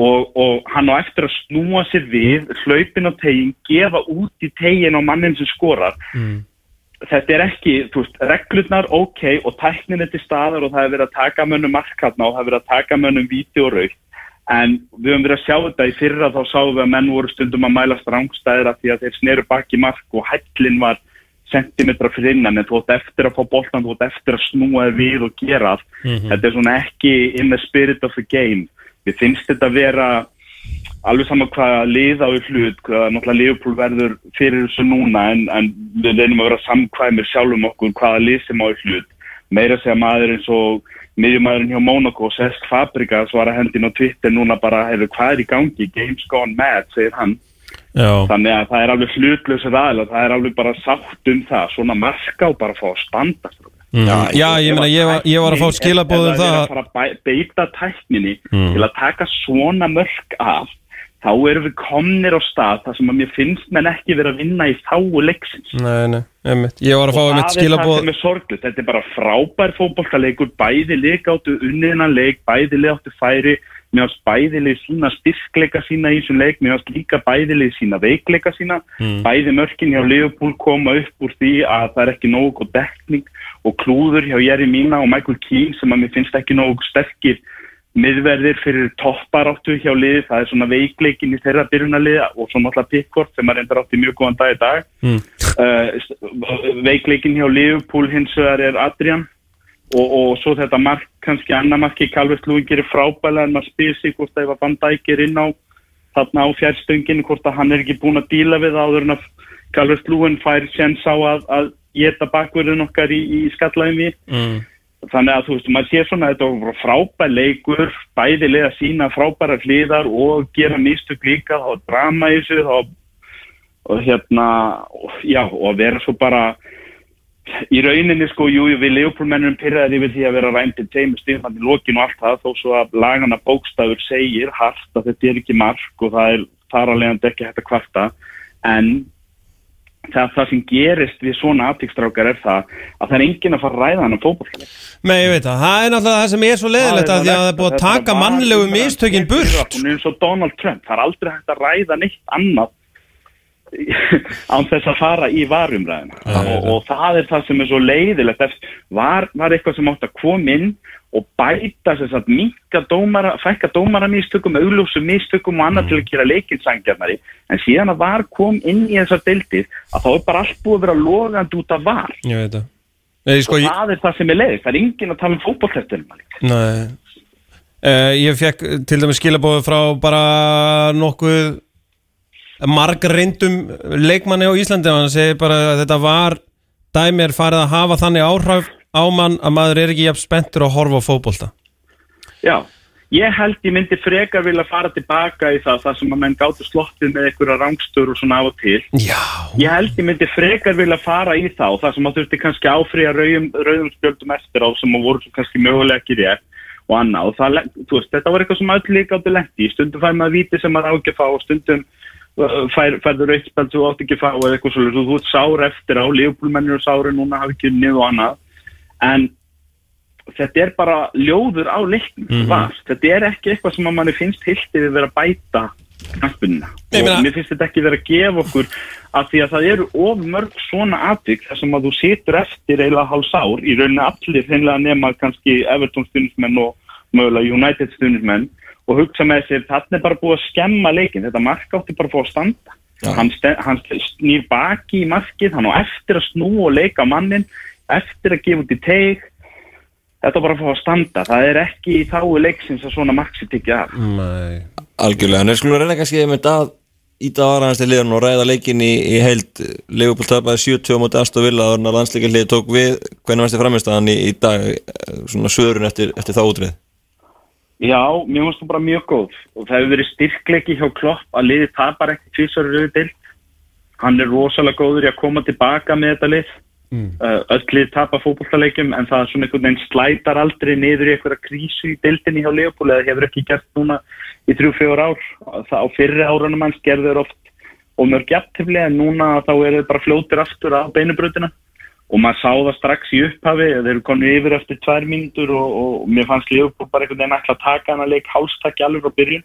Speaker 5: og, og hann á eftir að snúa sér við, hlaupin á tegin, gefa út í tegin á mannin sem skorar. Þetta er ekki, þú veist, reglurnar ok og tæknin er til staðar og það er verið að taka mönnum markarna og það er verið að taka mönnum víti og rauk. En við höfum verið að sjá þetta í fyrra þá sáum við að menn voru stundum að mæla strángstæðir af því að þeir sneru baki mark og hællin var sentimetra fyrir innan en þú ætti eftir að fá boltan, þú ætti eftir að snúa við og gera allt. Þetta er svona ekki in the spirit of the game. Við finnst þetta að vera alveg saman hvað lið á í hlut, hvað náttúrulega Liverpool verður fyrir þessu núna en, en við reynum að vera samkvæmir sjálfum okkur hvaða lið sem á í hlut. Meira segja maður eins og miðjumæðurinn hjá Monaco, Cesc Fabregas var að hendin á Twitter núna bara hefur hvað er í gangi, games gone mad, segir hann.
Speaker 2: Já,
Speaker 5: Þannig að það er alveg hlutlausir aðeins, það er alveg bara sátt um það, svona marka og bara fá að standa.
Speaker 2: mm. já ég meina ég, var- ég var að fá skilabóðum það að-
Speaker 5: að fara að beita tækninni
Speaker 2: Mm.
Speaker 5: til að taka svona mörk af, þá erum við komnir á stað þar sem að mér finnst menn ekki verið að vinna í þáu leiksins.
Speaker 2: Nei, nei, einmitt Ég var að fá
Speaker 5: Og
Speaker 2: einmitt
Speaker 5: það er það
Speaker 2: skilabóð
Speaker 5: sem er sorglut, þetta er bara frábær fótboltaleikur, bæði leik áttu unniðinan leik, bæði leik áttu færi, mér finnst bæði leik sína styrkleika sína í þessum leik, mér finnst líka bæði leik sína veikleika sína, bæði mörkin hjá Liverpool koma upp úr því að það er ekki nógu góð dekning og klúður hjá Jerry Mina og Michael Keane sem að mér finnst ekki nógu sterkir miðverðir fyrir topparáttu hjá liði, það er svona veikleikin í þeirra byrjunarliða og svo náttúrulega Pickford sem að reyndar átti mjög góðan dag í dag.
Speaker 2: Mm.
Speaker 5: uh, veikleikin hjá Liverpool hins vegar er Adrian og, og svo þetta mark, kannski annar marki Calvert Lúin gerir frábælega en maður spyr sig hvort það var Van Dijk er inn á þarna á fjærstunginu hvort að hann er ekki búin að díla við áður en að Calvert Lúin fær séns á að, að geta bakverðin okkar í, í skallaðum við
Speaker 2: mm.
Speaker 5: þannig að þú veist, maður sé svona að þetta var frábær leikur, bæði leið að sína frábæra hliðar og gera mistök líka, þá drama í þessu þá, og hérna já, og að vera svo bara í rauninni sko, jú, við leifbólmennum pyrraði yfir því að vera ræmdi tveimur stífandi lókin og allt það, þó svo að lagana bókstafur segir hart að þetta er ekki mark og það er þar að leiðandi ekki hægt að kvarta. En það, það sem gerist við svona aftíkstrákar er það að það er enginn að fara að ræða hann um fótbollleik
Speaker 2: Nei, ég veit það, það er náttúrulega það sem er svo leðilegt að því að það er búið að taka mannlegu mistökin burt (laughs)
Speaker 5: án þess að fara í varumræðina og, og það er það sem er svo leiðilegt. Var, var eitthvað sem átt að koma inn og bæta þess að minka dómara, fækka dómaramístökum augljósum místökum og annað til að gera leikinsangjarnari en síðan að var kom inn í þessar deildir að þá er bara allt búið að vera logand út af var.
Speaker 2: Ég Nei, sko,
Speaker 5: og
Speaker 2: ég,
Speaker 5: það er það sem er leiðist, það er enginn að tala um fótbolltestunum
Speaker 2: nei. Uh, Ég fekk til dæmis skilabóðu frá bara nokkuð margrindum leikmanni á Íslandi og hann segir bara að þetta var dæmi er farið að hafa þannig áhrif á mann að maður er ekki jafn spenntur að horfa á fótbolta.
Speaker 5: Já, ég held ég myndi frekar vilja fara tilbaka í það þar sem að menn gáttu sloppið með einhverja rangstur og svona af og til.
Speaker 2: Já.
Speaker 5: Ég held ég myndi frekar vilja fara í það og það sem að þurfti kannski áfrýja rauðum, spjöldum eftir á sem að voru kannski mögulega ekki rétt og annað. Og það, veist, þetta var eitthvað sem öll líka áttu lendi stundum fær maður víti sem maður á ekki að fá og stundum fær, færður sem þú átt ekki að fá eða eitthvað svolítið, þú ert sár eftir á, lífbúlmennir og sári núna hafi ekki unnið og annað. En þetta er bara ljóður á leiknum mm
Speaker 2: Mhm.
Speaker 5: þetta er ekki eitthvað sem að manni finnst hiltið við vera að bæta knaspunina
Speaker 2: Ég
Speaker 5: og mér finnst þetta ekki vera að gefa okkur af því að það eru of mörg svona atvik þar sem að þú situr eftir eiginlega hálfs ár. Í rauninni allir hreinlega nema kannski Everton stundismenn og mögulega United stundismenn og hugsa með sér þarna er bara búið að skemma leikin þetta mark átti bara að fá að standa. Hann, ste- hann snýr baki í markið hann á eftir að snú og leika mannin eftir að gefa út í teig. Þetta er bara að fá að standa. Það er ekki í þáu leiksins að svona mark sér tekið af.
Speaker 2: Nei.
Speaker 3: Algjörlega, en er skulum reyna kannski með það íta ára hans til liðan og ræða leikin í, í heild. Leopold tapaði 70 á móti Aston Villa og landsleikin liði tók við. Hvernig varst þið framistæðan í, í dag eh, svona söðurinn eftir, eftir þá útrið
Speaker 5: Já, mér finnst það bara mjög góð. Og það hefur verið styrkleiki hjá Klopp að liði tapar ekki tvisar rauði til hann er rosalega góður í að koma tilbaka með þetta lið. Mm. öll lið tapar fótbolltaleikjum en það er svona einhvern veginn slætar aldrei niður í einhverja krísu í deildinni hjá Leopold eða hefur ekki gert núna í þrjú, fjögur ár. Það á fyrri árunum hans gerður oft og mörg jafntefli en núna þá er þau bara fljótir aftur á beinubröðina og maður sá það strax í upphafi þeir eru konið yfir eftir tvær mínútur og, og mér fannst Leopold bara einhvern veginn að taka hana leik hálstakki alveg frá byrjun.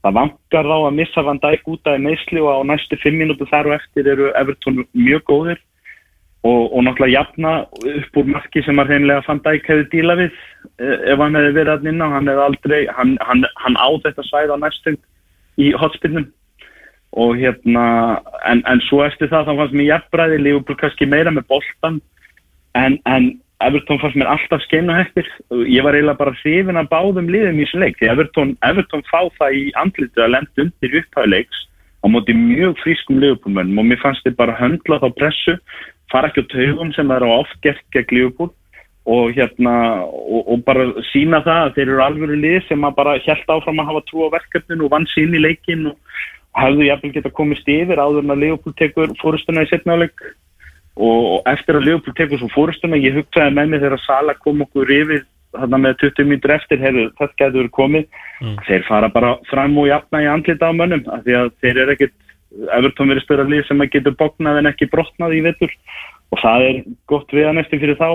Speaker 5: Það vangar þá að missa Van Dijk út af meðsli og á næstu fimm mínútur þar og eftir eru Everton mjög góðir. Og, og náttúrulega jafna upp úr marki sem að hreinlega Van Dijk hefði díla við eh, ef hann hefði verið að inná hann hefði aldrei, hann, hann, hann á þetta sæð á næstum í hotspinnum og hérna en, en svo eftir það þá fannst mér jafnbræði Liverpool kannski meira með boltan en, en Everton fannst mér alltaf skeinu eftir. Ég var eiginlega bara hrifin að báðum liðum í þessu leik því Everton, Everton fá það í andlitið að lenda undir upphæðuleiks á móti mjög frískum Liverpoolmennum og mér fannst þið bara höndla þá pressu fara ekki á taugum sem það eru oft gert gegn Liverpool og hérna og, og bara sína það að þeir eru alvöru lið sem bara held áfram að hafa trú á verkefnin og vann sín í leikin og hefðu jafnvel geta komist yfir áður en að Leopold tekur fórustuna í setnáleik og eftir að Leopold tekur svo fórustuna ég hugsaði með mig þegar Sala kom okkur yfir þarna með 20 mínutur eftir heyrðu, þetta getur verið komið. Þeir fara bara fram og jafna í andlita á mönnum af því að þeir eru ekkit Everton verið störa lið sem að getur bóknað en ekki brotnað í vettur og það er gott við að næstum fyrir þá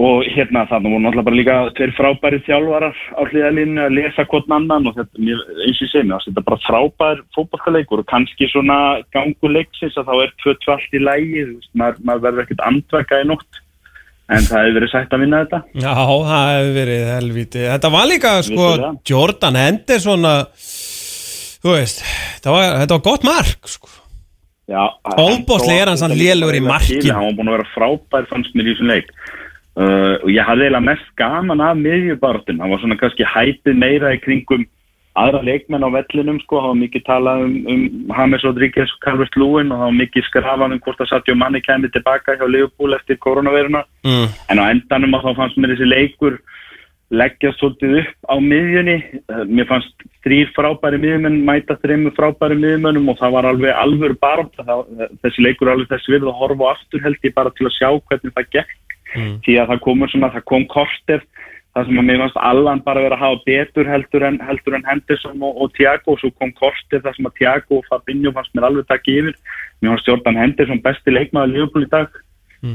Speaker 5: og hérna þannig voru náttúrulega bara líka tveir frábæri þjálfarar á hliðalínu að lesa hvort annan og þetta, mér, eins og ég segi mér, þetta er bara frábær fótballtaleikur og kannski svona gangu leiksins að þá er tvö tvalt í lægi, maður, maður verður ekkert andvaka í nótt. En það hefur verið sætt að vinna þetta.
Speaker 2: Já, það hefur verið helviti Þetta var líka, sko. Jordan Henderson að Þú veist, þetta var, þetta var gott mark, sko. Ofboðslega er hann lélegur í markinu.
Speaker 5: Hann var búin að vera frábær fannst mér í þessum leik uh, og ég hafði eiginlega mest gaman af miðjubartin, hann var svona kannski hæpið meira í kringum aðra leikmenn á vellinum sko, það var mikið talað um, um James Rodríguez og Calvert Lúin og það var mikið skrafað um hvort að Sadio Manni kemur tilbaka hjá Liverpool eftir koronaviruna
Speaker 2: mm.
Speaker 5: en á endanum að þá fannst mér þessi leikur leggja svolítið upp á miðjunni. Eh, mér fannst þrýr frábæri miðjumenn mæta þreymur frábæri miðjumennum og það var alveg alvöru baróta þessi leikur alveg þessi virð að horfa aftur held ég bara til að sjá hvernig það gekk því að það komur svona, það kom korter það sem að mér fannst allan bara verið að hafa betur heldur en, heldur en Henderson og, og Thiago. Og svo kom korter það sem að Thiago og Fabinho fannst mér alveg takk yfir. Mér fannst Jordan Henderson besti leikmaður Liverpool í dag.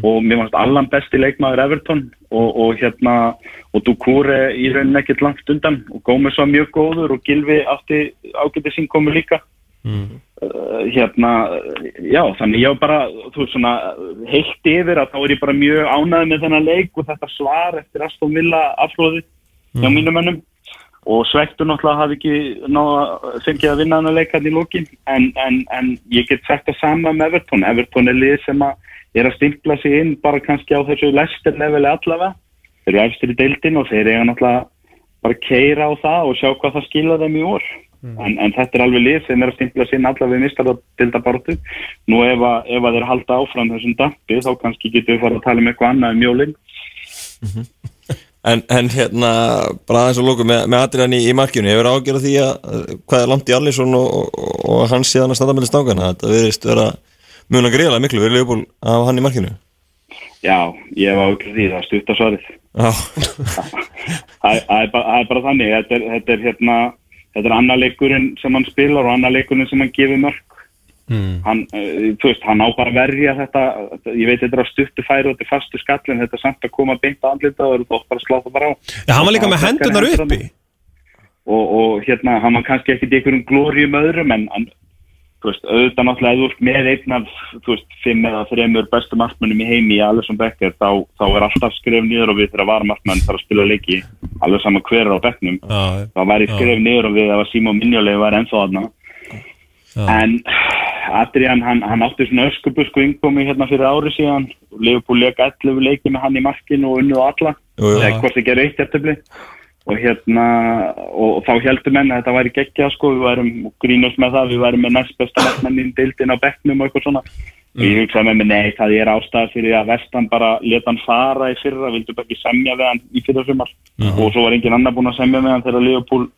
Speaker 5: Og mér fannst allan besti leikmaður Everton. Og, og hérna og Dukure í rauninni ekkert langt undan. Og Gómez var mjög góður og Gilvi átti ágæti sín komu líka. Uh, hérna já þannig ég var bara þú veist svona heilt yfir að þá er ég bara mjög ánæði með þennan leik og þetta svar eftir Aston Villa aflóði hjá mínum mönnum. Og svektur náttúrulega hafi ekki náða fengið að vinna þennan leik hann í lókin en, en, en ég get sagt það sama með Everton. Everton er lið sem að er að stimpla sig inn bara kannski á þessu lestir leveli allavega. Þeir eru efstir í deildin og þeir eiga náttúrulega bara keira á það og sjá hvað það skila þeim í vor en, en þetta er alveg lið sem er að stimpla sig inn allavega við mistar að deilda bartu nú ef að, ef að þeir halda áfram þessum dampi þá kannski getur við fara að tala um eitthvað annað um jólinn
Speaker 3: En, en hérna, bara aðeins að lóku með, með Adrian í, í markinu, hefur ágjörð því að uh, hvað er langt í Allison og, og, og hans síðan að standa með stangana, þetta verðist vera mjög greiðlega miklu við Leopold af hann í markinu.
Speaker 5: Já, ég hef ákveð því, það stutt að svarið.
Speaker 3: Já, (laughs)
Speaker 5: það það er bara, það er bara þannig þetta er, þetta er hérna þetta er annar leikurinn sem hann spilar og annar leikurinn sem hann gefur mörg
Speaker 2: Mm.
Speaker 5: hann, uh, þú veist, hann á bara að verja þetta, ég veit þetta er á stuttu færi og þetta er fastu skallin, þetta er samt að koma beint andlita og þú þótt bara að slá það bara á.
Speaker 2: Já, hann var líka með hendunar uppi.
Speaker 5: Og, og hérna, hann var kannski ekkit í einhverjum glórium öðrum en, en þú veist, auðvitað náttúrulega eða ert með einn af, þú veist, fimm eða þreymur bestu markmönnum í heimi í Alisson Becker þá, þá er alltaf skrif niður og við þegar varmarkmann þarf að spila leiki alveg sama hver er á bekknum.
Speaker 2: Já,
Speaker 5: það væri skrif niður og við að Simon Minjolegi var ennþá þarna. En Adrian, hann, hann átti svona öskubusku innkomi hérna fyrir ári síðan. Leopold leik 11 leiki með hann í markinu og unnuð alla. Eða hvort ekki er eitt eftirli og hérna og, þá heldur menn að þetta væri geggja sko, við værum grínast með það, við værum með næst besta markmannin deildin á bekknum og eitthvað svona. Og ég hugsaði með mig, nei, það er ástæða fyrir að Vestan bara leta hann fara í fyrra vildu bara ekki semja við hann í fyrra sumar og svo var engin annar búinn að semja við hann þegar Leopold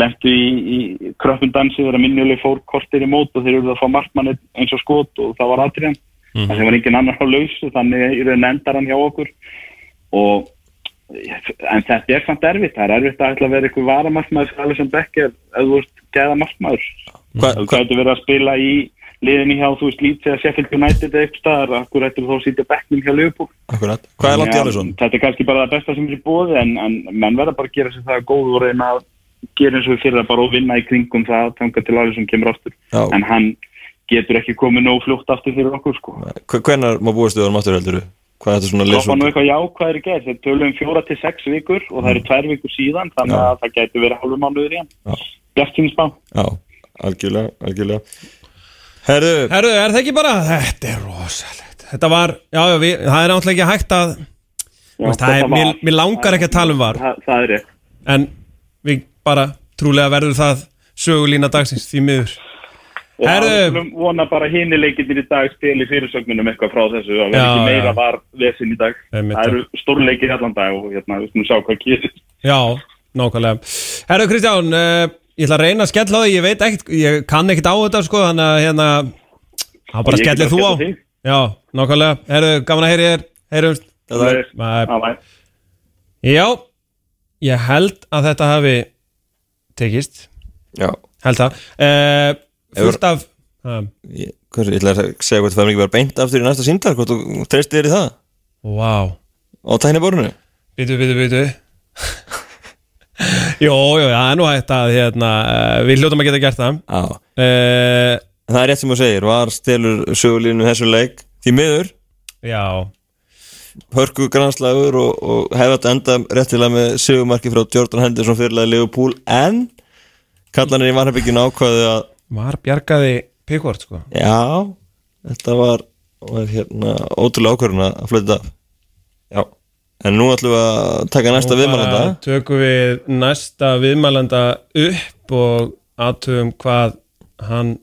Speaker 5: lentu í, í kröppundansi þegar minnileg fór kortir í mót og þeir eru að fá markmanni eins og skot og það var Adrian mm það var engin annar á lausu þannig en þetta er samt erfitt, það er erfitt að ætla að vera eitthvað varamarkmaður alveg sem Becker ef þú ert geða markmaður. Þú gæti verið að spila í liðinni hjá þú veist lítið að Sheffield United eða eitthvað staðar, akkur ættir þú að sitja bekknum hjá
Speaker 3: er í Allison?
Speaker 5: Þetta er kannski bara það besta sem er í bóði en, en menn verða bara að gera sér það góð og reyna að gera eins og fyrir bara og vinna í kringum það tanga til aðeins sem kemur
Speaker 3: Já.
Speaker 5: en hann getur ekki komið nóg fljótt aftur fyrir okkur sko.
Speaker 3: Hvenar má hann aftur heldur Hvað er þetta svona
Speaker 5: Það
Speaker 3: leys
Speaker 5: var nú eitthvað jákvæðir í gerð, þeir tölum um fjóra til sex vikur og það eru tvær vikur síðan þannig
Speaker 3: Já.
Speaker 5: að það getur verið hálfum mánuður í hann. Bjartinsbá.
Speaker 3: Já, algjörlega, algjörlega Herðu,
Speaker 2: Herru, er það ekki bara Þetta er rosalegt Þetta var, já, já, við, það er náttúrulega ekki hægt að
Speaker 5: Já,
Speaker 2: veist, það er,
Speaker 5: þetta
Speaker 2: mér,
Speaker 5: var-
Speaker 2: mér langar ekki að tala um var
Speaker 5: Það, það er rétt.
Speaker 2: En við bara trúlega verður það sögulína dagsins því miður Herðu.
Speaker 5: vona bara hini leikindir í dag stili fyrirsögnunum eitthvað frá þessu að vera
Speaker 2: Já,
Speaker 5: ekki meira
Speaker 2: já.
Speaker 5: var vesin í dag.
Speaker 2: Einmitt,
Speaker 5: það eru stórleikir allan dag og hérna, við skulum sjá hvað gerir.
Speaker 2: Já, nákvæmlega Herru Kristján, uh, ég ætla að reyna að skella því Ég veit ekkert, ég kann ekkert á þetta sko Þannig að hérna Það bara skellir
Speaker 5: að
Speaker 2: þú á
Speaker 5: þig.
Speaker 2: Já, nákvæmlega Herru, gaman að heyri þér Heyrumst
Speaker 3: er.
Speaker 5: Já,
Speaker 2: ég held að þetta hafi tekist
Speaker 3: Já,
Speaker 2: Held það uh, Fullt af
Speaker 3: ég, hvað, ég ætla að segja hvað það fær ekki vera beint aftur í næsta síndar Hvort þú treystir þér í það?
Speaker 2: Wow
Speaker 3: Á tækniborinu
Speaker 2: Býtu, býtu, býtu (laughs) Jó, jó, já, það er nú hægt að hérna, uh, Við hljótum að geta gert það. Uh,
Speaker 3: Það er rétt sem þú segir, var stelur sögulínu þessu leik Því miður,
Speaker 2: Já.
Speaker 3: Hörku granslagur og, og hefði þetta enda réttilega með sögumarki frá Jordan Henderson fyrirlega Leopold En kallanir í Varnabygginu ákvaðu að
Speaker 2: Var bjargaði Pickford sko?
Speaker 3: Já, þetta var, var hérna, ótrúlega ákvörðun að flytta af. Já, en nú ætlum við að taka næsta viðmælanda.
Speaker 2: Bara Tökum við næsta viðmælanda upp og aðtöfum hvað hann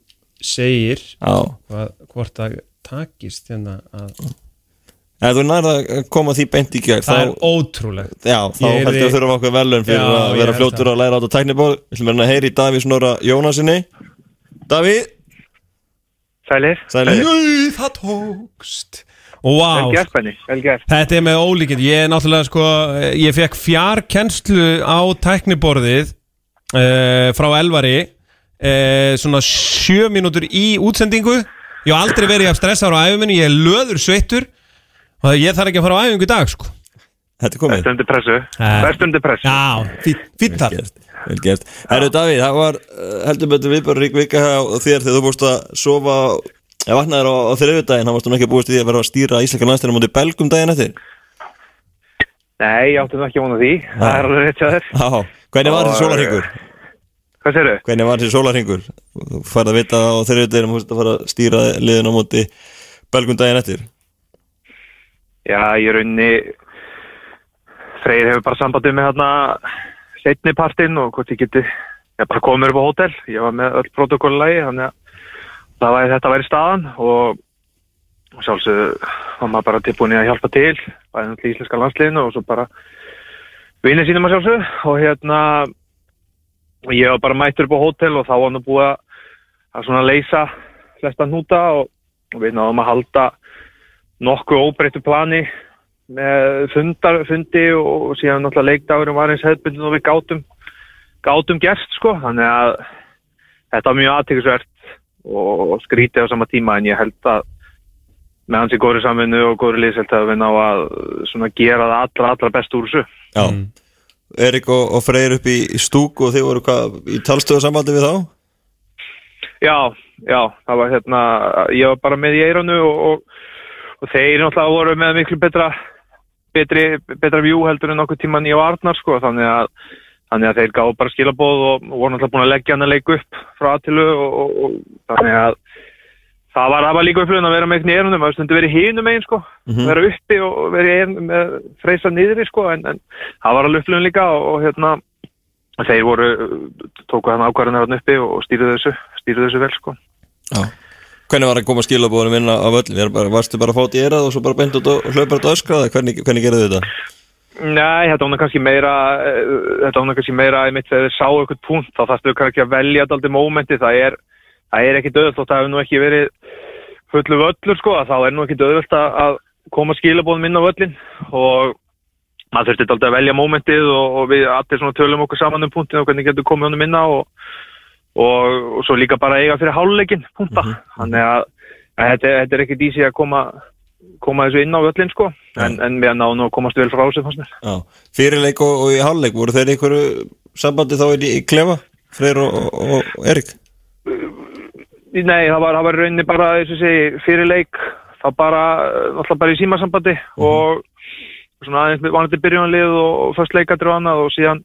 Speaker 2: segir
Speaker 3: Já,
Speaker 2: hvað, hvort það takist hérna að
Speaker 3: ef þú nærða að koma því beint í gegn
Speaker 2: það er
Speaker 3: þá,
Speaker 2: ótrúlegt.
Speaker 3: Já, þá
Speaker 2: Ég
Speaker 3: heldur
Speaker 2: yrði-
Speaker 3: við þurfum okkur velun fyrir
Speaker 2: Já,
Speaker 3: að
Speaker 2: ég
Speaker 3: vera
Speaker 2: held
Speaker 3: fljótur að læra á þetta tækniból Við ætlum að heyri í Davís Snorra Jónasinni Davíð,
Speaker 6: Sælir,
Speaker 3: sæli
Speaker 2: Jú, það tókst. Wow,
Speaker 6: gert
Speaker 2: þetta er með ólíkind ég er sko, ég fekk fjarkennslu á tækniborðið uh, frá Elvari uh, svona sjö mínútur í útsendingu. Ég hef aldrei verið að stressa á æfuminni, ég er löður sveittur. Og ég þarf ekki að fara á æfingu í dag sko
Speaker 3: Þetta er komið.
Speaker 6: Best undir pressu,
Speaker 2: Eh.
Speaker 6: best undir pressu.
Speaker 2: Já, fýtt það
Speaker 3: gert, vel gert. Herru Davíð, það var uh, heldur betur viðbara rík vika hjá þér þegar þú búist að sofa ég vaknaður á, á þriðjudaginn. Þá varstu nú ekki að búist í því að vera að stýra íslenska landstæðina mútið belgum daginn eftir?
Speaker 6: Nei, ég átti nú ekki að vona því, það er alveg rétt hjá þér.
Speaker 3: Já, hvernig var
Speaker 6: Og,
Speaker 3: þessi sólarhingur?
Speaker 6: Hvað segirðu?
Speaker 3: Hvernig var þessi sólarhingur? Þú færð að vita á þriðjudaginn þú fórst að fara að stýra liðin á múti belgum daginn eftir.
Speaker 6: Já, ég raunni Freyr hefur bara sambandið með hérna setni partinn og hvort ég geti ég bara komið upp á hótel, ég var með öll protokollægi, þannig að væri, þetta væri staðan og, og sjálfsög var maður bara tilbúin í að hjálpa til bæðið til íslenska landsliðinu og svo bara vinið sínum að sjálfsög og hérna ég var bara mættur upp á hótel og þá var búið að, að svona leysa flesta hnúta og, og við náðum að halda nokkuð óbreyttu plani með fundar, fundi og síðan náttúrulega leikdagurum var eins hefðbundin og við gátum, gátum gerst sko, þannig að þetta var mjög aðtækisvert og skrítið á sama tíma en ég held að með hans í góri samvinnu og góri liðselt að við ná að svona gera það allra, allra best úr þessu.
Speaker 3: Já Erik og, og Freyr upp í, í stúk og þið voru hvað í talstöðu sambandi við þá?
Speaker 6: Já, já, það var hérna, ég var bara með í eiranu og, og, og þeir náttúrulega voru með miklu betra, betri, betra vjú heldur en okkur tíman ég og Arnar sko, þannig að, þannig að þeir gáðu bara skilabóð og, og voru náttúrulega búin að leggja hann að leika upp frá aðtilu og, og, og þannig að það var, það var líka upplöfun að vera með einhvern í eirunum, það stundu verið hinum megin sko, vera uppi og vera í eirunum með freysa niðri sko, en, en það var alveg upplöfun líka og, og hérna, þeir voru, tóku hann ákvarðan hérna uppi og stýrðu þessu, stýrðu þessu vel sko.
Speaker 3: Já Hvernig var að koma skilabóðunum inn á völlin? Varstu bara að fátt í erað og svo bara beint út og hlaupar þetta öskraða? Hvernig, hvernig gerðu þetta?
Speaker 6: Nei, þetta nú kannski meira uh, þetta nú kannski meira einmitt þegar þið sá eitthvað punkt þá þarfstu kannski að velja aldrei mómenti það er, það er ekki döðvöld og það hefur nú ekki verið fullu völlur sko þá er nú ekki döðvöld að, að koma skilabóðum inn á völlin og maður þurfti aldrei að velja mómentið og, og við allir tölum okkur saman um punktin og hvernig getur komið honum inn á og, og, og svo líka bara eiga fyrir háluleikin punta þannig að, að þetta, þetta er ekkit í sig að koma koma þessu inn á völlin sko. En, en við náðum að komast vel frá þessu fannst mér.
Speaker 3: Fyrirleik og, og í hálfleik, voru þeir einhverju sambandi þá í, klefa? Freyr og, og, Erik?
Speaker 6: Nei, það var, það var rauninni bara þess að segja fyrir leik þá bara, eh, náttúrulega bara í símasambandi og svona aðeins með vanandi byrjunarlið og, og fyrst leikadri og annað og síðan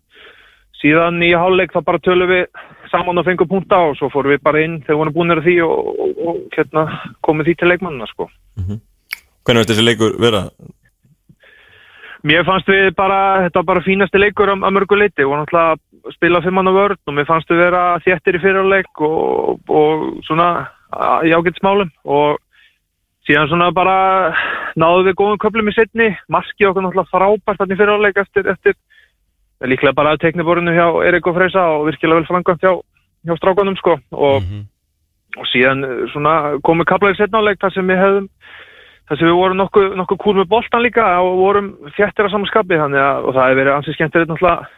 Speaker 6: síðan í hálfleik þá bara tölum við saman og fengum punta og svo fórum við bara inn þegar við vorum búinir að því og, og, og hérna komið því til leikmannina sko.
Speaker 3: Hvernig veist þessi leikur vera?
Speaker 6: Mér fannst við bara, þetta var bara fínasti leikur að, mörgu leiti og náttúrulega spila fimmann á vörn og mér fannst við vera þéttir í fyrirleik og, og svona í ágætt og síðan svona bara náðu við góðum köflum í setni, markið okkur náttúrulega frábært þannig fyrirleik eftir, eftir líklega bara að tekniborinu hjá Erik og Freysa og virkilega vel framkvæmt hjá, hjá strákanum sko. Og, og síðan eh, svona komið kaplega í setnáleik þar sem við hefðum þar sem við vorum nokkuð, nokkuð kúl með boltan líka og vorum þjættir á samanskapi þannig að og það hefur verið ansið skemmtilegt náttúrulega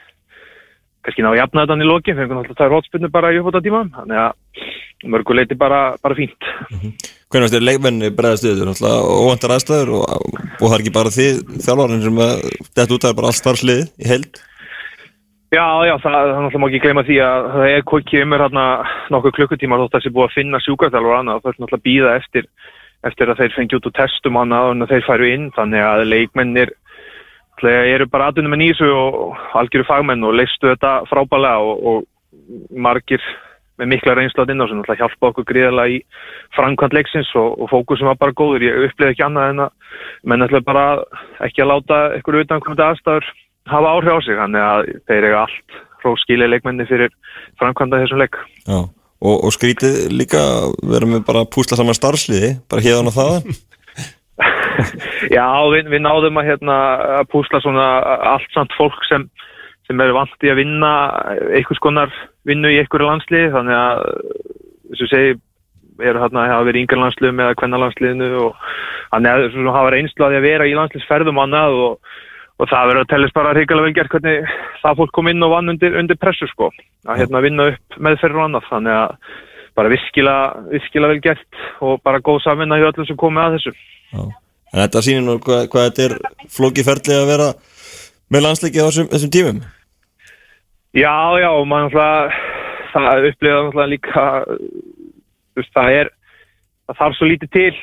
Speaker 6: kannski ná að jafna þetta í lokin fengum náttúrulega það er hótspinnu bara í uppbóta tíma þannig að mörguleiti bara, bara fínt.
Speaker 3: Hvernig veist þér leikmenni bregðast við? Þetta er náttúrulega óvæntar aðstæður og, og það er ekki bara þið þjálfarinn sem að þetta út það er bara allt starfslið í held
Speaker 6: Já, já, það, það náttúrulega ekki gleyma því að það er hvað kemur hérna nokkuð klukkutíma þótt að þessi búið að finna sjúkarþjálfur og annað, það er náttúrulega að býða eftir eftir að þeir fengi út úr testum annað og þeir færu inn, þannig að leikmennir eru bara aðunum með nýsu og algjöru fagmenn og leistu þetta frábælega og, og margir með mikla reynslat inn á sem náttúrulega hjálpa okkur gríðarlega í framkvæmt leiksins og, og fókusum var bara góður, ég upplýði ekki annað en að menn náttúrulega bara ekki að láta ykkur utan komandi aðstæður hafa áhrif á sig, þannig að þeir eiga allt próf skilja leikmenni fyrir framkvæmda þessum leik.
Speaker 3: Já, og, og skrítið líka vera með bara að púsla saman starfsliði bara hérðan og þaðan. (laughs) (laughs)
Speaker 6: Já, við, við náðum að, hérna, að púsla svona allt samt fólk sem, sem er vant í að vinna einhvers konar vinnu í einhverju landsliði þannig að, þess að segi eru hérna að hafa verið í yngar landsliðum eða hvenna landsliðinu og þannig að svona hafa reynslu að því að vera í landsliðsferðum annað og, og það verður að tellast bara hrigalega vel gert hvernig það fólk kom inn og vann undir, undir pressu sko. Að hérna vinna upp meðferður og annað. Þannig að bara virkilega, virkilega vel gert og bara góð samvinna hjá öllum sem komið að þessu.
Speaker 3: En þetta sýnir nú hvað, hvað þetta er flókið ferli að vera með landsleikið á þessum, þessum tímum.
Speaker 6: Já, já, náttúrulega, það upplifða náttúrulega líka, það er, það þarf svo lítið til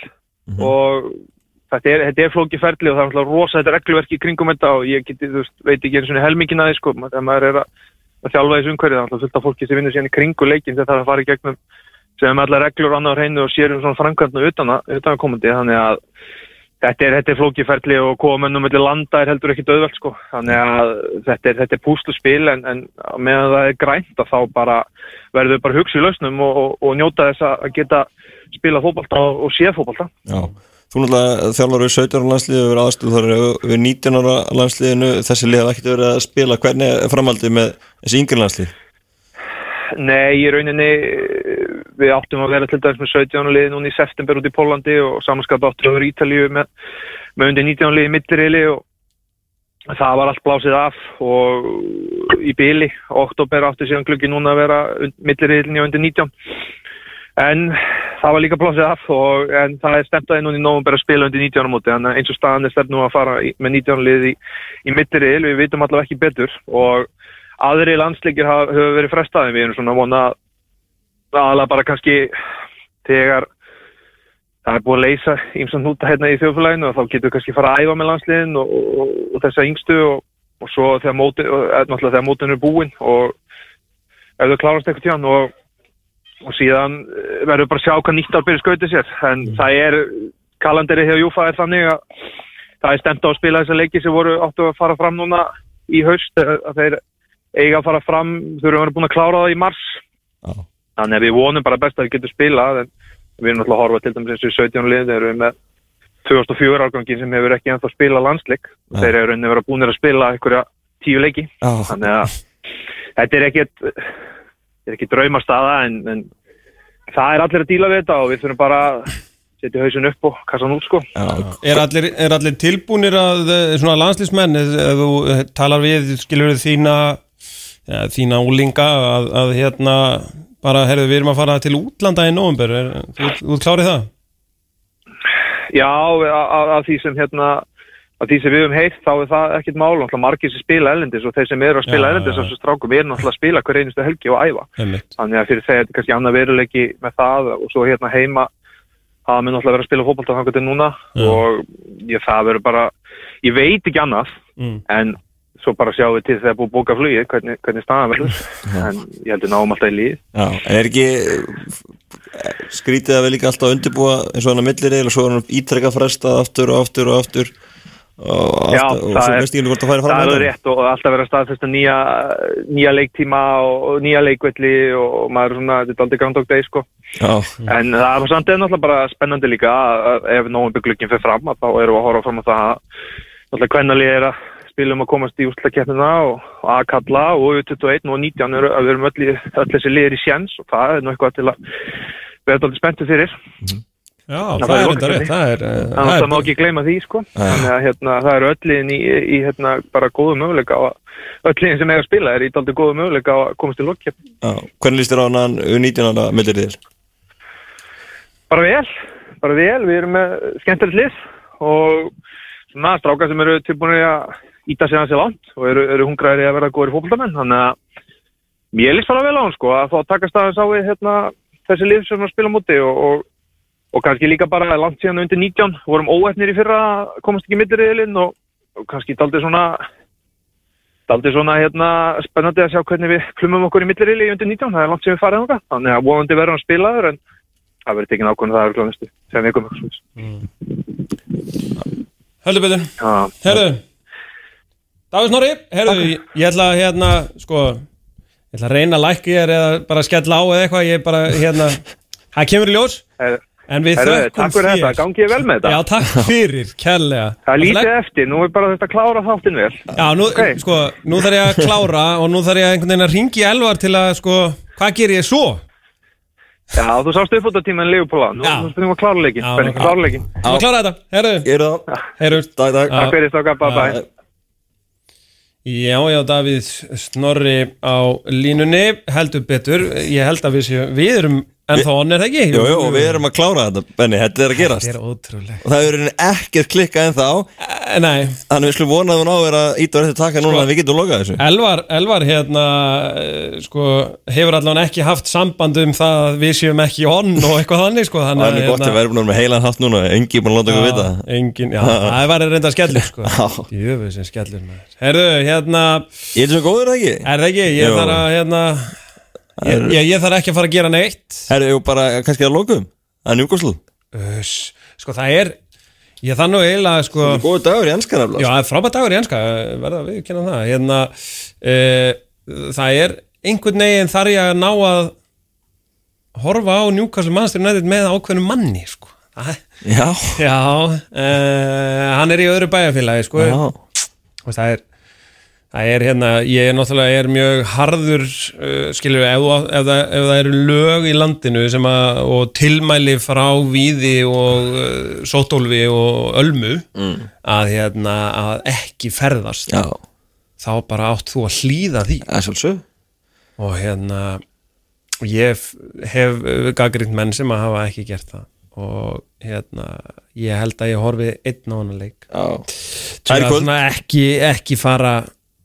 Speaker 6: og þetta er, þetta er flókið ferli og það er náttúrulega rosa þetta regluverki í kringum þetta og ég geti, veist, veit ekki einu svona helmingin að því, sko, þegar maður er að, að þjálfa þessu umhverju, það er náttúrulega fullt af fólki sem vinnur síðan í kringu leikin þegar það er að fara í gegnum sem allar reglur annar hreinu og sér um svona framkvæmna utan, að- komandi, þannig að þetta er, er flókið ferli og koma mönnum mellir landa er heldur ekki döðvelt sko. Þannig að þetta er, þetta er púsluspil en, en meðan það er grænt að þá bara verður við bara hugsa í lausnum og, og, og njóta þess að geta spila fótbolta og, og séð fótbolta.
Speaker 3: Já, þú náttúrulega þjálfur við 17 ára landsliðu við aðstöðu þar við 19 ára landsliðinu. Þessi lið hafa ekkert verið að spila. Hvernig er framhaldið með þessi yngri landslið
Speaker 6: Nei, í rauninni við áttum að vera til dæmis með 17 liði núna í september út í Pólandi og samanskap áttum við í Ítalíu með, með undir 19 liði mittirili og það var allt blásið af og í byli, oktober átti síðan gluggi núna að vera mittirili undir 19 en það var líka blásið af og en það er stemt aðeins núna í nógum bara að spila undir 19 á móti. En eins og staðan er stefn nú að fara í, með 19 liði í, í mittiril, við vitum allavega ekki betur. Og aðri landsleikir hafa, verið frestaði við erum svona vona aðalega bara kannski þegar það er búið að leysa ímsan hnúta hérna í þjóðfélaginu og þá getur við kannski fara að æfa með landsliðin og, og, og þessa yngstu og, og svo þegar mótin, eða náttúrulega þegar mótin er búin og ef þau klárast eitthvað tján og, og síðan eh, verður bara að sjá hvað nýtt ár byrja skautið sér. En það er kalenderi hjá Júfa er þannig að það er stemt á að spila þessa leiki sem voru áttu að fara fram núna í haust eh, að þeir eiga að fara fram þurfum að búin að klára það í mars.
Speaker 3: Já.
Speaker 6: þannig að við vonum bara best að við getum spilað en við erum náttúrulega að horfa til dæmis eins og í 17 lið þeir eru með 2004 árgangin sem hefur ekki ennþá spilað landsleik.
Speaker 3: Nei.
Speaker 6: þeir eru rauninni verið búinir að spila einhverja tíu leiki.
Speaker 3: Já,
Speaker 6: þannig að þetta er ekkit er ekki draumastaða en, en það er allir að díla við þetta og við þurfum bara að setja hausin upp og kassa hann út sko
Speaker 3: já,
Speaker 2: Er allir, er allir tilbúnir að eh, svona landslísmenn, ef ef þú eh, talar við, skilur við þína ja, þína úlinga að, að hérna bara, herðu, við erum að fara til útlanda í nóvumber, er, þú, þú klárið það?
Speaker 6: Já, af af því sem hérna af því sem við höfum heitt þá er það ekkit mál náttúrulega margir sem spila ellendis og þeir sem eru að spila
Speaker 2: Já,
Speaker 6: ellendis
Speaker 2: já, já.
Speaker 6: þessu strákum er náttúrulega að spila hver einustu helgi og æfa
Speaker 2: Einmitt.
Speaker 6: þannig að fyrir þeir er kannski annað veruleiki með það og svo hérna heima hafa mér náttúrulega verið að spila fótbolta þannig til núna
Speaker 2: Já.
Speaker 6: og ég, það verður bara ég veit ekki annað
Speaker 2: Mm.
Speaker 6: en svo bara sjáum við til þegar búið að bóka flugið hvernig, hvernig staðan verður en ég heldur náum alltaf í líð
Speaker 3: er ekki skrítið að við líka alltaf undirbúa eins og hann að millir eða svo er hann ítrekka frestað aftur og aftur og aftur og,
Speaker 6: Já,
Speaker 3: og
Speaker 6: það
Speaker 3: svo
Speaker 6: er-
Speaker 3: veist ekki hvort það færi
Speaker 6: Það
Speaker 3: fram
Speaker 6: er
Speaker 3: með
Speaker 6: alveg rétt og alltaf verið að staðfesta nýja, nýja leiktíma og, og nýja leikvelli og maður er svona, þetta er aldrei Groundhog Day sko.
Speaker 3: Já,
Speaker 6: En það er samt eða náttúrulega bara spennandi líka að að ef nógum bygglugginn fyrir fram að þá erum við að horfa fram á það að náttúrulega hvernalið er að spila um að komast í úrslakeppnina og, og A-kalla og U21 og 19 eru að við erum öll, þessi liðir í sjens og það er nú eitthvað til að vera alltaf spenntu fyrir.
Speaker 2: Já,
Speaker 6: það
Speaker 2: það
Speaker 6: er
Speaker 2: enda rétt, það er, eh,
Speaker 6: Þannig að það má ekki gleyma því sko. Þannig að hérna, það eru öll liðin í, í hérna, bara góðu möguleika á að öll liðin sem er að spila er í daldi góðu möguleika á að komast til lokkepp.
Speaker 3: já, hvernig líst þér á hann U19 ára millir þér?
Speaker 6: Bara vel, bara vel, við erum með skemmtilegt lið og svona strákar sem eru tilbúinir að íta sig hans í langt og eru, eru hungraðir að vera góður fókbaltamenn. Þannig að mér líst bara vel á hann sko að fá að taka staðins á við hérna, þessi lið sem að spila á móti og, og, og kannski líka bara langt síðan undir 19, vorum óefnir í fyrra, komast ekki milliriðilinn og, og kannski daldi svona daldi svona hérna spennandi að sjá hvernig við klumum okkur í milliriðili undir 19, það er langt sem við farið þangað, þannig að vonandi verður hann spilaður en það verður tekin ákvörðun það er gláðnistu sem við komum
Speaker 2: heldur betur. Herðu, Dagur Snorri, herðu, ég ætla að hérna, sko, Ég ætla að reyna að lækka ég eða bara skella á eða eitthvað, ég er bara, hérna, það kemur í ljós,
Speaker 6: Herru,
Speaker 2: en við
Speaker 6: herru,
Speaker 2: þökkum
Speaker 6: takk fyrir
Speaker 2: þér.
Speaker 6: þetta, gangið vel með þetta.
Speaker 2: Já, takk fyrir, kærlega.
Speaker 6: Það er lítið eftir, nú er bara þetta að klára þáttinn vel.
Speaker 2: Já, nú,
Speaker 6: Ok.
Speaker 2: sko, nú þarf ég að klára og nú þarf ég einhvern veginn að ringi elvar til að, sko, hvað ger ég svo?
Speaker 6: Já, þú sást upp út af tímaðin Leopold Nú þú spennum að klára leikin
Speaker 2: ok.
Speaker 6: klára leikin
Speaker 2: Þú að klára þetta, herru,
Speaker 3: Ég er það
Speaker 2: heyrumst.
Speaker 3: Dag, dag
Speaker 6: Takk fyrir stóka, bye bye.
Speaker 2: Já, já, Davíð Snorri á línunni, heldur betur, ég held að við séum, við erum ennþá onn, er það ekki?
Speaker 3: Jú, jú, og við erum að klára þetta, Benni, þetta er að gerast
Speaker 2: Þetta er ótrúlega.
Speaker 3: Og það er ekkert klikkað en þá
Speaker 2: Eh, Nei,
Speaker 3: Þannig við skulum vona að hún á er að íta verið að taka núna að við getum lokað þessu
Speaker 2: Elvar, Elvar hérna, eh, sko, hefur allan ekki haft samband um það að við séum ekki onn og eitthvað þannig, sko.
Speaker 3: Það er gott að vera búin með heilan hatt núna Engi búin að láta okkur vita
Speaker 2: engin, já, það var reynda skellur, sko.
Speaker 3: Já.
Speaker 2: Jöfuð sem skellur, maður. Herðu, hérna,
Speaker 3: Ég er svo góður það ekki
Speaker 2: er það ekki, ég
Speaker 3: Jú.
Speaker 2: þarf að, hérna, ég, ég, ég þarf ekki að fara að gera neitt.
Speaker 3: Herru, jú, bara kannski að lokum Það er njúkoslu
Speaker 2: sko, það er, ég þannig nú eiginlega, sko,
Speaker 3: Góður dagur í enskan
Speaker 2: Já, það er frábært dagur í enska, verða við kynna það hérna, uh, það er einhvern veginn þar ég að ná að horfa á Newcastle Manchester United með ákveðnum manni sko. Það-
Speaker 3: Já,
Speaker 2: Já, uh, hann er í öðru bæjarfélagi sko.
Speaker 3: já
Speaker 2: Og það er það er hérna, ég er náttúrulega er mjög harður, uh, skilur ef, ef, ef það eru lög í landinu sem að, og tilmæli frá víði og uh, sótólfi og ölmu
Speaker 3: Mm.
Speaker 2: að hérna, að ekki ferðast
Speaker 3: Já,
Speaker 2: þá bara átt þú að hlýða því.
Speaker 3: Það er svolítið
Speaker 2: og hérna ég hef gaggrind menn sem að hafa ekki gert það. Og hérna ég held að ég horfi einn á hana leik.
Speaker 3: Já. Það er
Speaker 2: að svona ekki, ekki fara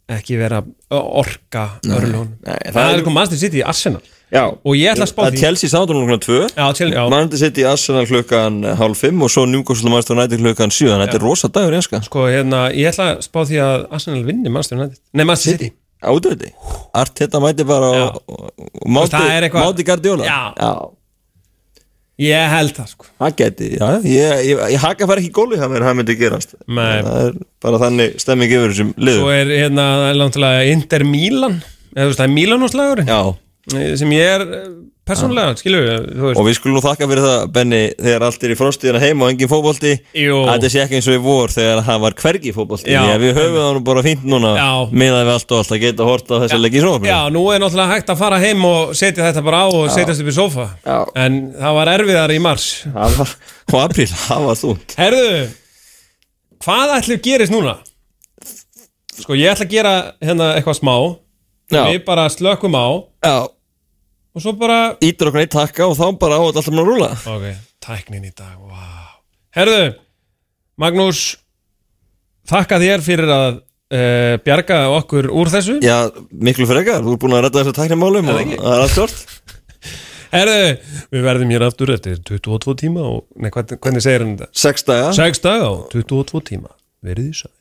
Speaker 2: ekki vera að orka örlun það,
Speaker 3: er-
Speaker 2: komast í sitt í Arsenal.
Speaker 3: Já.
Speaker 2: Og ég ætla að spá því.
Speaker 3: er Chelsea sátunum klukkan 2
Speaker 2: já, til, já,
Speaker 3: Mannandi sitt í Arsenal klukkan hálf 5 og svo Newcastle Manchester United klukkan 7 Þannig að þetta er rosa dagur í enska
Speaker 2: sko hérna ég ætla að spá því að Arsenal vinni Manchester United. Nei, Manchester City.
Speaker 3: Átveiti Arteta mæti bara máti,
Speaker 2: eitthvað-
Speaker 3: Guardiola.
Speaker 2: Já. Ég held það sko.
Speaker 3: Það geti, já, ég, ég, ég haka fara ekki í góli það með það myndi gerast.
Speaker 2: Nei.
Speaker 3: Það er bara þannig stemming yfir þessum
Speaker 2: svo
Speaker 3: liðum
Speaker 2: er hérna það er náttúrulega Inter Milan. Eða þú veist það er Milanúslagurinn
Speaker 3: Já,
Speaker 2: sem ég er persónulega, skilur við,
Speaker 3: og við skulum nú þakka fyrir það, Benni, þegar allt er í frostiðina heim og engin að þetta sé ekki eins og í vor þegar það var hvergi fótbolti
Speaker 2: Já.
Speaker 3: Því að við höfum það nú bara fínt núna
Speaker 2: Já.
Speaker 3: miðað við allt og allt að geta hort á þessa leiki í sjónvarpinu.
Speaker 2: Já, nú er náttúrulega hægt að fara heim og setja þetta bara á og setjast upp í sofa
Speaker 3: Já.
Speaker 2: En það var erfiðar í mars
Speaker 3: Það var, og apríl, það var þúnt
Speaker 2: Herðu, hvað ætlum gerist núna? Sko, ég ætla að gera hérna eitthvað smá
Speaker 3: Já.
Speaker 2: Við bara slökkum á
Speaker 3: Já,
Speaker 2: Og svo bara
Speaker 3: ítur okkur eitt takka og þá bara á alltaf maður að rúla
Speaker 2: Ok, tæknin í dag, wow Herðu, Magnús Þakka þér fyrir að uh, bjarga okkur úr þessu.
Speaker 3: Já, miklu frekar, þú er búin að redda þessar tæknimálum og það er allt stort (laughs)
Speaker 2: Herðu, við verðum hér aftur eftir 22 tíma og, nei, hvernig, hvernig segir hann þetta?
Speaker 3: Sex daga.
Speaker 2: 6 daga og 22 tíma. Verðið sæl